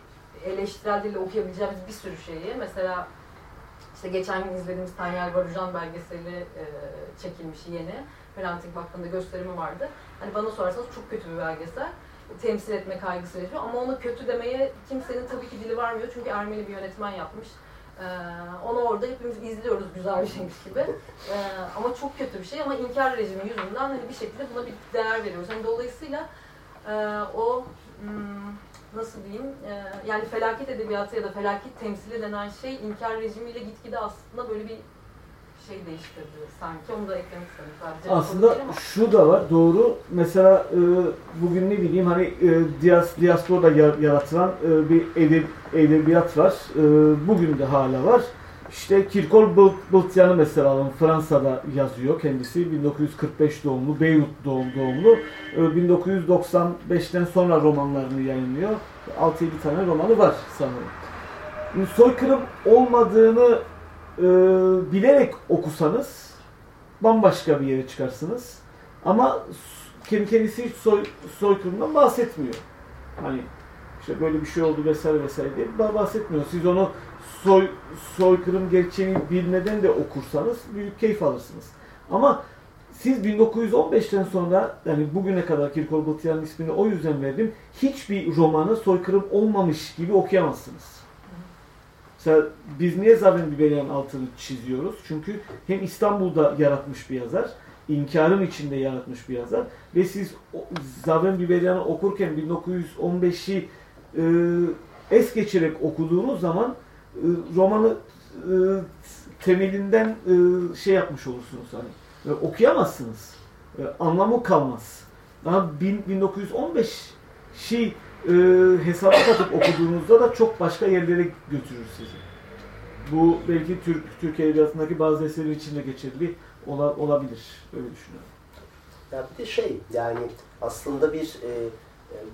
eleştirel dille okuyabileceğimiz bir sürü şeyi mesela işte geçen gün izlediğimiz Tanyel Varujan belgeseli e, çekilmiş yeni. Hrant Vakfı'nda gösterimi vardı. Hani bana sorarsanız çok kötü bir belgesel. Temsil etme kaygısı yaşıyor ama ona kötü demeye kimsenin tabii ki dili varmıyor çünkü Ermeni bir yönetmen yapmış. Ee, onu orada hepimiz izliyoruz güzel bir şeymiş gibi. Ee, ama çok kötü bir şey ama inkar rejimi yüzünden hani bir şekilde buna bir değer veriyoruz. Yani dolayısıyla e, o hmm, nasıl diyeyim e, yani felaket edebiyatı ya da felaket temsili denen şey inkar rejimiyle gitgide aslında böyle bir şey değiştirdi sanki. Onu da eklemek istedim sadece. Aslında şu da var doğru. Mesela e, bugün ne bileyim hani e, dias, diasporada yaratılan e, bir edeb, edebiyat var. E, bugün de hala var. İşte Kirkol Bultyan'ı mesela. Fransa'da yazıyor kendisi. 1945 doğumlu, Beyrut doğum, doğumlu. 1995'ten sonra romanlarını yayınlıyor. 6-7 tane romanı var sanırım. Soykırım olmadığını e, bilerek okusanız bambaşka bir yere çıkarsınız. Ama kendisi hiç soy, soykırımdan bahsetmiyor. Hani işte böyle bir şey oldu vesaire vesaire diye bahsetmiyor. Siz onu soy, soykırım gerçeğini bilmeden de okursanız büyük keyif alırsınız. Ama siz 1915'ten sonra yani bugüne kadar Kirkol Batıyan'ın ismini o yüzden verdim. Hiçbir romanı soykırım olmamış gibi okuyamazsınız. Mesela biz niye Zaven Biberian altını çiziyoruz? Çünkü hem İstanbul'da yaratmış bir yazar, inkarın içinde yaratmış bir yazar ve siz Zaven Biberian'ı okurken 1915'i e, es geçerek okuduğunuz zaman romanı e, temelinden e, şey yapmış olursunuz hani. E, okuyamazsınız. E, anlamı kalmaz. Daha 1915 şey e, hesaba katıp okuduğunuzda da çok başka yerlere götürür sizi. Bu belki Türk Türk edebiyatındaki bazı eserler için de geçerli ola, olabilir. Öyle düşünüyorum. Ya bir de şey yani aslında bir e,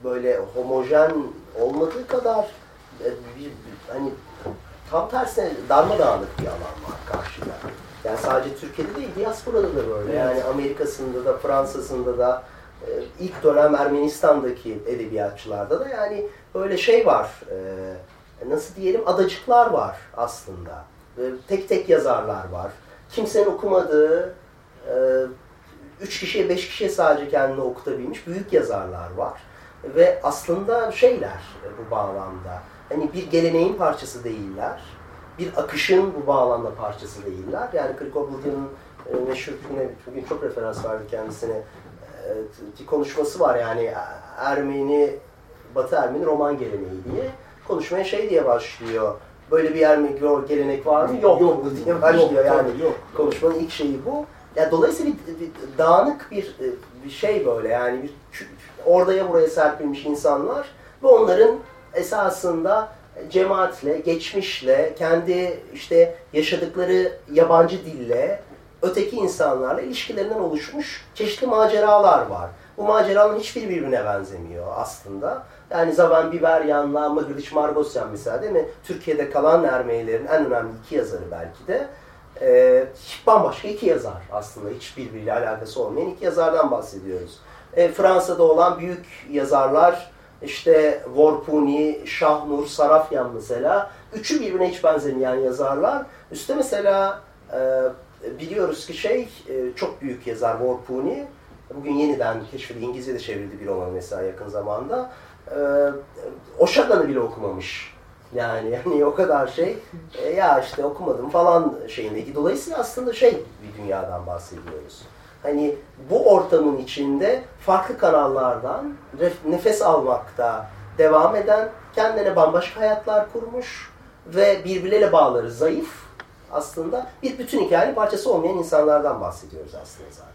böyle homojen olmadığı kadar e, bir, hani tam tersine darmadağınık bir alan var karşıda. Yani sadece Türkiye'de değil, diasporada da böyle. Yani Amerika'sında da, Fransa'sında da, e, ilk dönem Ermenistan'daki edebiyatçılarda da yani böyle şey var. E, nasıl diyelim adacıklar var aslında. Tek tek yazarlar var. Kimsenin okumadığı, e, üç kişiye, beş kişiye sadece kendini okutabilmiş büyük yazarlar var. Ve aslında şeyler bu bağlamda. Hani bir geleneğin parçası değiller bir akışın bu bağlamda parçası değiller. Yani Krikobulya'nın e, meşhur yine bugün çok referans verdi kendisine e, bir konuşması var yani Ermeni, Batı Ermeni roman geleneği diye. Konuşmaya şey diye başlıyor. Böyle bir Ermeni gelenek var mı? Yok, yok diye başlıyor yok, yani. Yok. Konuşmanın ilk şeyi bu. Yani dolayısıyla bir, bir dağınık bir, e, bir şey böyle yani bir oraya buraya serpilmiş insanlar ve onların esasında cemaatle, geçmişle, kendi işte yaşadıkları yabancı dille, öteki insanlarla ilişkilerinden oluşmuş çeşitli maceralar var. Bu maceraların hiçbir birbirine benzemiyor aslında. Yani Zaven Biberyan'la Mıgırdiç Margosyan mesela değil mi? Türkiye'de kalan Ermenilerin en önemli iki yazarı belki de. E, bambaşka iki yazar aslında. Hiçbirbiriyle alakası olmayan iki yazardan bahsediyoruz. E, Fransa'da olan büyük yazarlar işte Vorpuni, Şahnur, Sarafyan mesela. Üçü birbirine hiç benzemeyen yazarlar. Üste mesela e, biliyoruz ki şey e, çok büyük yazar Vorpuni. Bugün yeniden keşfedildi. İngilizce'de çevrildi bir roman mesela yakın zamanda. E, Oşagan'ı bile okumamış. Yani yani o kadar şey e, ya işte okumadım falan şeyindeki. Dolayısıyla aslında şey bir dünyadan bahsediyoruz hani bu ortamın içinde farklı kanallardan nefes almakta devam eden, kendine bambaşka hayatlar kurmuş ve birbirleriyle bağları zayıf aslında bir bütün hikayenin parçası olmayan insanlardan bahsediyoruz aslında zaten.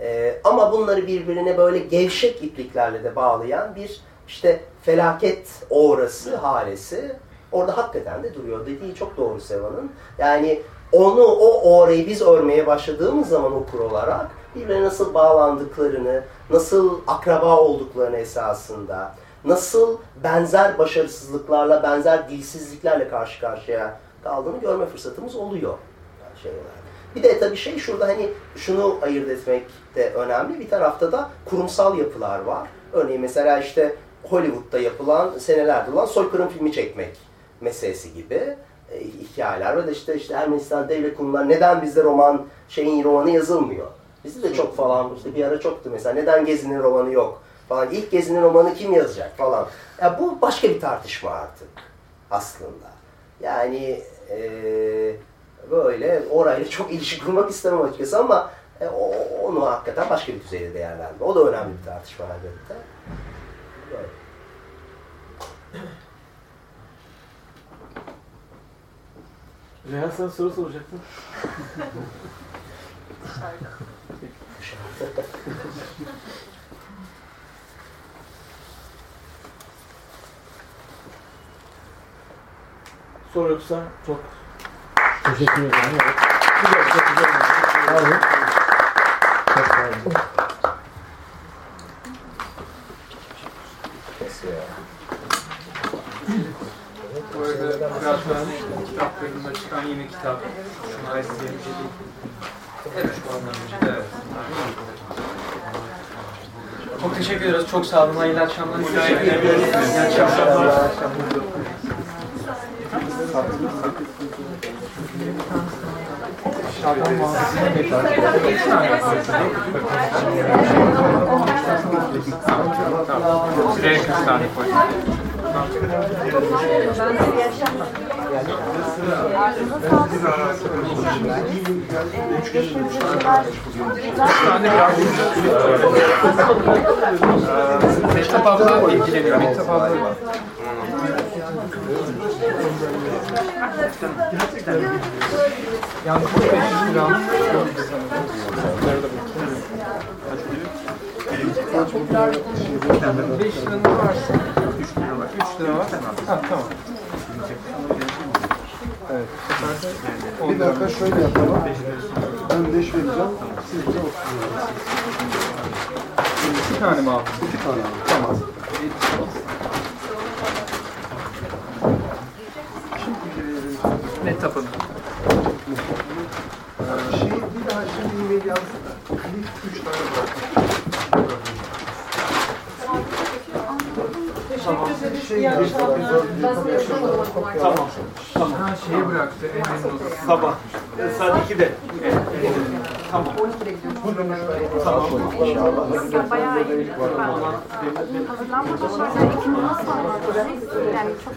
Ee, ama bunları birbirine böyle gevşek ipliklerle de bağlayan bir işte felaket orası, halesi orada hakikaten de duruyor. Dediği çok doğru Seva'nın. Yani onu, o orayı biz örmeye başladığımız zaman okur olarak birbirine nasıl bağlandıklarını, nasıl akraba olduklarını esasında, nasıl benzer başarısızlıklarla, benzer dilsizliklerle karşı karşıya kaldığını görme fırsatımız oluyor. Şey. Bir de tabii şey şurada hani şunu ayırt etmek de önemli. Bir tarafta da kurumsal yapılar var. Örneğin mesela işte Hollywood'da yapılan senelerdir olan soykırım filmi çekmek meselesi gibi hikayeler ve de işte işte Ermenistan devlet kurumları neden bizde roman şeyin romanı yazılmıyor? Bizde de çok falan işte bir ara çoktu mesela neden Gezi'nin romanı yok falan. İlk Gezi'nin romanı kim yazacak falan. Ya bu başka bir tartışma artık aslında. Yani e, böyle orayla çok ilişki kurmak istemem açıkçası ama e, o, onu hakikaten başka bir düzeyde değerlendirme. O da önemli bir tartışma elbette. Böyle. Rehan sana soru soracaktın. Soru yoksa çok teşekkür ederim. Evet. Güzel, çok güzel. Sağ olun. Çok sağ olun. Bu arada birazdan kitaplarında çıkan yeni kitap. Şunay size Evet. Çok teşekkür ederiz. Çok sağ olun. Hayırlı akşamlar. Teşekkür ediyoruz. İyi akşamlar. Birer kaç tane koy. Mehtap abla ilgileniyor. Mehtap abla. Yalnız 500 gram. 5 liranın varsa 3 lira var. 3 lira var. Ha, tamam. Evet. Bir dakika şöyle yapalım. Ben 5 vereceğim. Siz de 30 Bir tane mi aldın? İki tane. Tamam. Mehtap Hanım. Şey bir daha şimdi e-mail yazsana. Klip 3 tane bırak. Teşekkür ederiz. Şey, İyi akşamlar. Ben size yapamadım. Tamam. Tamam. Ha şeyi bıraktı. Odası. Sabah. E, saat 2'de. Tamam. Tamam. Ya bayağı iyi. Ben hazırlanmadan sonra ikindi nasıl anladım? Yani çok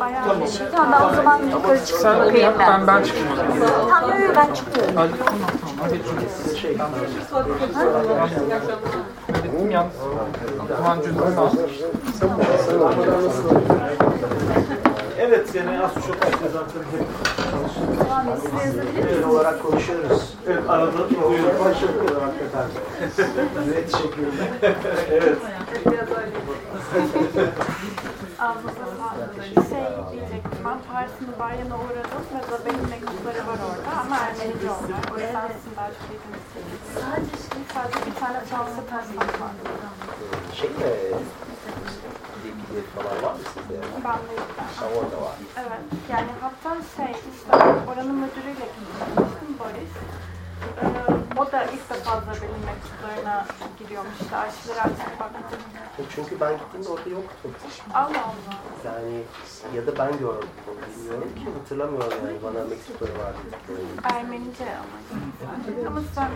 bayağı iyi. Tamam ben o zaman yukarı çıkıp Sen onu bakayım yap. ben. Ben ben çıkayım o zaman. Tamam yok, yok, ben çıkıyorum. Hadi tamam tamam. Hadi. Hallettim yalnız. Evet seni az çok işte zaten hep olarak konuşuyoruz. evet, arada duyuyorum. Başarılı hakikaten. Evet, teşekkür ederim. Evet. Sağlık. Şey diyecektim ben Paris'in Bayern'e uğradım ve mektupları var orada ama Ermenice onlar. O yüzden sizin daha çok ilginizi çekti. Sadece bir tane Fransa var. Şey mi? Bilgileri falan var mı sizde? Ben de yok. Ha, orada var. Evet. Yani hatta şey işte oranın müdürüyle konuşmuştum Boris. Ee, o da ilk defa Zabel'in mektuplarına giriyormuş. İşte arşivlere açıp baktım. E, Çünkü ben gittiğimde orada yoktu. Allah Allah. Yani ya da ben gördüm. Bilmiyorum ki hatırlamıyorum yani bana mektupları var dediklerini. Ermenice ama. Ama sen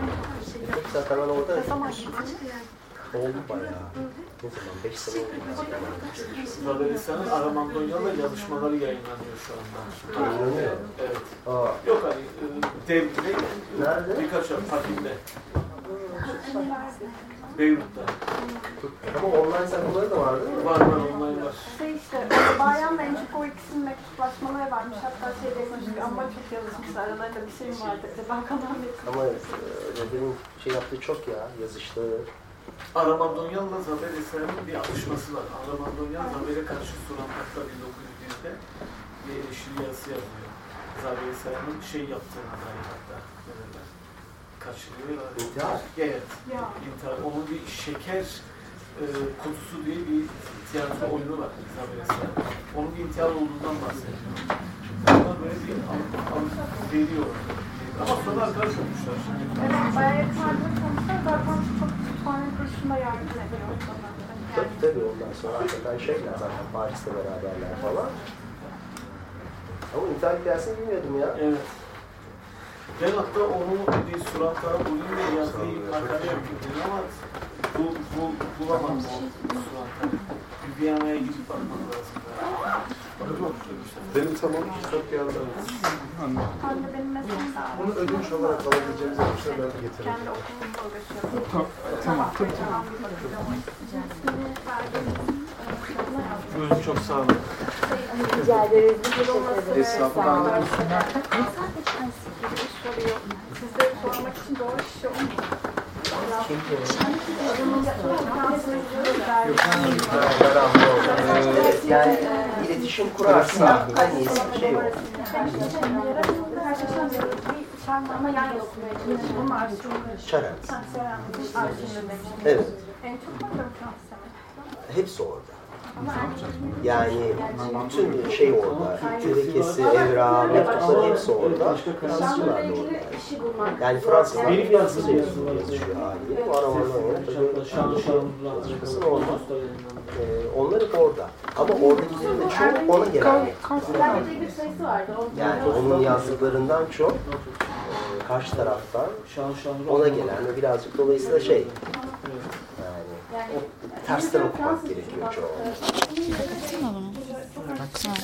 zaten ben orada ne zaman gittin? Oldu bayağı. Ne zaman? 5 sene oldu. Babelistan'ın Aramandonyalı yazışmaları yayınlanıyor şu anda. Yayınlanıyor. Evet. Aa, Yok hani devrimde Nerede? birkaç ay Fatih'te. Beyrut'ta. ama online sayfaları da var değil mi? Var var online var. Şey işte, Bayan'la en çok o ikisinin mektuplaşmaları varmış. Hatta şey demiştik ama çok yazışmışlar. Aralarında bir şey mi vardı acaba kalan bir Ama e, şey yaptığı çok ya, yazıştığı. Aramandonyalı'la Zafer Esra'nın bir atışması var. Aramandonyalı Zafer'e karşı Surantak'ta 1901'de bir eleştiri yazısı yazıyor. Zafer Esra'nın şey yaptığına dair hatta. ne derler, Kaçırıyor. İntihar. Evet. Ya. İntihar. Onun bir şeker e, kutusu diye bir tiyatro oyunu var Zafer Esra'nın. Onun bir intihar olduğundan bahsediyor. Ondan böyle bir al, al, veriyor. Ama sonra arkadaş olmuşlar şimdi. Evet, bayağı yakınlarda konuşlar. Zaten çok kütüphane kursunda yardım ediyor. Tabii tabii ondan sonra hakikaten şeyler zaten Paris'te beraberler falan. Ama intihar hikayesini bilmiyordum ya. Evet. Ben hatta onu bir suratlara bulayım ve yazdığı makale yapayım ama bu, bu, bulamadım o suratları. Bir Viyana'ya gidip bakmak lazım. Benim tamam çok geldi. anne benim de Bunu ödünç olarak alabileceğimiz bir şey ben getiririm. kendi okulumda uğraşıyorum. Tamam. Tamam. Tamam. Buyurun çok sağ olun. Rica ederiz. Bir Esnafı ben de bulsunlar. soruyor. Size sormak için doğru kişi olmuyor. Ee, yani iletişim kurarsa en iyisi şey Bunun arşivinde. Çaren. Arşivinde demiştim. Evet. Hepsi orada. Yani bütün şey orada, terekesi, evrağı, mektupları hepsi orada. Fransızlar da orada. Yani Fransızlar Fransızca yazıyor haliyle. Bu yazışmasın orada. Ee, onlar hep orada. Ama oradakilerin de çoğu ona gelen. Yani onun yazdıklarından çok e, karşı taraftan ona gelen ve birazcık dolayısıyla şey yani o tersten okumak gerekiyor çoğu. Baksana bunu. Baksana.